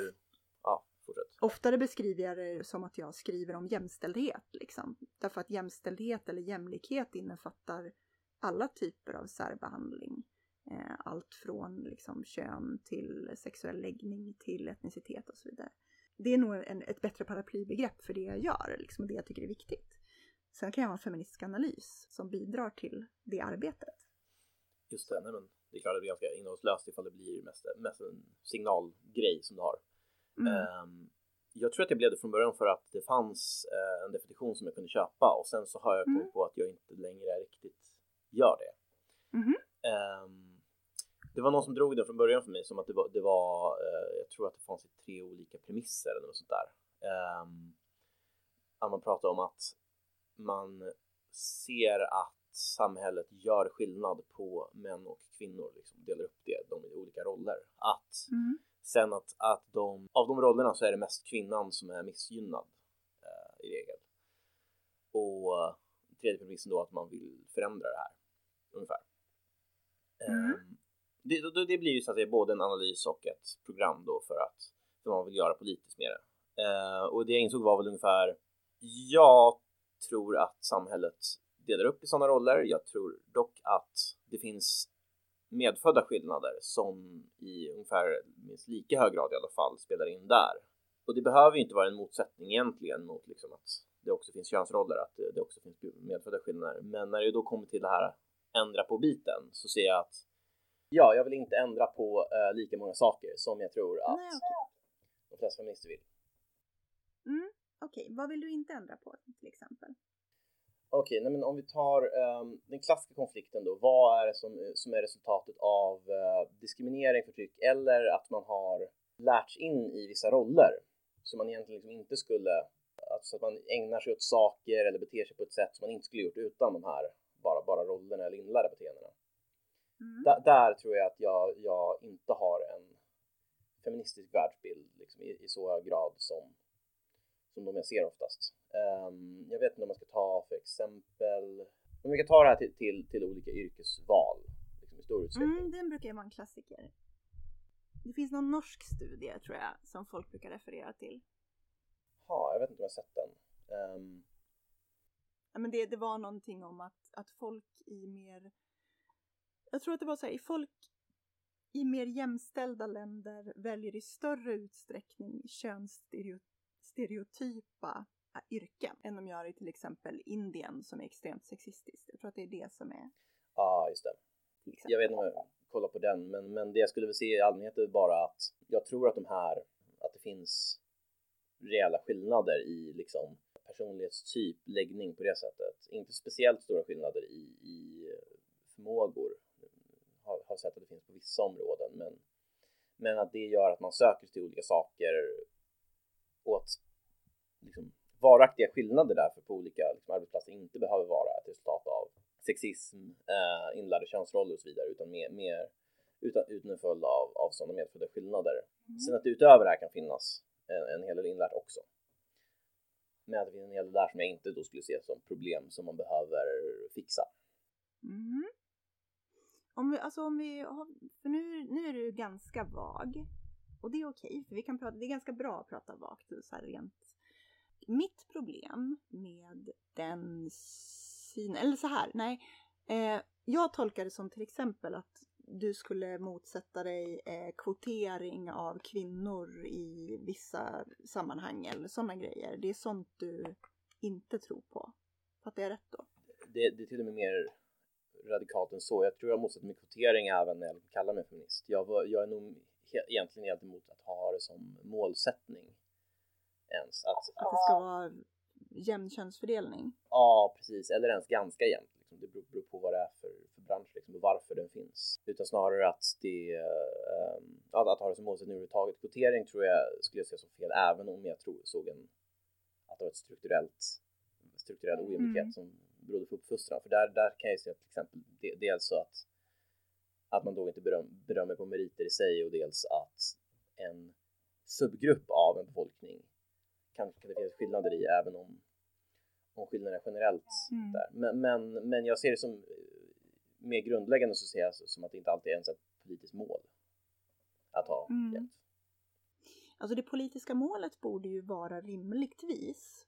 ja, fortsätt. Oftare beskriver jag det som att jag skriver om jämställdhet. Liksom. Därför att jämställdhet eller jämlikhet innefattar alla typer av särbehandling. Eh, allt från liksom, kön till sexuell läggning till etnicitet och så vidare. Det är nog en, ett bättre paraplybegrepp för det jag gör liksom, och det jag tycker är viktigt. Sen kan jag ha en feministisk analys som bidrar till det arbetet. Just det, nej men det är klart att det blir ganska innehållslöst ifall det blir mest, mest en signalgrej som du har. Mm. Um, jag tror att jag blev det från början för att det fanns uh, en definition som jag kunde köpa och sen så har jag kommit mm. på att jag inte längre riktigt gör det. Mm. Um, det var någon som drog det från början för mig som att det var, det var eh, jag tror att det fanns tre olika premisser eller något sånt där. Att man pratar om att man ser att samhället gör skillnad på män och kvinnor, liksom delar upp det, de i olika roller. Att mm. sen att, att de, av de rollerna så är det mest kvinnan som är missgynnad eh, i regel. Och tredje premissen då att man vill förändra det här ungefär. Mm. Um, det, det, blir ju så att det är både en analys och ett program då för att för man vill göra politiskt med det. Eh, och det jag insåg var väl ungefär, jag tror att samhället delar upp i sådana roller. Jag tror dock att det finns medfödda skillnader som i ungefär minst lika hög grad i alla fall spelar in där. Och det behöver ju inte vara en motsättning egentligen mot liksom att det också finns könsroller, att det också finns medfödda skillnader. Men när det då kommer till det här ändra på biten så ser jag att Ja, jag vill inte ändra på uh, lika många saker som jag tror att Nej, okay. de flesta feminister vill. Mm, Okej, okay. vad vill du inte ändra på till exempel? Okej, okay, men om vi tar um, den klassiska konflikten då. Vad är det som, som är resultatet av uh, diskriminering, förtryck eller att man har lärts in i vissa roller som man egentligen liksom inte skulle, alltså att man ägnar sig åt saker eller beter sig på ett sätt som man inte skulle gjort utan de här bara, bara rollerna eller inlärda beteendena. Mm. Där, tror jag att jag, jag inte har en feministisk världsbild liksom, i, i, så hög grad som, som de jag ser oftast. Um, jag vet inte om man ska ta för exempel, om vi kan ta det här till, till, till olika yrkesval liksom, i stor utsträckning. Mm, den brukar ju vara en klassiker. Det finns någon norsk studie tror jag som folk brukar referera till. Jaha, jag vet inte om jag sett den. Um... Ja, men det, det var någonting om att, att folk i mer... Jag tror att det var så här, folk i mer jämställda länder väljer i större utsträckning könsstereotypa yrken än de gör i till exempel Indien som är extremt sexistiskt. Jag tror att det är det som är... Ja, just det. Jag vet inte om jag kollar på den, men, men det jag skulle vilja se i allmänhet är bara att jag tror att de här, att det finns reella skillnader i liksom personlighetstyp, läggning på det sättet. Inte speciellt stora skillnader i, i förmågor. Har, har sett att det finns på vissa områden, men, men att det gör att man söker till olika saker och att liksom, varaktiga skillnader därför på olika liksom, arbetsplatser inte behöver vara ett resultat av sexism, eh, inlärda könsroller och så vidare, utan mer, mer utan, utan en följd av, av sådana medfödda skillnader. Mm. Sen att utöver det här kan finnas en, en hel del inlärt också. Men att det finns en hel del där som jag inte då skulle se som problem som man behöver fixa. Mm. Om vi, alltså om vi har, för nu, nu är du ganska vag. Och det är okej, för vi kan prata, det är ganska bra att prata vagt så här rent. Mitt problem med den synen, eller så här, nej. Eh, jag tolkar det som till exempel att du skulle motsätta dig eh, kvotering av kvinnor i vissa sammanhang eller sådana grejer. Det är sånt du inte tror på. Fattar jag rätt då? Det, det är till och med mer radikalt än så. Jag tror jag motsätter mig kvotering även när jag kallar mig feminist. Jag, jag är nog egentligen helt emot att ha det som målsättning ens. Att, att det ska vara jämn könsfördelning? Ja, precis. Eller ens ganska jämnt. Liksom. Det beror, beror, på vad det är för, för bransch liksom, och varför den finns. Utan snarare att det äh, att, att ha det som målsättning överhuvudtaget. Kvotering tror jag skulle jag säga som fel, även om jag tror, såg en, att det var ett strukturellt strukturell ojämlikhet mm. som berodde på uppfostran. För där, där kan jag se till exempel dels så att, att man då inte beröm, berömmer på meriter i sig och dels att en subgrupp av en befolkning kan, kan det finnas skillnader i även om, om skillnaderna generellt mm. där. Men, men, men jag ser det som mer grundläggande så ser jag som att det inte alltid är ens ett politiskt mål att ha mm. Alltså det politiska målet borde ju vara rimligtvis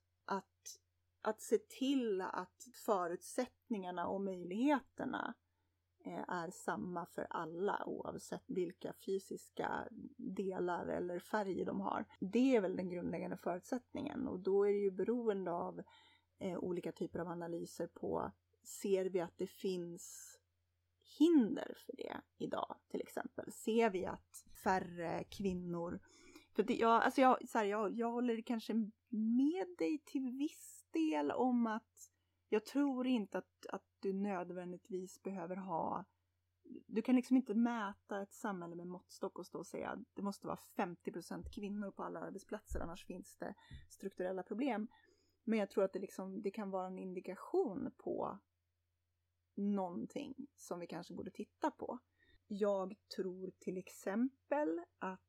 att, se till att förutsättningarna och möjligheterna eh, är samma för alla oavsett vilka fysiska delar eller färger de har. Det är väl den grundläggande förutsättningen och då är det ju beroende av eh, olika typer av analyser på ser vi att det finns hinder för det idag till exempel? Ser vi att färre kvinnor för det, jag, alltså jag, så här, jag, jag håller kanske med dig till viss del om att jag tror inte att, att du nödvändigtvis behöver ha du kan liksom inte mäta ett samhälle med måttstock och stå och säga att det måste vara 50% kvinnor på alla arbetsplatser annars finns det strukturella problem. Men jag tror att det, liksom, det kan vara en indikation på någonting som vi kanske borde titta på. Jag tror till exempel att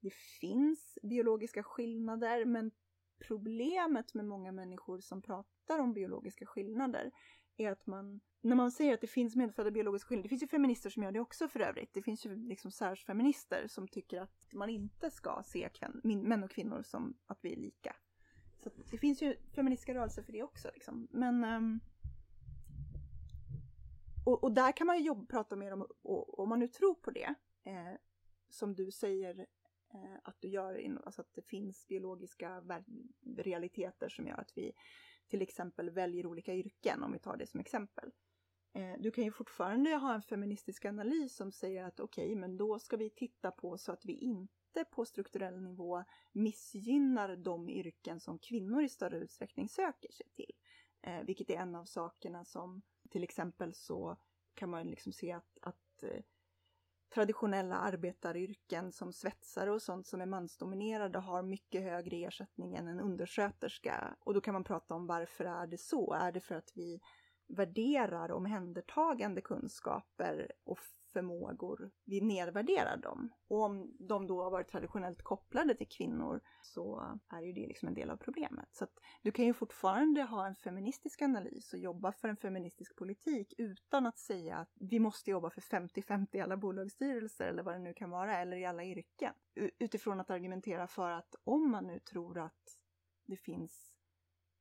det finns biologiska skillnader men problemet med många människor som pratar om biologiska skillnader är att man, när man säger att det finns medfödda biologiska skillnader, det finns ju feminister som gör det också för övrigt, det finns ju liksom särsfeminister som tycker att man inte ska se män och kvinnor som att vi är lika. Så det finns ju feministiska rörelser för det också liksom. Men um, och, och, där kan man ju jobba, prata mer om, och, om man nu tror på det, eh, som du säger Eh, att du gör, alltså att det finns biologiska realiteter som gör att vi till exempel väljer olika yrken, om vi tar det som exempel. Eh, du kan ju fortfarande ha en feministisk analys som säger att okej, okay, men då ska vi titta på så att vi inte på strukturell nivå missgynnar de yrken som kvinnor i större utsträckning söker sig till. Eh, vilket är en av sakerna som till exempel så kan man liksom se att, att eh, traditionella arbetaryrken som svetsare och sånt som är mansdominerade har mycket högre ersättning än en undersköterska. Och då kan man prata om varför är det så? Är det för att vi värderar omhändertagande kunskaper och förmågor, vi nedvärderar dem. Och om de då har varit traditionellt kopplade till kvinnor så är ju det liksom en del av problemet. Så att du kan ju fortfarande ha en feministisk analys och jobba för en feministisk politik utan att säga att vi måste jobba för 50-50 i alla bolagsstyrelser eller vad det nu kan vara, eller i alla yrken. Utifrån att argumentera för att om man nu tror att det finns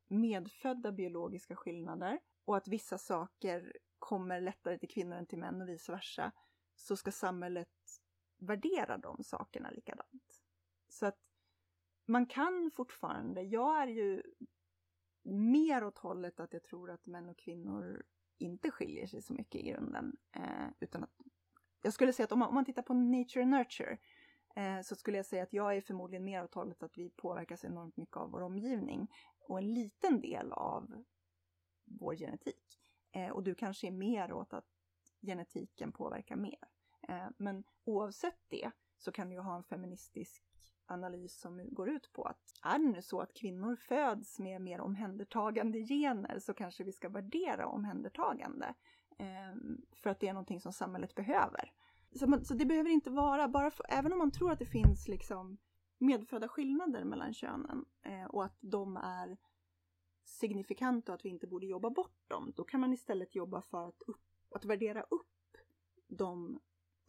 medfödda biologiska skillnader och att vissa saker kommer lättare till kvinnor än till män och vice versa, så ska samhället värdera de sakerna likadant. Så att man kan fortfarande, jag är ju mer åt hållet att jag tror att män och kvinnor inte skiljer sig så mycket i grunden. Eh, utan att, jag skulle säga att om man, om man tittar på nature and nurture eh, så skulle jag säga att jag är förmodligen mer åt hållet att vi påverkas enormt mycket av vår omgivning och en liten del av vår genetik. Eh, och du kanske är mer åt att genetiken påverkar mer. Eh, men oavsett det så kan du ju ha en feministisk analys som går ut på att är det nu så att kvinnor föds med mer omhändertagande gener så kanske vi ska värdera omhändertagande. Eh, för att det är någonting som samhället behöver. Så, man, så det behöver inte vara, bara för, även om man tror att det finns liksom medfödda skillnader mellan könen eh, och att de är signifikanta och att vi inte borde jobba bort dem. Då kan man istället jobba för att, upp, att värdera upp de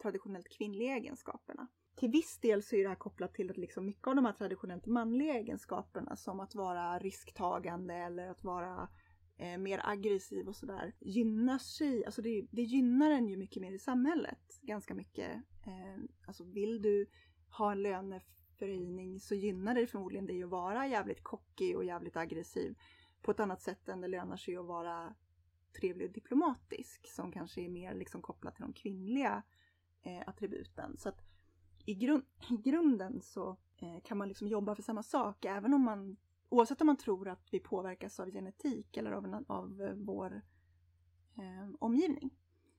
traditionellt kvinnliga egenskaperna. Till viss del så är det här kopplat till att liksom mycket av de här traditionellt manliga egenskaperna som att vara risktagande eller att vara eh, mer aggressiv och sådär gynnar sig, alltså det, det gynnar en ju mycket mer i samhället. Ganska mycket. Eh, alltså vill du ha en löneförhöjning så gynnar det förmodligen dig att vara jävligt kockig och jävligt aggressiv på ett annat sätt än det lönar sig att vara trevlig och diplomatisk som kanske är mer liksom kopplat till de kvinnliga eh, attributen. Så att i, grund, i grunden så eh, kan man liksom jobba för samma sak även om man oavsett om man tror att vi påverkas av genetik eller av, en, av eh, vår eh, omgivning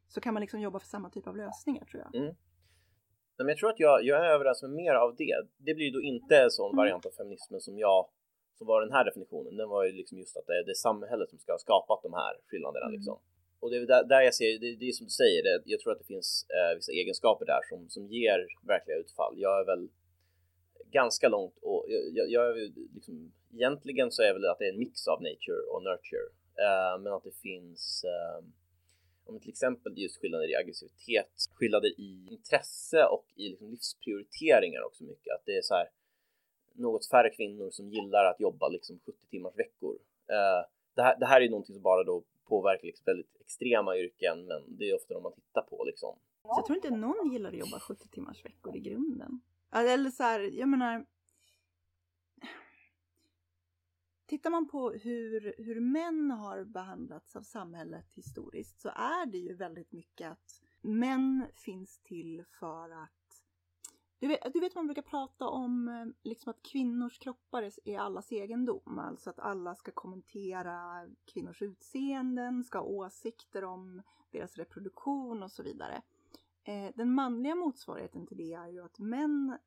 så kan man liksom jobba för samma typ av lösningar tror jag. Mm. Men jag tror att jag, jag är överens med mer av det. Det blir då inte en sån mm. variant av feminismen som jag som var den här definitionen, den var ju liksom just att det är, det samhället som ska ha skapat de här skillnaderna mm. liksom. Och det är där, där jag ser, det, det är som du säger, det, jag tror att det finns eh, vissa egenskaper där som, som ger verkliga utfall. Jag är väl ganska långt och jag, jag är liksom, egentligen så är väl att det är en mix av nature och nurture, eh, men att det finns eh, om till exempel just skillnader i aggressivitet, skillnader i intresse och i liksom livsprioriteringar också mycket. Att det är så här, något färre kvinnor som gillar att jobba liksom 70 timmars veckor. Eh, det, här, det här är någonting som bara då påverkar liksom väldigt extrema yrken, men det är ofta de man tittar på liksom. Så jag tror inte någon gillar att jobba 70 timmars veckor i grunden. Alltså, eller så här, jag menar. Tittar man på hur, hur män har behandlats av samhället historiskt så är det ju väldigt mycket att män finns till för att du vet, du vet man brukar prata om eh, liksom att kvinnors kroppar är allas egendom. Alltså att alla ska kommentera kvinnors utseenden, ska ha åsikter om deras reproduktion och så vidare. Eh, den manliga motsvarigheten till det är ju att män,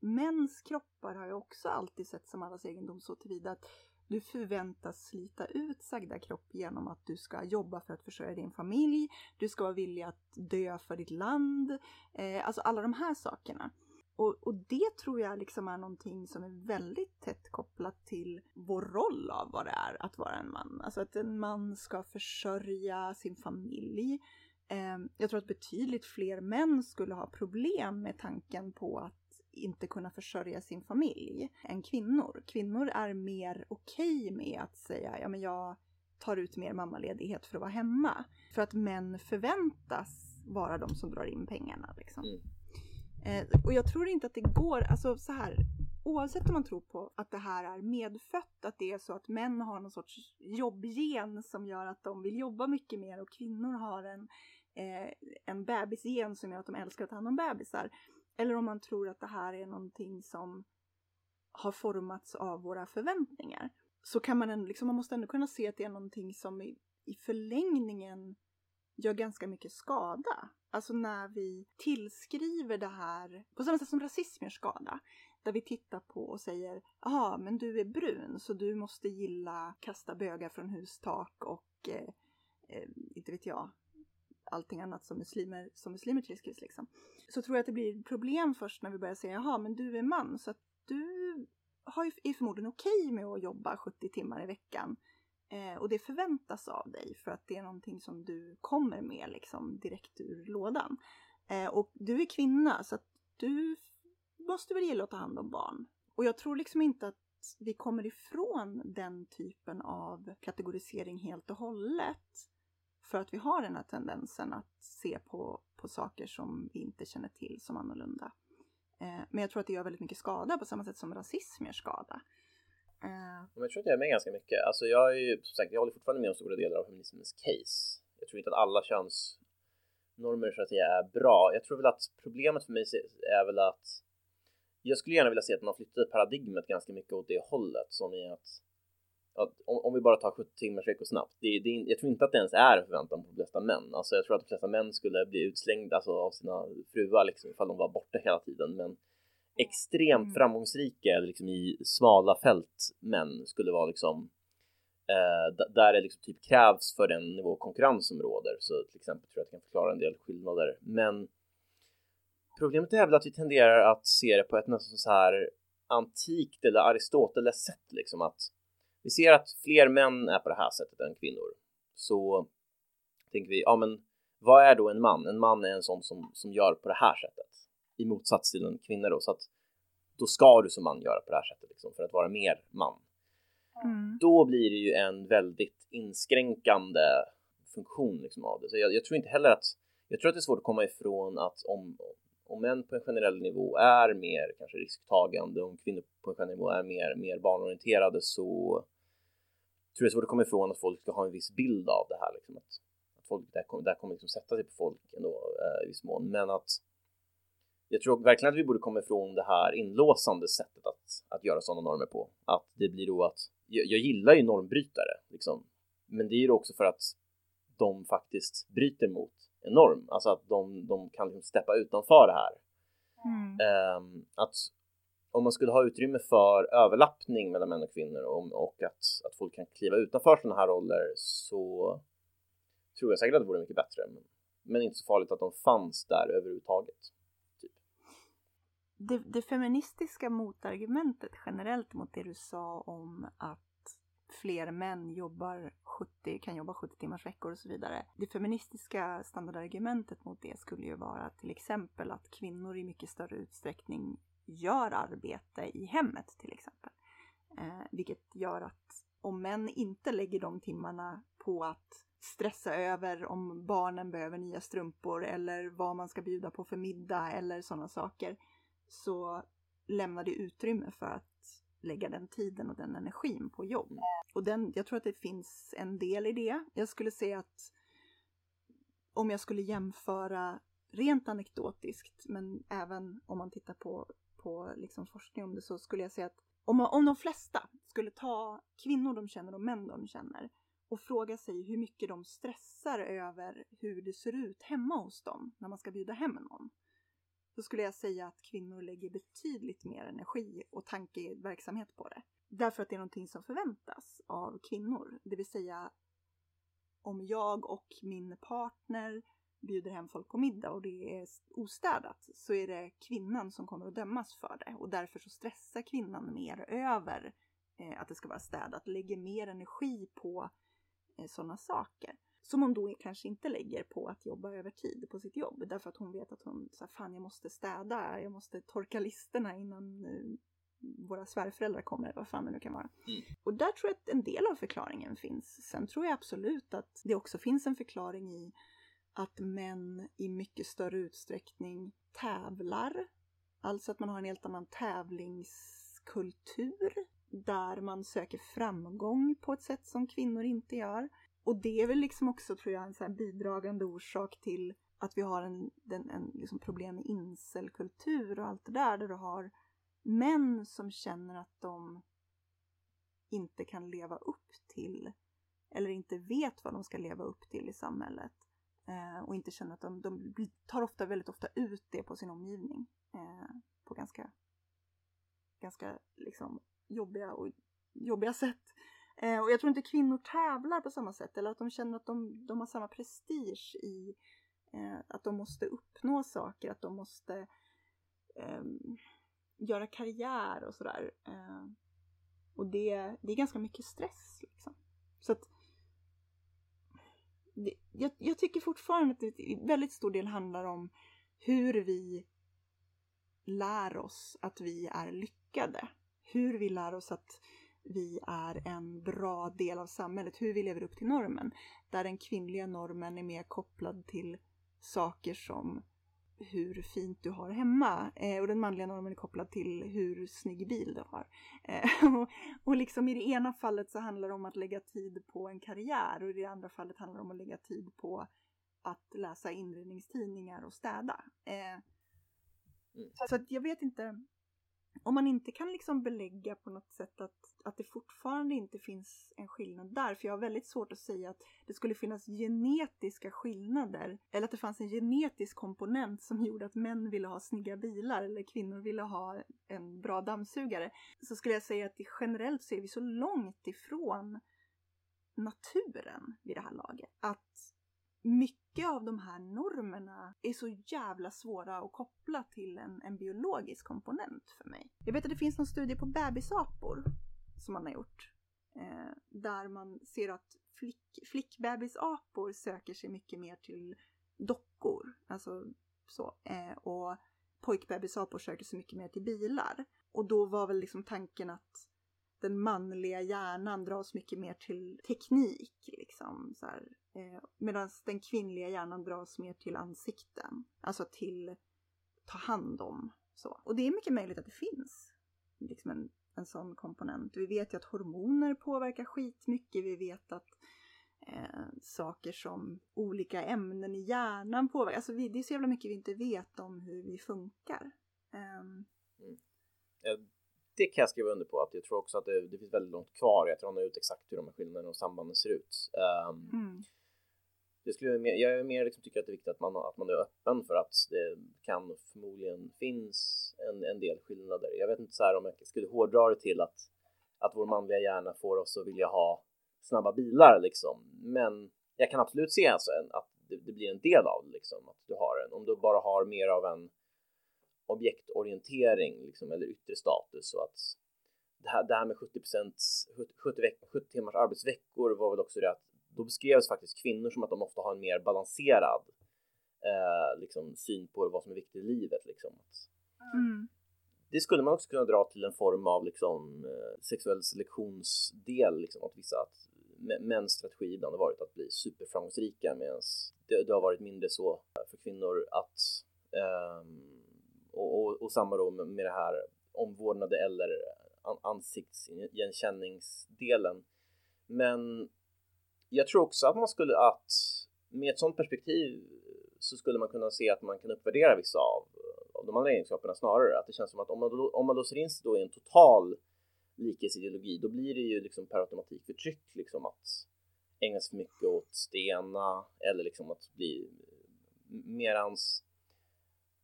mäns kroppar har ju också alltid sett som allas egendom så tillvida att du förväntas slita ut sagda kropp genom att du ska jobba för att försörja din familj. Du ska vara villig att dö för ditt land. Eh, alltså alla de här sakerna. Och, och, det tror jag liksom är någonting som är väldigt tätt kopplat till vår roll av vad det är att vara en man. Alltså att en man ska försörja sin familj. Eh, jag tror att betydligt fler män skulle ha problem med tanken på att inte kunna försörja sin familj än kvinnor. Kvinnor är mer okej okay med att säga ja men jag tar ut mer mammaledighet för att vara hemma. För att män förväntas vara de som drar in pengarna. Liksom. Mm. Eh, och jag tror inte att det går, alltså så här, oavsett om man tror på att det här är medfött, att det är så att män har någon sorts jobbgen som gör att de vill jobba mycket mer och kvinnor har en, eh, en bebisgen som gör att de älskar att ta hand om bebisar. Eller om man tror att det här är någonting som har formats av våra förväntningar. Så kan man ändå, liksom, man måste ändå kunna se att det är någonting som i, i förlängningen gör ganska mycket skada. Alltså när vi tillskriver det här, på samma sätt som rasism gör skada. Där vi tittar på och säger, ja men du är brun så du måste gilla kasta bögar från hustak och, eh, eh, inte vet jag, allting annat som muslimer, som muslimer tillskrivs liksom. Så tror jag att det blir problem först när vi börjar säga, jaha men du är man så att du har ju, är förmodligen okej okay med att jobba 70 timmar i veckan. Eh, och det förväntas av dig för att det är någonting som du kommer med liksom direkt ur lådan. Eh, och du är kvinna så att du måste väl gilla att ta hand om barn. Och jag tror liksom inte att vi kommer ifrån den typen av kategorisering helt och hållet. För att vi har den här tendensen att se på, på saker som vi inte känner till som annorlunda. Eh, men jag tror att det gör väldigt mycket skada på samma sätt som rasism gör skada. Eh. Jag tror att jag är med ganska mycket. Alltså jag är ju, som sagt, jag håller fortfarande med om stora delar av feminismens case. Jag tror inte att alla könsnormer så att säga är bra. Jag tror väl att problemet för mig är väl att jag skulle gärna vilja se att man flyttar paradigmet ganska mycket åt det hållet som i att, att om, om, vi bara tar 70 timmars veckor snabbt. Det, det, jag tror inte att det ens är en förväntan på de flesta män. Alltså jag tror att de flesta män skulle bli utslängda alltså, av sina fruar liksom, ifall de var borta hela tiden. Men extremt mm. framgångsrika liksom, i smala fält män skulle vara liksom eh, där det liksom typ krävs för den nivå konkurrens som råder. Så till exempel tror jag att jag kan förklara en del skillnader. Men Problemet är väl att vi tenderar att se det på ett nästan så här antikt eller Aristoteles sätt liksom att vi ser att fler män är på det här sättet än kvinnor. Så tänker vi, ja men vad är då en man? En man är en sån som, som gör på det här sättet i motsats till en kvinna då så att då ska du som man göra på det här sättet liksom, för att vara mer man. Mm. Då blir det ju en väldigt inskränkande funktion liksom, av det. Så jag, jag, tror inte heller att jag tror att det är svårt att komma ifrån att om, om män på en generell nivå är mer kanske risktagande, om kvinnor på en generell nivå är mer, mer barnorienterade så tror jag det är svårt att komma ifrån att folk ska ha en viss bild av det här. Liksom, att, att folk, det här kommer, det här kommer liksom sätta sig på folk ändå eh, i viss mån. Men att jag tror verkligen att vi borde komma ifrån det här inlåsande sättet att, att göra sådana normer på. Att det blir då att, jag, jag gillar ju normbrytare, liksom. men det är ju också för att de faktiskt bryter mot enorm. Alltså att de, de kan liksom steppa utanför det här. Mm. Um, att om man skulle ha utrymme för överlappning mellan män och kvinnor och, och att, att folk kan kliva utanför sådana här roller så tror jag säkert att det vore mycket bättre. Men, men inte så farligt att de fanns där överhuvudtaget. Typ. Det, det feministiska motargumentet generellt mot det du sa om att fler män jobbar 70, kan jobba 70 timmars veckor och så vidare. Det feministiska standardargumentet mot det skulle ju vara till exempel att kvinnor i mycket större utsträckning gör arbete i hemmet till exempel. Eh, vilket gör att om män inte lägger de timmarna på att stressa över om barnen behöver nya strumpor eller vad man ska bjuda på för middag eller sådana saker så lämnar det utrymme för att lägga den tiden och den energin på jobb. Och den, jag tror att det finns en del i det. Jag skulle säga att om jag skulle jämföra rent anekdotiskt, men även om man tittar på, på liksom forskning om det, så skulle jag säga att om, om de flesta skulle ta kvinnor de känner och män de känner och fråga sig hur mycket de stressar över hur det ser ut hemma hos dem när man ska bjuda hem någon Då skulle jag säga att kvinnor lägger betydligt mer energi och tankeverksamhet på det. Därför att det är någonting som förväntas av kvinnor. Det vill säga om jag och min partner bjuder hem folk på middag och det är ostädat så är det kvinnan som kommer att dömas för det och därför så stressar kvinnan mer över eh, att det ska vara städat, lägger mer energi på eh, sådana saker. Som hon då kanske inte lägger på att jobba över tid på sitt jobb. Därför att hon vet att hon, så här, fan jag måste städa, jag måste torka listerna innan uh, våra svärföräldrar kommer, vad fan det nu kan vara. Mm. Och där tror jag att en del av förklaringen finns. Sen tror jag absolut att det också finns en förklaring i att män i mycket större utsträckning tävlar. Alltså att man har en helt annan tävlingskultur där man söker framgång på ett sätt som kvinnor inte gör. Och det är väl liksom också tror jag en så bidragande orsak till att vi har en, en, en liksom problem med incelkultur och allt det där. Där du har män som känner att de inte kan leva upp till eller inte vet vad de ska leva upp till i samhället. Eh, och inte känner att de, de tar ofta väldigt ofta ut det på sin omgivning. Eh, på ganska, ganska liksom jobbiga, och, jobbiga sätt. Eh, och jag tror inte kvinnor tävlar på samma sätt eller att de känner att de, de har samma prestige i Eh, att de måste uppnå saker, att de måste eh, göra karriär och sådär. Eh, och det, det är ganska mycket stress. Liksom. Så att det, jag, jag, tycker fortfarande att det i väldigt stor del handlar om hur vi lär oss att vi är lyckade. Hur vi lär oss att vi är en bra del av samhället, hur vi lever upp till normen. Där den kvinnliga normen är mer kopplad till saker som hur fint du har hemma eh, och den manliga normen är kopplad till hur snygg bil du har. Eh, och, och liksom i det ena fallet så handlar det om att lägga tid på en karriär och i det andra fallet handlar det om att lägga tid på att läsa inredningstidningar och städa. Eh, mm. Så att jag vet inte, om man inte kan liksom belägga på något sätt att, att det fortfarande inte finns en skillnad där, för jag har väldigt svårt att säga att det skulle finnas genetiska skillnader, eller att det fanns en genetisk komponent som gjorde att män ville ha snygga bilar eller kvinnor ville ha en bra dammsugare, så skulle jag säga att generellt så är vi så långt ifrån naturen vid det här laget. Att mycket mycket av de här normerna är så jävla svåra att koppla till en, en biologisk komponent för mig. Jag vet att det finns någon studie på bebisapor som man har gjort. Eh, där man ser att flick, flickbebisapor söker sig mycket mer till dockor. Alltså så. Eh, och pojkbebisapor söker sig mycket mer till bilar. Och då var väl liksom tanken att den manliga hjärnan dras mycket mer till teknik. Liksom, så eh, Medan den kvinnliga hjärnan dras mer till ansikten. Alltså till ta hand om. Så. Och det är mycket möjligt att det finns liksom en, en sån komponent. Vi vet ju att hormoner påverkar skitmycket. Vi vet att eh, saker som olika ämnen i hjärnan påverkar. Alltså vi, det är så jävla mycket vi inte vet om hur vi funkar. Um, mm det kan jag skriva under på att jag tror också att det, det finns väldigt långt kvar i att rana ut exakt hur de här skillnaderna och sambanden ser ut. Um, mm det skulle, jag är mer liksom tycker att det är viktigt att man, att man är öppen för att det kan förmodligen finns en, en del skillnader. Jag vet inte så här om jag skulle hårdra det till att, att vår manliga hjärna får oss att vilja ha snabba bilar liksom. Men jag kan absolut se alltså en, att det, det, blir en del av det liksom. Att du har en, om du bara har mer av en objektorientering liksom, eller yttre status och att det här, det här med 70 70, 70, timmars arbetsveckor var väl också det att då beskrevs faktiskt kvinnor som att de ofta har en mer balanserad eh, liksom, syn på vad som är viktigt i livet. Liksom. Mm. Det skulle man också kunna dra till en form av liksom, eh, sexuell selektionsdel, liksom, att vissa att mäns strategi ibland har varit att bli superframgångsrika medan det, det har varit mindre så för kvinnor att um, och, och, och samma då med det här omvårdnade eller ansiktsigenkänningsdelen. Men jag tror också att man skulle att med ett sådant perspektiv så skulle man kunna se att man kan uppvärdera vissa av, av de andra egenskaperna snarare. Att det känns som att om man, om man låser in sig då i en total likhetsideologi, då blir det ju liksom per automatik förtryck liksom att ägna sig för mycket åt stena eller liksom att bli merans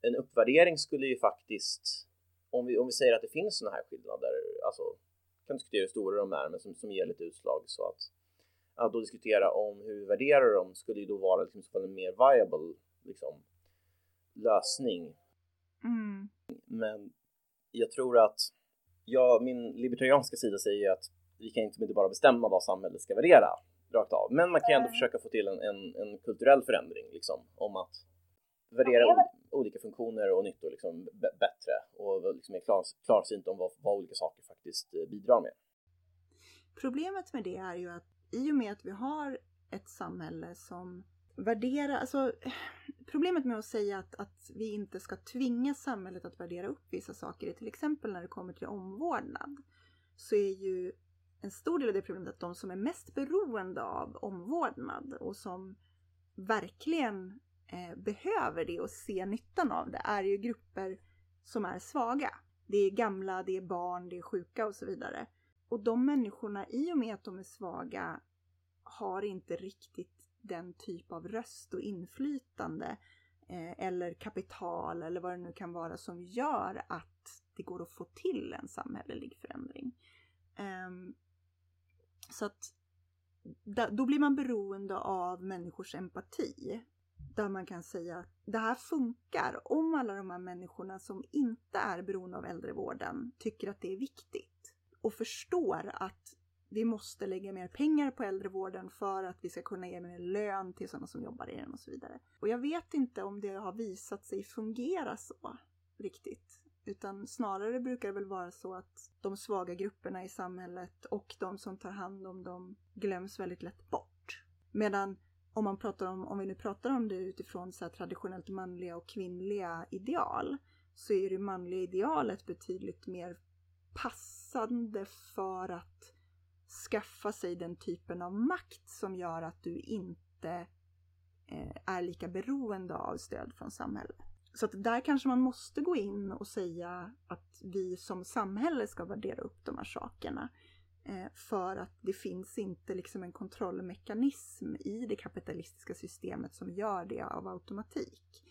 en uppvärdering skulle ju faktiskt, om vi, om vi säger att det finns sådana här skillnader, alltså kan diskutera hur stora de är, men som, som ger lite utslag så att, att då diskutera om hur vi värderar dem skulle ju då vara liksom, en mer viable liksom, lösning. Mm. Men jag tror att jag, min libertarianska sida säger att vi kan inte bara bestämma vad samhället ska värdera rakt av, men man kan ändå försöka få till en, en, en kulturell förändring liksom om att värdera olika funktioner och nyttor liksom bättre och liksom är klar, klarsynt om vad, vad olika saker faktiskt eh, bidrar med. Problemet med det är ju att i och med att vi har ett samhälle som värderar, alltså problemet med att säga att, att vi inte ska tvinga samhället att värdera upp vissa saker, till exempel när det kommer till omvårdnad, så är ju en stor del av det problemet att de som är mest beroende av omvårdnad och som verkligen eh, behöver det och ser nyttan av det är ju grupper som är svaga. Det är gamla, det är barn, det är sjuka och så vidare. Och de människorna, i och med att de är svaga, har inte riktigt den typ av röst och inflytande eh, eller kapital eller vad det nu kan vara som gör att det går att få till en samhällelig förändring. Eh, så att då blir man beroende av människors empati där man kan säga att det här funkar om alla de här människorna som inte är beroende av äldrevården tycker att det är viktigt och förstår att vi måste lägga mer pengar på äldrevården för att vi ska kunna ge mer lön till sådana som jobbar i den och så vidare. Och jag vet inte om det har visat sig fungera så riktigt. Utan snarare brukar det väl vara så att de svaga grupperna i samhället och de som tar hand om dem glöms väldigt lätt bort. Medan om man pratar om, om vi nu pratar om det utifrån så traditionellt manliga och kvinnliga ideal, så är det manliga idealet betydligt mer passande för att skaffa sig den typen av makt som gör att du inte eh, är lika beroende av stöd från samhället. Så att där kanske man måste gå in och säga att vi som samhälle ska värdera upp de här sakerna. Eh, för att det finns inte liksom en kontrollmekanism i det kapitalistiska systemet som gör det av automatik.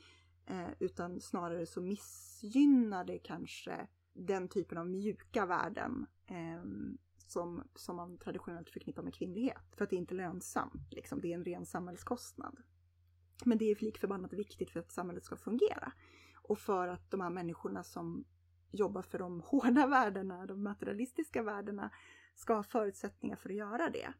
Eh, utan snarare så missgynnar det kanske den typen av mjuka värden eh, som, som man traditionellt förknippar med kvinnlighet. För att det är inte lönsamt, liksom. det är en ren samhällskostnad. Men det är lik förbannat viktigt för att samhället ska fungera. Och för att de här människorna som jobbar för de hårda värdena, de materialistiska värdena, ska ha förutsättningar för att göra det.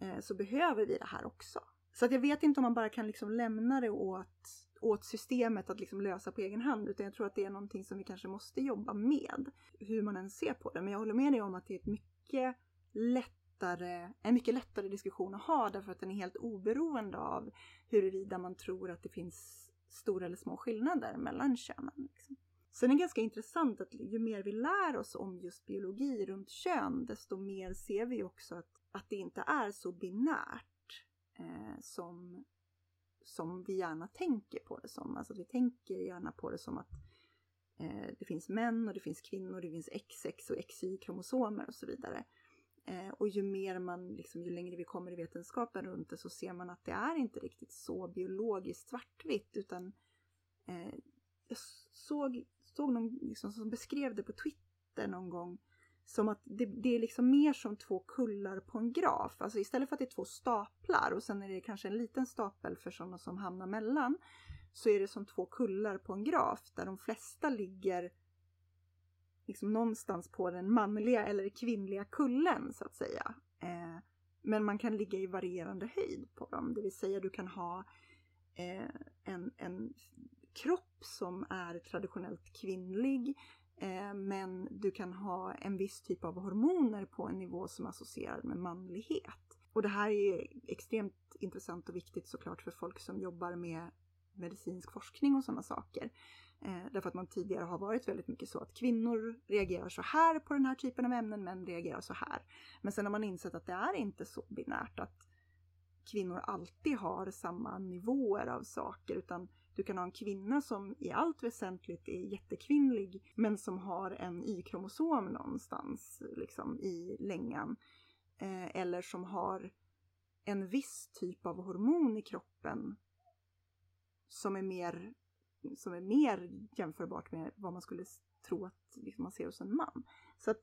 Eh, så behöver vi det här också. Så att jag vet inte om man bara kan liksom lämna det åt, åt systemet att liksom lösa på egen hand, utan jag tror att det är någonting som vi kanske måste jobba med, hur man än ser på det. Men jag håller med dig om att det är ett mycket lättare, en mycket lättare diskussion att ha därför att den är helt oberoende av huruvida man tror att det finns stora eller små skillnader mellan könen. Liksom. Sen är det ganska intressant att ju mer vi lär oss om just biologi runt kön, desto mer ser vi också att, att det inte är så binärt eh, som, som vi gärna tänker på det som. Alltså vi tänker gärna på det som att eh, det finns män och det finns kvinnor, det finns XX och XY-kromosomer och så vidare. Eh, och ju mer man, liksom, ju längre vi kommer i vetenskapen runt det så ser man att det är inte riktigt så biologiskt svartvitt utan eh, jag såg, såg någon liksom, som beskrev det på Twitter någon gång som att det, det, är liksom mer som två kullar på en graf. Alltså istället för att det är två staplar och sen är det kanske en liten stapel för sådana som hamnar mellan så är det som två kullar på en graf där de flesta ligger liksom någonstans på den manliga eller kvinnliga kullen så att säga. Eh, men man kan ligga i varierande höjd på dem, det vill säga du kan ha eh, en, en kropp som är traditionellt kvinnlig Eh, men du kan ha en viss typ av hormoner på en nivå som är associerad med manlighet. Och det här är extremt intressant och viktigt såklart för folk som jobbar med medicinsk forskning och sådana saker. Eh, därför att man tidigare har varit väldigt mycket så att kvinnor reagerar så här på den här typen av ämnen, män reagerar så här. Men sen har man insett att det är inte så binärt att kvinnor alltid har samma nivåer av saker utan du kan ha en kvinna som i allt väsentligt är jättekvinnlig men som har en Y-kromosom någonstans liksom, i längan. Eh, eller som har en viss typ av hormon i kroppen som är mer som är mer jämförbart med vad man skulle tro att liksom, man ser hos en man. Så att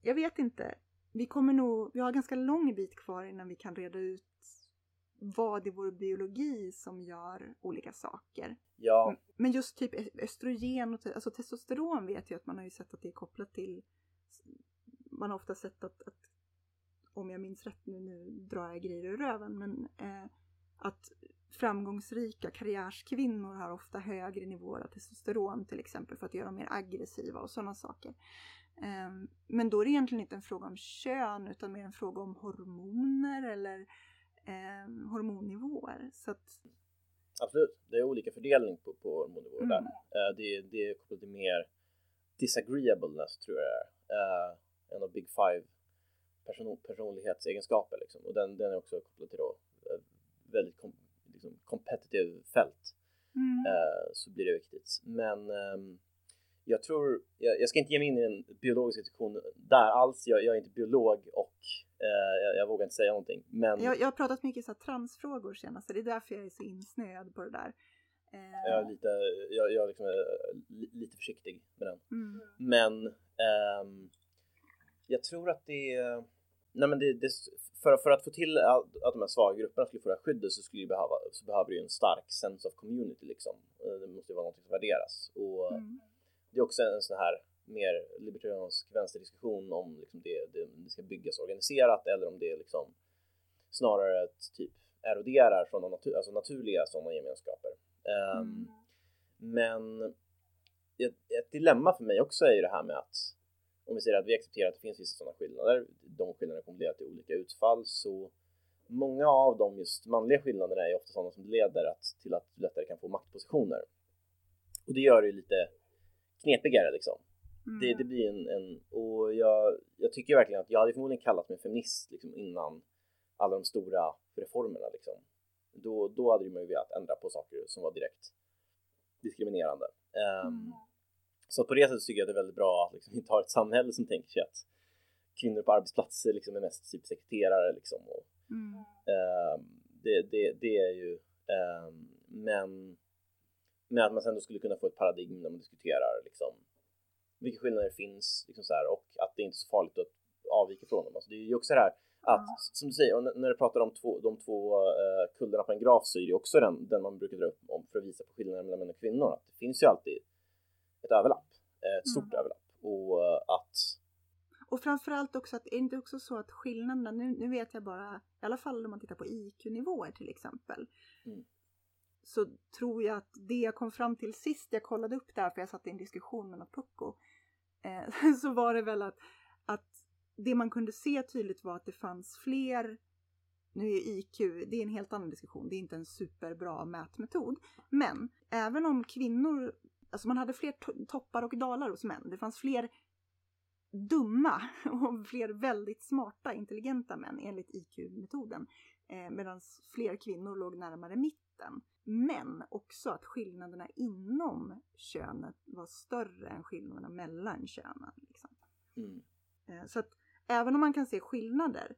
jag vet inte. Vi kommer nog, vi har ganska lång bit kvar innan vi kan reda ut vad i vår biologi som gör olika saker. Ja. Men just typ östrogen och alltså testosteron vet jag att man har ju sett att det är kopplat till man har ofta sett att, att om jag minns rätt nu, nu drar jag grejer ur röven, men eh, att framgångsrika karriärskvinnor har ofta högre nivåer av testosteron till exempel för att göra dem mer aggressiva och sådana saker. Ehm, men då är det egentligen inte en fråga om kön utan mer en fråga om hormoner eller eh, hormonnivåer. Så att... Absolut, det är olika fördelning på, på hormonnivåer mm. där. Uh, det, det är kopplat till mer disagreeableness tror jag det är. Uh, en av Big Five person, personlighetsegenskaper liksom. Och den, den är också kopplad till då, uh, väldigt kom, liksom, competitive fält. Mm. så blir det viktigt. Men um, jag tror, jag, jag, ska inte ge mig in i en biologisk diskussion där alls. Jag, jag är inte biolog och eh, jag, jag, vågar inte säga någonting. Men... Jag, har pratat mycket så här, transfrågor senast, det är därför jag är så insnöad på det där. Eh... Jag är lite, jag, jag liksom är lite försiktig med den. Mm. Men ehm, jag tror att det nej men det, det, för, för att få till att, att de här svaga grupperna skulle få det här skyddet så skulle behöva, så behöver det ju en stark sense of community liksom. Eh, det måste ju vara något som värderas och mm. Det är också en sån här mer libertariansk vänsterdiskussion om liksom det, det, det, ska byggas organiserat eller om det liksom snarare ett typ eroderar från natur, alltså naturliga sådana gemenskaper. Um, mm. Men ett, ett, dilemma för mig också är ju det här med att om vi säger att vi accepterar att det finns vissa sådana skillnader, de skillnaderna kommer leda till olika utfall, så många av de just manliga skillnaderna är ofta sådana som leder att, till att du lättare kan få maktpositioner. Och det gör det ju lite knepigare liksom. Mm. Det, det, blir en, en och jag, jag tycker verkligen att jag hade förmodligen kallat mig feminist liksom innan alla de stora reformerna liksom. Då, då hade man ju velat ändra på saker som var direkt diskriminerande. Um, mm. Så på det sättet tycker jag att det är väldigt bra att liksom, inte ha ett samhälle som tänker sig att kvinnor på arbetsplatser liksom är mest typ sekreterare liksom. Och, mm. um, det, det, det, är ju, um, men, men att man sen då skulle kunna få ett paradigm när man diskuterar liksom vilka skillnader det finns liksom så här, och att det är inte är så farligt att avvika från dem. Alltså, det är ju också det här att, som du säger, när du pratar om två, de två uh, kullarna på en graf så är det också den, den man brukar dra upp om för att visa på skillnader mellan män och kvinnor. Att det finns ju alltid ett överlapp, ett stort mm. överlapp. Och uh, att och framförallt också att är det inte också så att skillnaderna, nu, nu vet jag bara, i alla fall om man tittar på IQ-nivåer till exempel, mm så tror jag att det jag kom fram till sist jag kollade upp det här, för jag satt i en diskussion med något pucko, eh, så var det väl att, att det man kunde se tydligt var att det fanns fler nu är IQ, det är en helt annan diskussion, det är inte en superbra mätmetod. Men även om kvinnor, alltså man hade fler toppar och dalar hos män, det fanns fler dumma och fler väldigt smarta, intelligenta män enligt IQ-metoden. Eh, Medan fler kvinnor låg närmare mitten. Men också att skillnaderna inom könet var större än skillnaderna mellan könen. Liksom. Mm. Eh, så att även om man kan se skillnader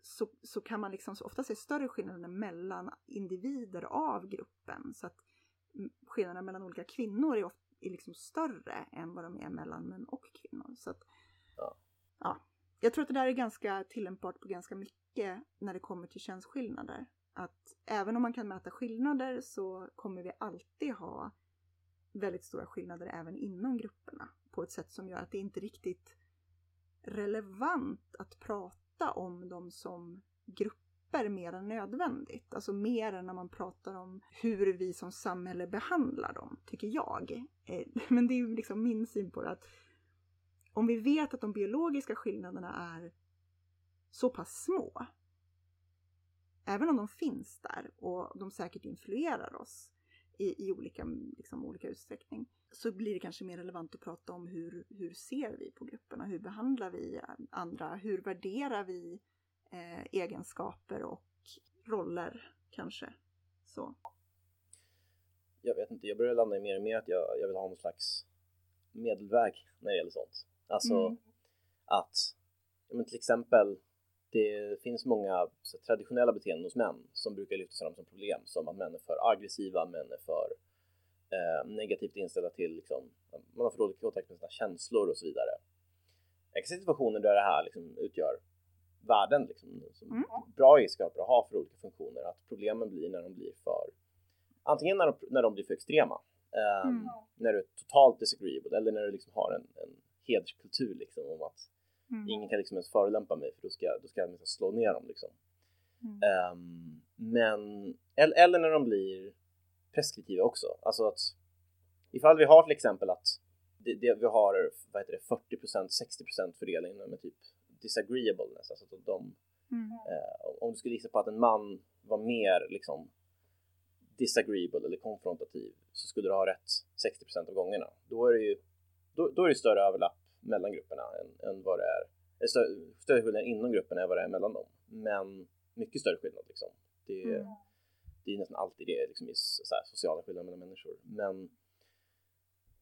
så, så kan man liksom ofta se större skillnader mellan individer av gruppen. Så att skillnaderna mellan olika kvinnor är, ofta, är liksom större än vad de är mellan män och kvinnor. Så att, ja. ja. Jag tror att det där är ganska tillämpbart på ganska mycket när det kommer till könsskillnader. Att även om man kan mäta skillnader så kommer vi alltid ha väldigt stora skillnader även inom grupperna på ett sätt som gör att det inte riktigt relevant att prata om dem som grupper mer än nödvändigt. Alltså mer än när man pratar om hur vi som samhälle behandlar dem, tycker jag. Eh, men det är ju liksom min syn på det att om vi vet att de biologiska skillnaderna är så pass små, även om de finns där och de säkert influerar oss i, i olika, liksom, olika utsträckning, så blir det kanske mer relevant att prata om hur, hur ser vi på grupperna? Hur behandlar vi andra? Hur värderar vi eh, egenskaper och roller kanske? Så. Jag vet inte, jag börjar landa i mer och mer att jag, jag vill ha någon slags medelväg när det gäller sånt. Alltså mm. att, men till exempel, det finns många traditionella beteenden hos män som brukar lyftas fram som problem, som att män är för aggressiva, män är för eh, negativt inställda till liksom, man har för dålig kontakt med sina känslor och så vidare. Jag kan se situationer där det här liksom utgör värden, liksom, som mm. bra egenskaper att ha för olika funktioner, att problemen blir när de blir för antingen när de, när de blir för extrema, eh, mm. när du är totalt disagreeable eller när du liksom har en, en hederskultur liksom om att mm. ingen kan liksom ens förolämpa mig för då ska, då ska jag liksom slå ner dem liksom. Um, men, eller, eller när de blir preskriptiva också. Alltså att ifall vi har till exempel att det, det, vi har vad heter det, 40% 60% fördelning med typ disagreeableness, alltså att de, mm. eh, om du skulle gissa på att en man var mer liksom disagreeable eller konfrontativ så skulle du ha rätt 60% av gångerna. Då är det ju då, då är det större överlapp mellan grupperna än, än vad det är, större, större skillnad inom grupperna än vad det är mellan dem. Men mycket större skillnad liksom. Det, mm det är nästan alltid det liksom, i så här, sociala skillnader mellan människor. Men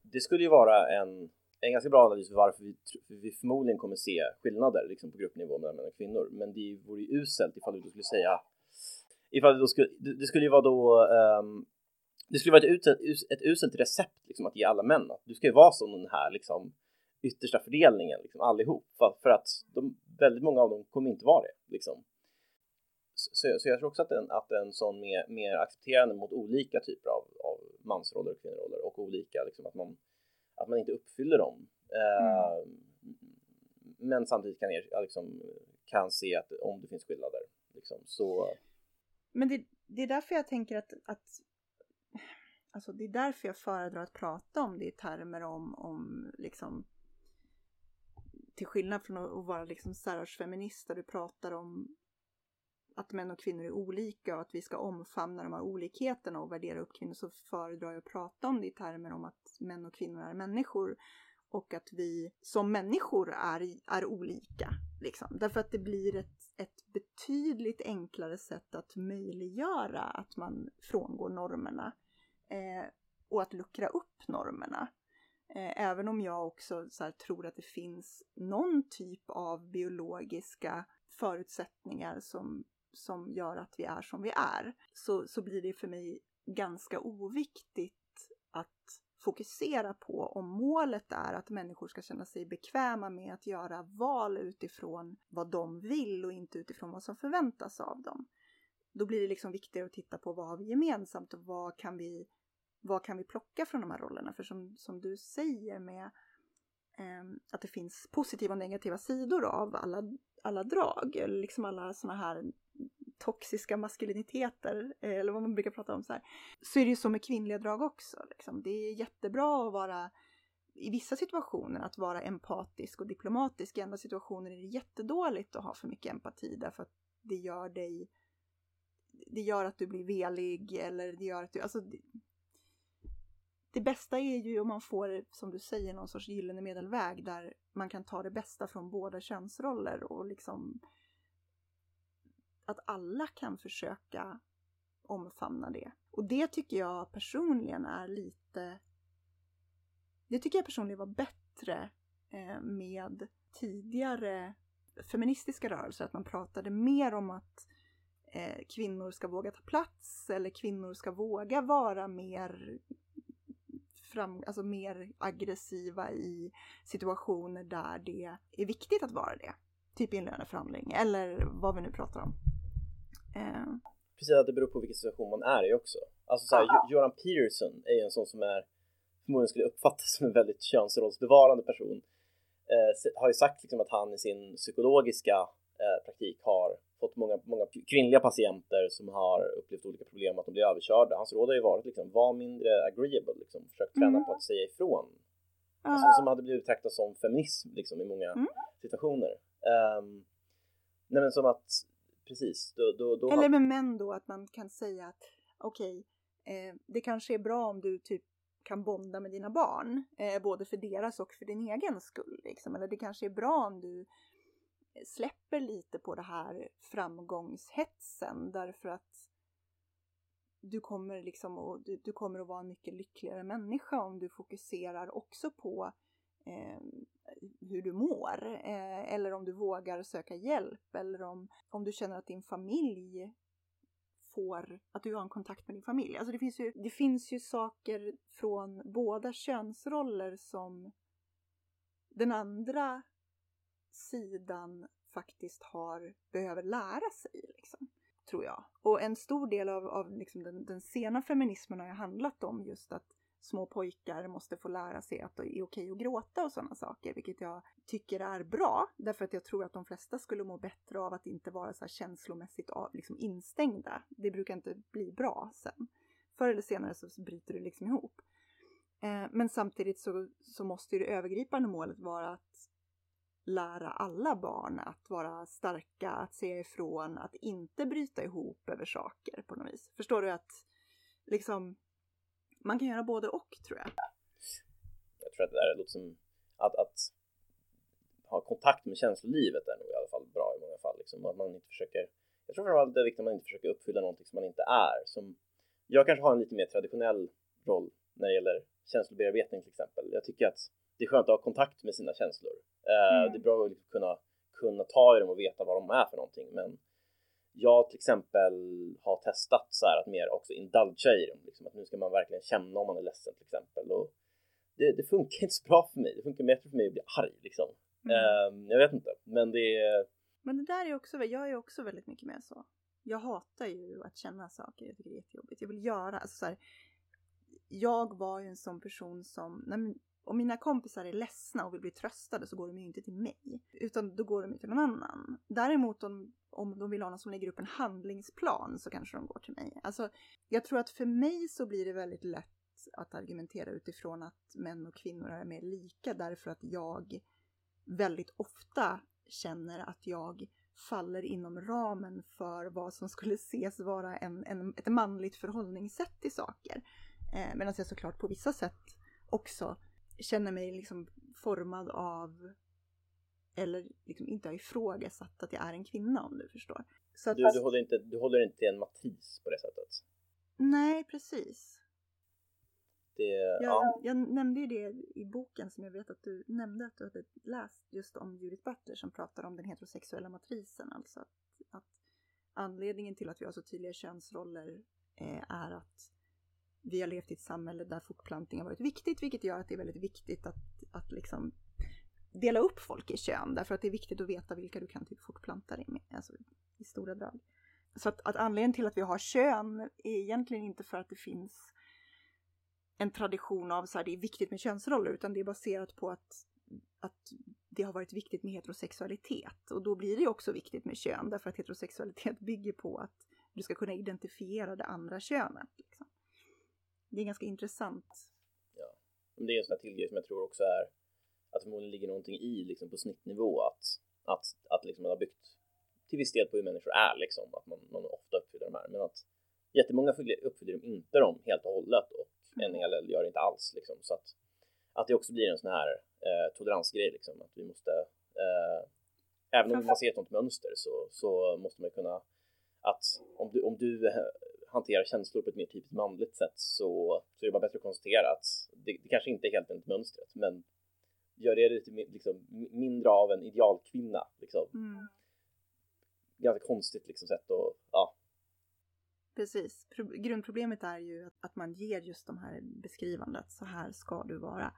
det skulle ju vara en, en ganska bra analys för varför vi, vi förmodligen kommer se skillnader liksom, på gruppnivå mellan män och kvinnor. Men det vore ju uselt ifall du skulle säga ifall det, skulle, det skulle ju vara då um, det skulle vara ett, ett, ett uselt recept liksom, att ge alla män att du ska ju vara som den här liksom yttersta fördelningen liksom, allihop för, att de, väldigt många av dem kommer inte vara det. Liksom. Så, så jag tror också att en, att en sån mer, mer accepterande mot olika typer av, av mansroller och kvinnoroller och olika, liksom, att, man, att man inte uppfyller dem. Eh, mm. Men samtidigt kan, er, liksom, kan se att om det finns skillnader. Liksom, så... Men det, det är därför jag tänker att, att Alltså det är därför jag föredrar att prata om det i termer om, om liksom till skillnad från att vara liksom feminist där du pratar om att män och kvinnor är olika och att vi ska omfamna de här olikheterna och värdera upp kvinnor så föredrar jag att prata om det i termer om att män och kvinnor är människor och att vi som människor är, är olika. Liksom. Därför att det blir ett, ett betydligt enklare sätt att möjliggöra att man frångår normerna eh, och att luckra upp normerna. Eh, även om jag också här, tror att det finns någon typ av biologiska förutsättningar som, som gör att vi är som vi är, så, så blir det för mig ganska oviktigt att fokusera på om målet är att människor ska känna sig bekväma med att göra val utifrån vad de vill och inte utifrån vad som förväntas av dem. Då blir det liksom viktigare att titta på vad har vi gemensamt och vad kan vi vad kan vi plocka från de här rollerna? För som, som du säger med eh, att det finns positiva och negativa sidor av alla, alla drag, eller liksom alla sådana här toxiska maskuliniteter, eh, eller vad man brukar prata om så här, så är det ju så med kvinnliga drag också. Liksom. Det är jättebra att vara i vissa situationer att vara empatisk och diplomatisk. I andra situationer är det jättedåligt att ha för mycket empati därför att det gör dig det gör att du blir velig eller det gör att du, alltså det bästa är ju om man får, som du säger, någon sorts gyllene medelväg där man kan ta det bästa från båda könsroller och liksom att alla kan försöka omfamna det. Och det tycker jag personligen är lite... Det tycker jag personligen var bättre eh, med tidigare feministiska rörelser, att man pratade mer om att eh, kvinnor ska våga ta plats eller kvinnor ska våga vara mer fram, alltså mer aggressiva i situationer där det är viktigt att vara det. Typ i en löneförhandling eller vad vi nu pratar om. Eh. Precis, att det beror på vilken situation man är i också. Alltså så här, Göran Peterson är ju en sån som är förmodligen skulle uppfattas som en väldigt könsrollsbevarande person. Eh, har ju sagt liksom att han i sin psykologiska eh, praktik har fått många, många kvinnliga patienter som har upplevt olika problem att de blir överkörda. Hans råd har ju varit liksom, var mindre agreeable, liksom, försök träna mm. på att säga ifrån. Mm. Alltså, som hade blivit betraktat som feminism liksom, i många mm. situationer. Um, nej men som att, precis. Då, då, då Eller med män då, att man kan säga att okej, okay, eh, det kanske är bra om du typ kan bonda med dina barn, eh, både för deras och för din egen skull. Liksom. Eller det kanske är bra om du släpper lite på det här framgångshetsen därför att du kommer liksom och du, du, kommer att vara en mycket lyckligare människa om du fokuserar också på eh, hur du mår eh, eller om du vågar söka hjälp eller om, om du känner att din familj får, att du har en kontakt med din familj. Alltså det finns ju, det finns ju saker från båda könsroller som den andra sidan faktiskt har, behöver lära sig. Liksom, tror jag. Och en stor del av, av liksom den, den sena feminismen har ju handlat om just att små pojkar måste få lära sig att det är okej att gråta och sådana saker, vilket jag tycker är bra, därför att jag tror att de flesta skulle må bättre av att inte vara så här känslomässigt liksom instängda. Det brukar inte bli bra sen. Förr eller senare så bryter det liksom ihop. Eh, men samtidigt så, så måste ju det övergripande målet vara att lära alla barn att vara starka, att säga ifrån, att inte bryta ihop över saker på något vis. Förstår du att liksom man kan göra både och tror jag. Jag tror att det där låter som att, att ha kontakt med känslolivet är nog i alla fall bra i många fall. Liksom. Att man inte försöker, jag tror framförallt det är viktigt att man inte försöker uppfylla någonting som man inte är. Som, jag kanske har en lite mer traditionell roll när det gäller känslobearbetning till exempel. Jag tycker att det är skönt att ha kontakt med sina känslor. Eh, mm. Det är bra att liksom kunna, kunna ta i dem och veta vad de är för någonting. Men jag till exempel har testat så här att mer också indulga i dem. Liksom att nu ska man verkligen känna om man är ledsen till exempel. Och det, det, funkar inte så bra för mig. Det funkar bättre för mig att bli arg liksom. Mm. Uh, jag vet inte, men det är... Men det där är också, jag är också väldigt mycket mer så. Jag hatar ju att känna saker, jag tycker det är jättejobbigt. Jag vill göra, alltså så här, jag var ju en sån person som, nej, om mina kompisar är ledsna och vill bli tröstade så går de ju inte till mig. Utan då går de ju till någon annan. Däremot om, om de vill ha någon som lägger upp en handlingsplan så kanske de går till mig. Alltså, jag tror att för mig så blir det väldigt lätt att argumentera utifrån att män och kvinnor är mer lika därför att jag väldigt ofta känner att jag faller inom ramen för vad som skulle ses vara en, en ett manligt förhållningssätt till saker. Eh, Medan jag såklart på vissa sätt också känner mig liksom formad av eller liksom inte har ifrågasatt att jag är en kvinna om du förstår. Så att, du, du, håller inte, du håller inte en matris på det sättet? Nej, precis. Det, jag, ja. jag nämnde ju det i boken som jag vet att du nämnde att du hade läst just om Judith Butler som pratar om den heterosexuella matrisen. Alltså att, att anledningen till att vi har så tydliga könsroller eh, är att vi har levt i ett samhälle där fortplantning har varit viktigt, vilket gör att det är väldigt viktigt att, att liksom dela upp folk i kön, därför att det är viktigt att veta vilka du kan typ fortplanta dig med, alltså i stora drag. Så att, att anledningen till att vi har kön är egentligen inte för att det finns en tradition av så här, det är viktigt med könsroller, utan det är baserat på att, att det har varit viktigt med heterosexualitet. Och då blir det också viktigt med kön, därför att heterosexualitet bygger på att du ska kunna identifiera det andra könet. Liksom. Det är ganska intressant. Ja, det är en sån här till grej som jag tror också är att förmodligen ligger någonting i liksom på snittnivå att, att, att liksom man har byggt till viss del på hur människor är liksom, att man, man ofta uppfyller de här, men att jättemånga uppfyller de inte dem helt och hållet och mm. en hel del gör det inte alls liksom, så att, att det också blir en sån här eh, toleransgrej liksom, att vi måste eh, även om man ser ett sånt mönster så, så måste man kunna att om du, om du hanterar känslor på ett mer typiskt manligt sätt så, så är det bara bättre att konstatera att det, det kanske inte är helt enligt mönstret, men gör det lite liksom, mindre av en idealkvinna. Liksom. Mm. Ganska konstigt liksom, sätt att, ja. Precis. Pro grundproblemet är ju att, att man ger just de här beskrivandet, så här ska du vara.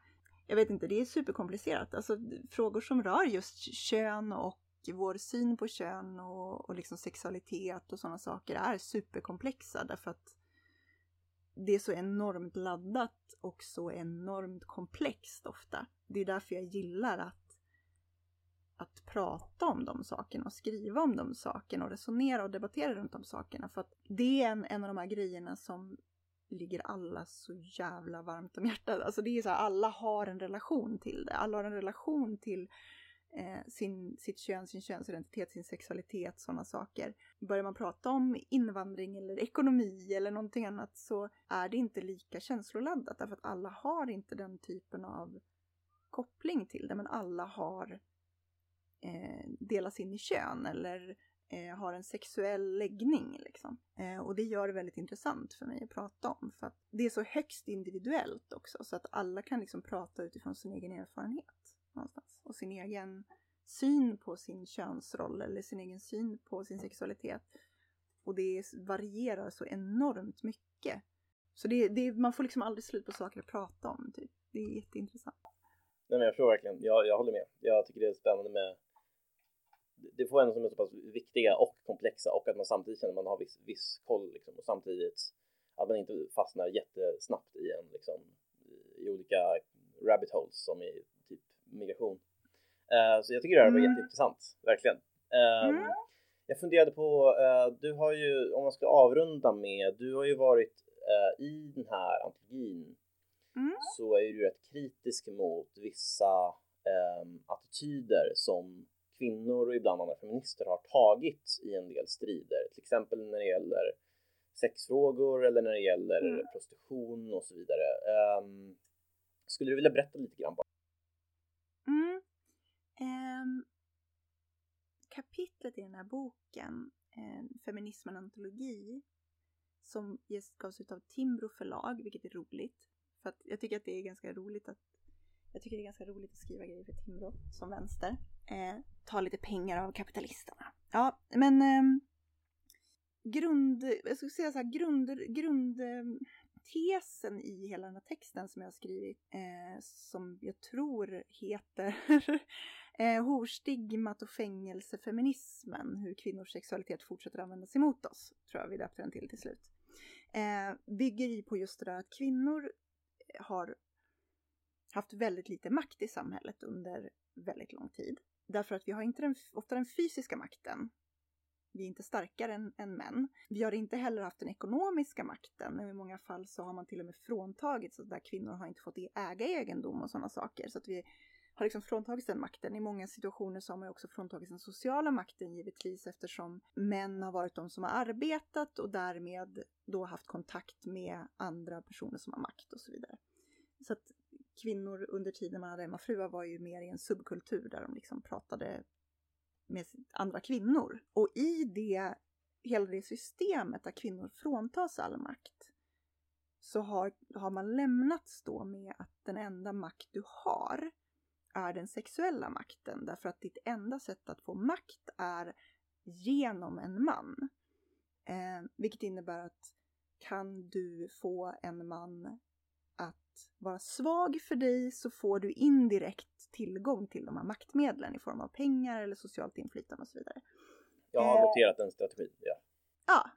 Jag vet inte, det är superkomplicerat. Alltså frågor som rör just kön och vår syn på kön och, och liksom sexualitet och sådana saker är superkomplexa därför att det är så enormt laddat och så enormt komplext ofta. Det är därför jag gillar att, att prata om de sakerna och skriva om de sakerna och resonera och debattera runt de sakerna. För att det är en, en av de här grejerna som ligger alla så jävla varmt om hjärtat. Alltså det är så här, alla har en relation till det. Alla har en relation till eh, sin, sitt kön, sin könsidentitet, sin sexualitet, sådana saker. Börjar man prata om invandring eller ekonomi eller någonting annat så är det inte lika känsloladdat därför att alla har inte den typen av koppling till det, men alla har eh, delas in i kön eller eh, har en sexuell läggning. Liksom. Eh, och det gör det väldigt intressant för mig att prata om. För att det är så högst individuellt också, så att alla kan liksom prata utifrån sin egen erfarenhet någonstans. Och sin egen syn på sin könsroll eller sin egen syn på sin sexualitet. Och det varierar så enormt mycket. Så det, det, man får liksom aldrig slut på saker att prata om. Typ. Det är jätteintressant. Nej, men jag tror verkligen, jag, jag håller med. Jag tycker det är spännande med det får en som är så pass viktiga och komplexa och att man samtidigt känner att man har viss, viss koll liksom, och samtidigt att man inte fastnar jättesnabbt i en liksom, i olika rabbit holes som i migration. Uh, så jag tycker det här var mm. jätteintressant, verkligen. Um, mm. Jag funderade på, uh, du har ju, om man ska avrunda med, du har ju varit uh, i den här antologin mm. så är du rätt kritisk mot vissa um, attityder som kvinnor och ibland andra feminister har tagit i en del strider, till exempel när det gäller sexfrågor eller när det gäller mm. prostitution och så vidare. Um, skulle du vilja berätta lite grann bara? Mm. Um, kapitlet i den här boken, eh, Feminismen antologi, som gavs ut av Timbro förlag, vilket är roligt. För att jag tycker att det är ganska roligt att jag tycker det är ganska roligt att skriva grejer för Timbro som vänster. Eh, ta lite pengar av kapitalisterna. Ja, men eh, grund, jag skulle säga så här, grund, grund, tesen i hela den här texten som jag har skrivit, eh, som jag tror heter eh, Horstigmat och fängelsefeminismen, hur kvinnors sexualitet fortsätter användas emot oss, tror jag vi döpte den till till slut. Eh, bygger i på just det där att kvinnor eh, har haft väldigt lite makt i samhället under väldigt lång tid. Därför att vi har inte den, ofta den fysiska makten vi är inte starkare än, än män. Vi har inte heller haft den ekonomiska makten. I många fall så har man till och med fråntagits där kvinnor har inte fått e-, äga egendom och sådana saker. Så att vi har liksom fråntagits den makten. I många situationer så har man också fråntagits den sociala makten givetvis eftersom män har varit de som har arbetat och därmed då haft kontakt med andra personer som har makt och så vidare. Så att kvinnor under tiden man hade hemmafruar var ju mer i en subkultur där de liksom pratade med andra kvinnor. Och i det, hela det systemet där kvinnor fråntas all makt så har, har man lämnats då med att den enda makt du har är den sexuella makten därför att ditt enda sätt att få makt är genom en man. Eh, vilket innebär att kan du få en man att vara svag för dig så får du indirekt tillgång till de här maktmedlen i form av pengar eller socialt inflytande och så vidare. Jag har adopterat den strategin, ja. Ja,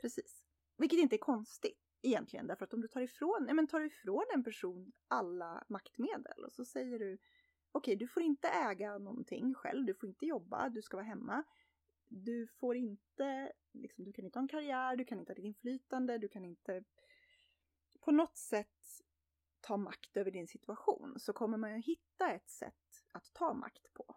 precis. Vilket inte är konstigt egentligen, därför att om du tar ifrån, ja, men tar ifrån en person alla maktmedel och så säger du okej, du får inte äga någonting själv, du får inte jobba, du ska vara hemma. Du får inte, liksom, du kan inte ha en karriär, du kan inte ha ditt inflytande, du kan inte på något sätt ta makt över din situation så kommer man ju hitta ett sätt att ta makt på.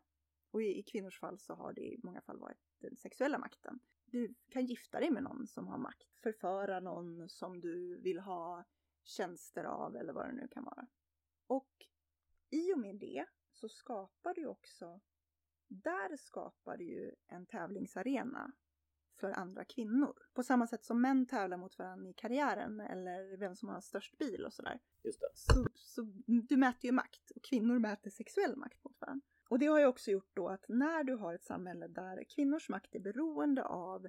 Och i, i kvinnors fall så har det i många fall varit den sexuella makten. Du kan gifta dig med någon som har makt, förföra någon som du vill ha tjänster av eller vad det nu kan vara. Och i och med det så skapar du också, där skapar du ju en tävlingsarena för andra kvinnor. På samma sätt som män tävlar mot varandra i karriären eller vem som har störst bil och sådär. Just det. Så, så du mäter ju makt och kvinnor mäter sexuell makt mot varandra. Och det har ju också gjort då att när du har ett samhälle där kvinnors makt är beroende av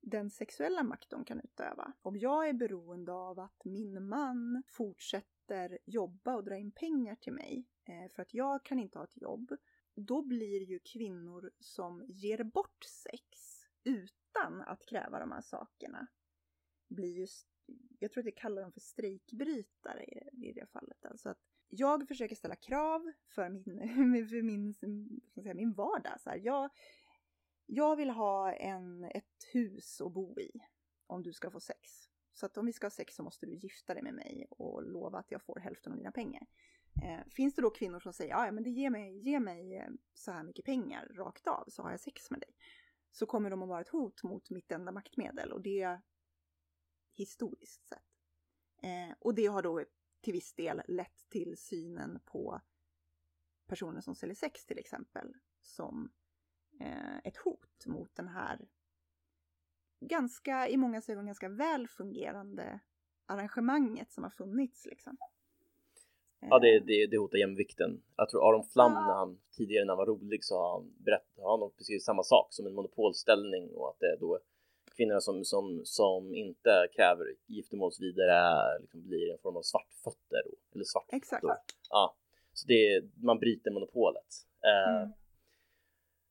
den sexuella makt de kan utöva. Om jag är beroende av att min man fortsätter jobba och dra in pengar till mig eh, för att jag kan inte ha ett jobb, då blir ju kvinnor som ger bort sex utan att kräva de här sakerna blir ju, jag tror att det kallar dem för strejkbrytare i, i det fallet. Alltså att jag försöker ställa krav för min, för min, för säga, min vardag. Så här, jag, jag vill ha en, ett hus att bo i om du ska få sex. Så att om vi ska ha sex så måste du gifta dig med mig och lova att jag får hälften av dina pengar. Eh, finns det då kvinnor som säger ja men det ger mig, ge mig eh, så här mycket pengar rakt av så har jag sex med dig så kommer de att vara ett hot mot mitt enda maktmedel och det historiskt sett. Eh, och det har då till viss del lett till synen på personer som säljer sex till exempel som eh, ett hot mot den här ganska, i många ögon ganska väl fungerande arrangemanget som har funnits liksom. Ja, det, det, det hotar jämvikten. Jag tror Aron Flam när han tidigare när han var rolig så har han berättat, har han beskrivit samma sak som en monopolställning och att det är då kvinnorna som, som, som inte kräver giftermåls vidare liksom blir en form av svartfötter då, eller svart. Exakt. Ja, så det, man bryter monopolet. Eh, mm.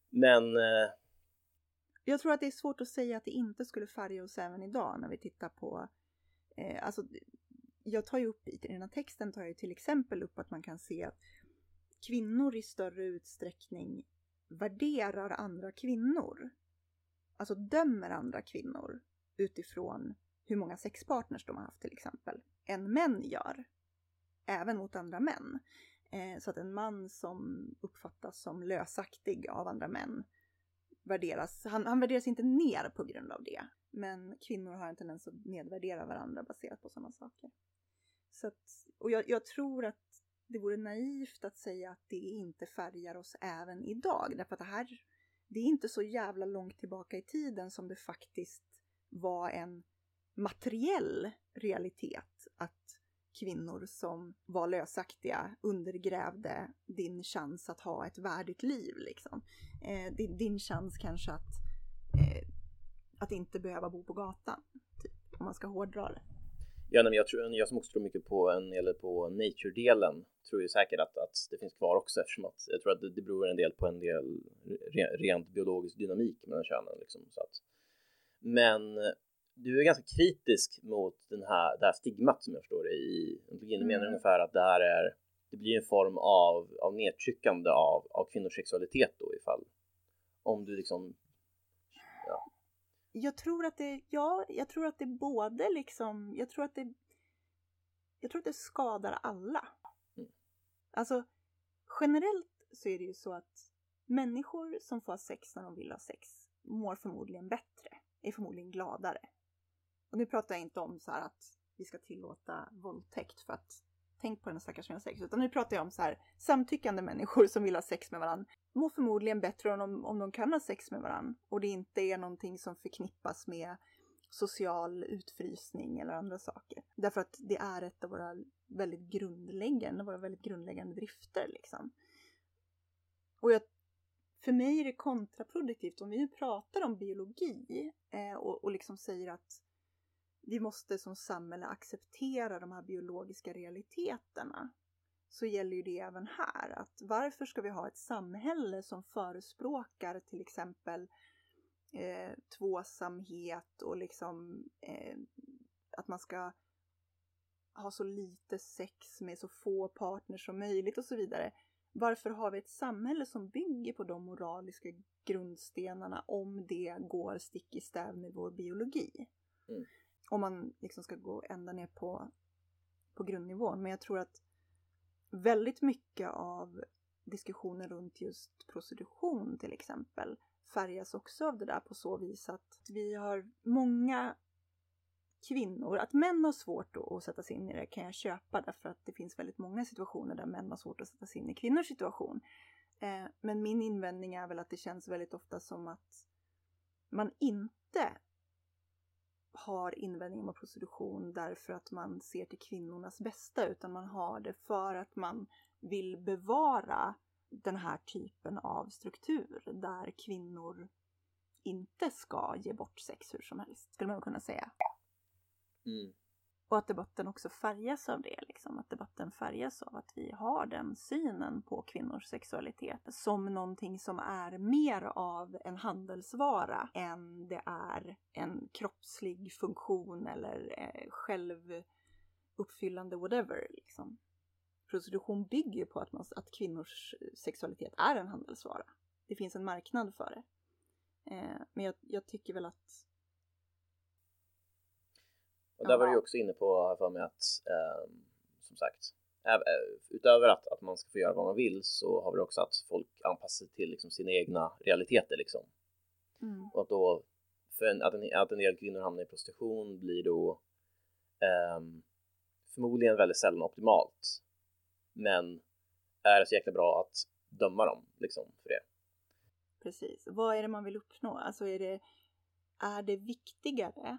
Men eh, jag tror att det är svårt att säga att det inte skulle färga oss även idag när vi tittar på eh, alltså jag tar ju upp i den här texten tar jag till exempel upp att man kan se att kvinnor i större utsträckning värderar andra kvinnor. Alltså dömer andra kvinnor utifrån hur många sexpartners de har haft till exempel, än män gör. Även mot andra män. Eh, så att en man som uppfattas som lösaktig av andra män värderas, han, han värderas inte ner på grund av det. Men kvinnor har en tendens att nedvärdera varandra baserat på sådana saker. Så att, och jag, jag, tror att det vore naivt att säga att det inte färgar oss även idag. Därför att det här, det är inte så jävla långt tillbaka i tiden som det faktiskt var en materiell realitet att kvinnor som var lösaktiga undergrävde din chans att ha ett värdigt liv. Liksom. Eh, din, din, chans kanske att, eh, att inte behöva bo på gatan, typ, om man ska hårdra det. Ja, men jag, tror, jag som också tror mycket på, en, eller på nature-delen tror ju säkert att, att det finns kvar också eftersom att jag tror att det, det beror en del på en del re, rent biologisk dynamik mellan könen. Liksom, så att. Men du är ganska kritisk mot den här, det här stigmat som jag förstår det i antologin. Du menar mm. ungefär att det här är, det blir en form av, av nedtryckande av, av kvinnors sexualitet då ifall om du liksom. Jag tror att det, ja, jag tror att det både liksom, jag tror att det jag tror att det skadar alla. Mm. Alltså generellt så är det ju så att människor som får sex när de vill ha sex mår förmodligen bättre, är förmodligen gladare. Och nu pratar jag inte om så här att vi ska tillåta våldtäkt för att tänk på den stackars som har sex. Utan nu pratar jag om så här samtyckande människor som vill ha sex med varandra. Mår förmodligen bättre om de, om de kan ha sex med varandra. Och det inte är någonting som förknippas med social utfrysning eller andra saker. Därför att det är ett av våra väldigt grundläggande, våra väldigt grundläggande drifter liksom. Och jag, för mig är det kontraproduktivt om vi nu pratar om biologi eh, och, och liksom säger att vi måste som samhälle acceptera de här biologiska realiteterna så gäller ju det även här. Att varför ska vi ha ett samhälle som förespråkar till exempel eh, tvåsamhet och liksom eh, att man ska ha så lite sex med så få partners som möjligt och så vidare. Varför har vi ett samhälle som bygger på de moraliska grundstenarna om det går stick i stäv med vår biologi? Mm om man liksom ska gå ända ner på, på grundnivån. Men jag tror att väldigt mycket av diskussionen runt just prostitution till exempel färgas också av det där på så vis att vi har många kvinnor, att män har svårt att sätta sig in i det kan jag köpa därför att det finns väldigt många situationer där män har svårt att sätta sig in i kvinnors situation. Eh, men min invändning är väl att det känns väldigt ofta som att man inte har invändningar mot prostitution därför att man ser till kvinnornas bästa utan man har det för att man vill bevara den här typen av struktur där kvinnor inte ska ge bort sex hur som helst, skulle man kunna säga. Mm. Och att debatten också färgas av det, liksom. att debatten färgas av att vi har den synen på kvinnors sexualitet som någonting som är mer av en handelsvara än det är en kroppslig funktion eller eh, självuppfyllande whatever. Liksom. Prostitution bygger på att, man, att kvinnors sexualitet är en handelsvara. Det finns en marknad för det. Eh, men jag, jag tycker väl att och där var du också inne på för mig att eh, som sagt utöver att, att man ska få göra vad man vill så har vi också att folk anpassar sig till liksom, sina egna realiteter liksom. Mm. Och att då för en, att, en, att en del kvinnor hamnar i prostitution blir då eh, förmodligen väldigt sällan optimalt. Men är det så jäkla bra att döma dem liksom för det. Precis. Vad är det man vill uppnå? Alltså är det, är det viktigare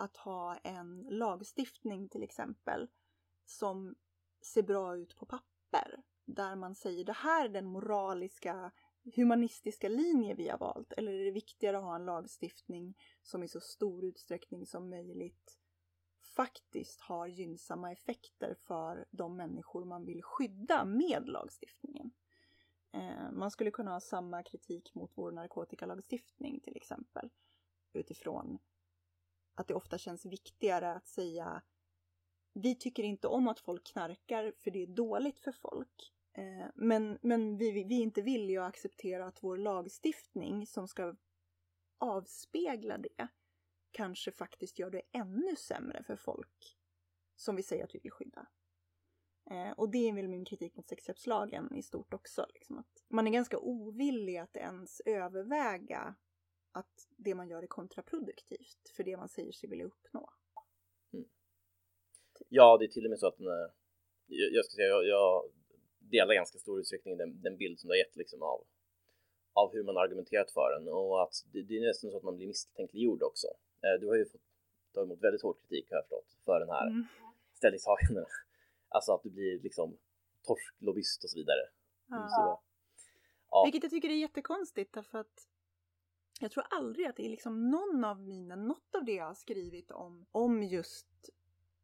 att ha en lagstiftning till exempel som ser bra ut på papper. Där man säger det här är den moraliska humanistiska linje vi har valt. Eller är det viktigare att ha en lagstiftning som i så stor utsträckning som möjligt faktiskt har gynnsamma effekter för de människor man vill skydda med lagstiftningen. Eh, man skulle kunna ha samma kritik mot vår narkotikalagstiftning till exempel utifrån att det ofta känns viktigare att säga vi tycker inte om att folk knarkar för det är dåligt för folk. Eh, men, men vi, vi är inte villiga att acceptera att vår lagstiftning som ska avspegla det kanske faktiskt gör det ännu sämre för folk som vi säger att vi vill skydda. Eh, och det är väl min kritik mot sexköpslagen i stort också. Liksom att man är ganska ovillig att ens överväga att det man gör är kontraproduktivt för det man säger sig vilja uppnå. Mm. Ja, det är till och med så att när, jag ska säga, jag, jag delar ganska stor utsträckning den, den bild som du har gett liksom av, av hur man argumenterat för den och att det, det är nästan så att man blir misstänkliggjord också. Eh, du har ju fått ta emot väldigt hård kritik har jag förstått för den här mm. ställningstagandena. Alltså att du blir liksom torsklobbyist och så vidare. Ja. Ja. Vilket jag tycker är jättekonstigt därför att jag tror aldrig att det är liksom någon av mina, något av det jag har skrivit om, om just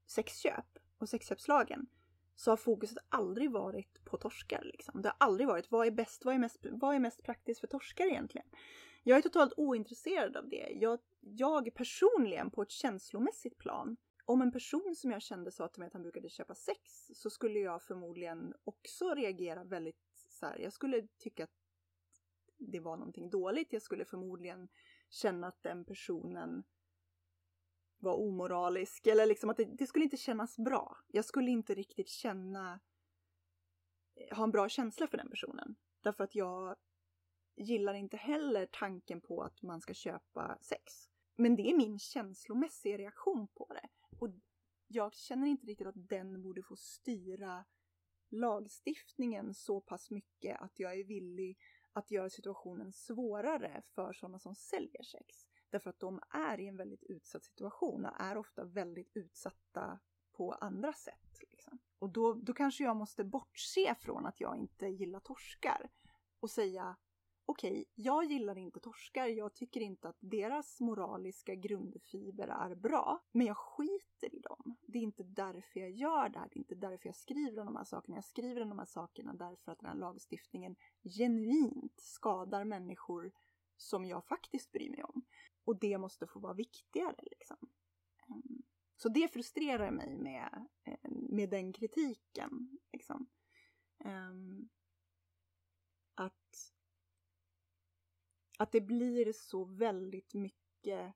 sexköp och sexköpslagen så har fokuset aldrig varit på torskar. Liksom. Det har aldrig varit vad är bäst, vad är mest, vad är mest praktiskt för torskar egentligen? Jag är totalt ointresserad av det. Jag, jag personligen på ett känslomässigt plan om en person som jag kände sa till mig att han brukade köpa sex så skulle jag förmodligen också reagera väldigt så här, jag skulle tycka att det var någonting dåligt. Jag skulle förmodligen känna att den personen var omoralisk eller liksom att det, det, skulle inte kännas bra. Jag skulle inte riktigt känna eh, ha en bra känsla för den personen. Därför att jag gillar inte heller tanken på att man ska köpa sex. Men det är min känslomässiga reaktion på det. Och jag känner inte riktigt att den borde få styra lagstiftningen så pass mycket att jag är villig att göra situationen svårare för sådana som säljer sex. Därför att de är i en väldigt utsatt situation och är ofta väldigt utsatta på andra sätt. Liksom. Och då, då kanske jag måste bortse från att jag inte gillar torskar och säga okej, okay, jag gillar inte torskar. Jag tycker inte att deras moraliska grundfiber är bra, men jag skiter i dem. Det är inte därför jag gör det här. Det är inte därför jag skriver om de här sakerna. Jag skriver om de här sakerna därför att den här lagstiftningen genuint skadar människor som jag faktiskt bryr mig om. Och det måste få vara viktigare liksom. Ehm, så det frustrerar mig med, eh, med den kritiken. Liksom. Ehm, att att det blir så väldigt mycket,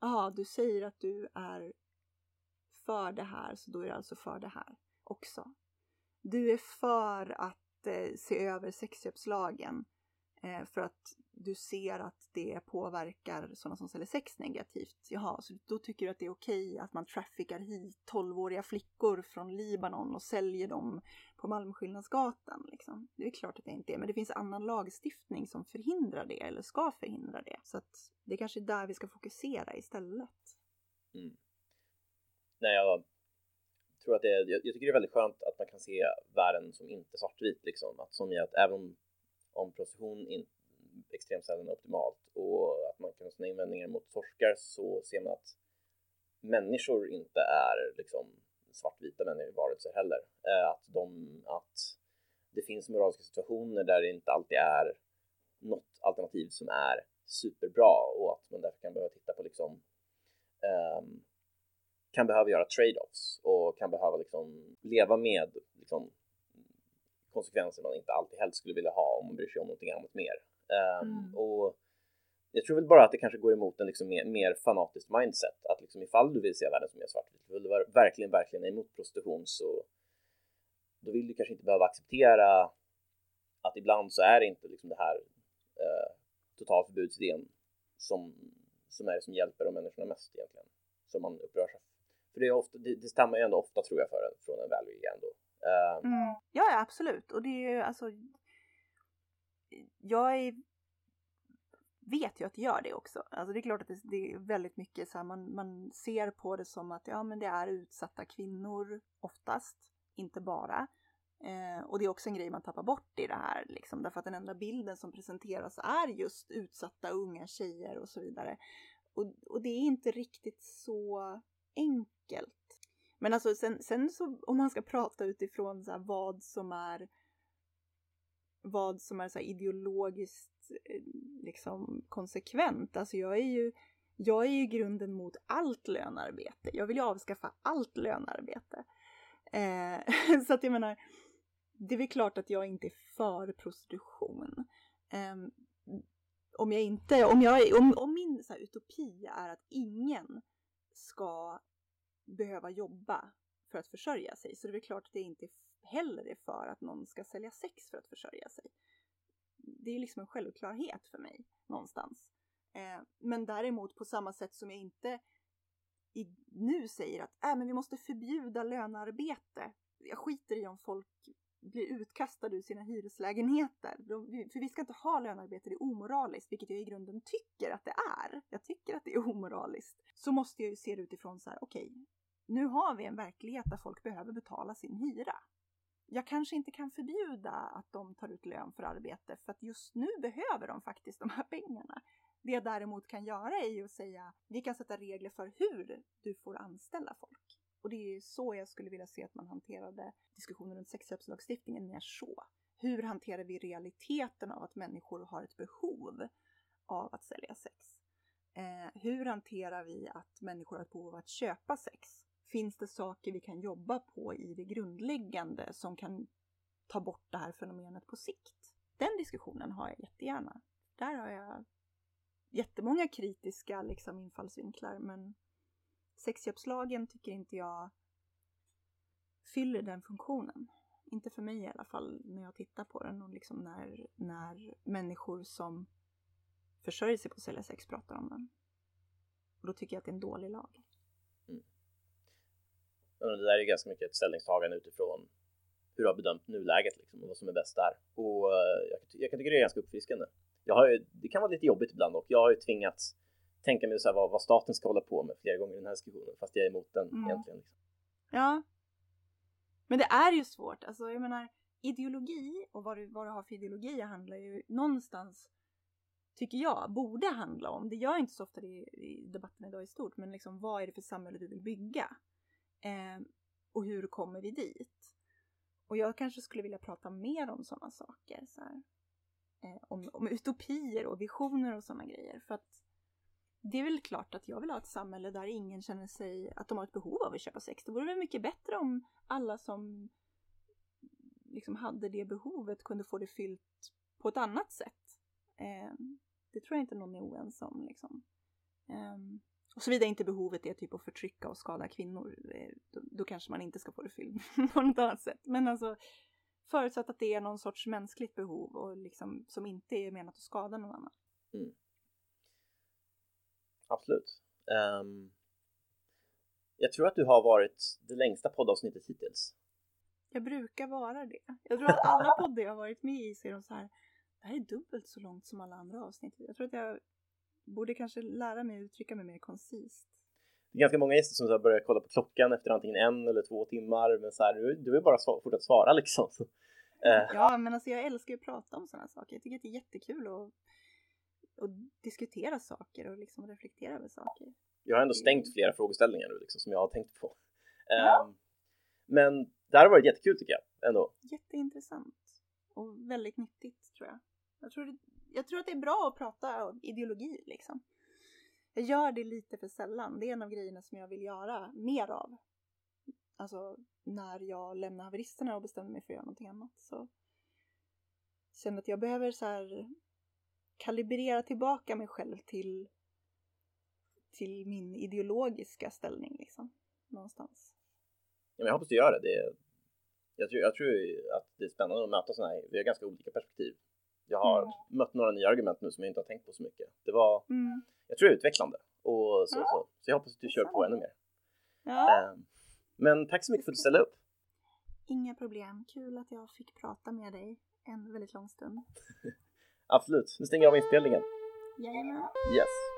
ja du säger att du är för det här så då är du alltså för det här också. Du är för att eh, se över sexköpslagen eh, Eh, för att du ser att det påverkar sådana som säljer sex negativt. Jaha, så då tycker du att det är okej att man traffickar hit 12-åriga flickor från Libanon och säljer dem på Malmskillnadsgatan. Liksom. Det är klart att det inte är, men det finns annan lagstiftning som förhindrar det eller ska förhindra det. Så att det är kanske är där vi ska fokusera istället. Mm. Nej, jag tror att det är, jag, tycker det är väldigt skönt att man kan se världen som inte svartvit liksom. Att som i att även om, om prostitution extremt sällan optimalt och att man kan ha sina invändningar mot torskar så ser man att människor inte är liksom svartvita varelser heller. Eh, att, de, att det finns moraliska situationer där det inte alltid är något alternativ som är superbra och att man därför kan behöva titta på liksom um, kan behöva göra trade-offs och kan behöva liksom leva med liksom, konsekvenser man inte alltid helst skulle vilja ha om man bryr sig om någonting annat mer. Um, mm. Och jag tror väl bara att det kanske går emot en liksom mer, mer fanatiskt mindset. Att liksom ifall du vill se världen som är svartvit, vill du verkligen, verkligen är emot prostitution så då vill du kanske inte behöva acceptera att ibland så är det inte liksom det här eh, totalförbudsidén som, som är det som hjälper de människorna mest egentligen. Som man upprör sig för det, är ofta, det, det stämmer ju ändå ofta tror jag för en, från en value ändå. Um, mm. Ja, ja, absolut. Och det är ju alltså jag är, vet ju att det gör det också. Alltså det är klart att det, det är väldigt mycket så här, man, man ser på det som att ja, men det är utsatta kvinnor oftast, inte bara. Eh, och det är också en grej man tappar bort i det här, liksom, därför att den enda bilden som presenteras är just utsatta unga tjejer och så vidare. Och, och det är inte riktigt så enkelt. Men alltså sen, sen så om man ska prata utifrån så vad som är vad som är så ideologiskt eh, liksom konsekvent. Alltså jag är ju jag är ju grunden mot allt lönarbete. Jag vill ju avskaffa allt lönarbete. Eh, så att jag menar, det är väl klart att jag inte är för prostitution. Eh, om jag inte, om, jag, om, om min så här, utopi är att ingen ska behöva jobba för att försörja sig så det är väl klart att det inte heller är för att någon ska sälja sex för att försörja sig. Det är liksom en självklarhet för mig någonstans. Eh, men däremot på samma sätt som jag inte i, nu säger att äh, men vi måste förbjuda lönearbete. Jag skiter i om folk blir utkastade ur sina hyreslägenheter. De, för vi ska inte ha lönearbete, det är omoraliskt, vilket jag i grunden tycker att det är. Jag tycker att det är omoraliskt. Så måste jag ju se det utifrån så här, okej, okay, nu har vi en verklighet där folk behöver betala sin hyra jag kanske inte kan förbjuda att de tar ut lön för arbete för att just nu behöver de faktiskt de här pengarna. Det jag däremot kan göra är ju att säga vi kan sätta regler för hur du får anställa folk. Och det är så jag skulle vilja se att man hanterade diskussionen runt sexköpslagstiftningen mer så. Hur hanterar vi realiteten av att människor har ett behov av att sälja sex? Eh, hur hanterar vi att människor har ett behov av att köpa sex? Finns det saker vi kan jobba på i det grundläggande som kan ta bort det här fenomenet på sikt? Den diskussionen har jag jättegärna. Där har jag jättemånga kritiska liksom, infallsvinklar men sexköpslagen tycker inte jag fyller den funktionen. Inte för mig i alla fall när jag tittar på den och liksom när, när människor som försörjer sig på att sälja sex pratar om den. Och då tycker jag att det är en dålig lag. Det där är ganska mycket ett ställningstagande utifrån hur du har bedömt nuläget liksom, och vad som är bäst där. Och uh, jag, jag kan tycka det är ganska uppfriskande. Jag har ju, det kan vara lite jobbigt ibland och jag har ju tvingats tänka mig så här, vad, vad, staten ska hålla på med flera gånger i den här diskussionen fast jag är emot den mm. egentligen. Liksom. Ja. Men det är ju svårt. Alltså jag menar ideologi och vad du, vad du har för ideologi handlar ju någonstans tycker jag, borde handla om. Det gör inte så ofta i, i debatten idag i stort, men liksom vad är det för samhälle du vill bygga? Eh, och hur kommer vi dit? Och jag kanske skulle vilja prata mer om sådana saker. Så eh, om, om utopier och visioner och sådana grejer. För att det är väl klart att jag vill ha ett samhälle där ingen känner sig att de har ett behov av att köpa sex. Det vore väl mycket bättre om alla som liksom hade det behovet kunde få det fyllt på ett annat sätt. Eh, det tror jag inte någon är oense om. Liksom. Um, och såvida inte behovet är typ att förtrycka och skada kvinnor, eh, då, då kanske man inte ska få det fyllt på något annat sätt. Men alltså förutsatt att det är någon sorts mänskligt behov och liksom, som inte är menat att skada någon annan. Mm. Absolut. Um, jag tror att du har varit det längsta poddavsnittet hittills. Jag brukar vara det. Jag tror att alla poddar jag varit med i så är de så här det här är dubbelt så långt som alla andra avsnitt. Jag tror att jag borde kanske lära mig att uttrycka mig mer koncist. Det är ganska många gäster som börjar kolla på klockan efter antingen en eller två timmar, men så här, du, du vill bara svara, fortsätta svara liksom. Eh. Ja, men alltså jag älskar att prata om sådana saker. Jag tycker att det är jättekul att, att diskutera saker och liksom reflektera över saker. Jag har ändå stängt flera frågeställningar nu liksom, som jag har tänkt på. Ja. Um, men det här har varit jättekul tycker jag ändå. Jätteintressant och väldigt nyttigt tror jag. Jag tror, det, jag tror att det är bra att prata ideologi liksom. Jag gör det lite för sällan. Det är en av grejerna som jag vill göra mer av. Alltså när jag lämnar haveristerna och bestämmer mig för att göra någonting annat så känner att jag behöver så här kalibrera tillbaka mig själv till till min ideologiska ställning liksom. Någonstans. Ja, men jag hoppas du gör det. det jag, tror, jag tror att det är spännande att möta sådana här, vi har ganska olika perspektiv jag har mm. mött några nya argument nu som jag inte har tänkt på så mycket. Det var, mm. jag tror det är utvecklande och så, ja. så, så jag hoppas att du kör på ännu mer. Ja. Um, men tack så mycket för att du ställde upp. Inga problem. Kul att jag fick prata med dig en väldigt lång stund. Absolut. Nu stänger jag av inspelningen. Jajamän. Yes.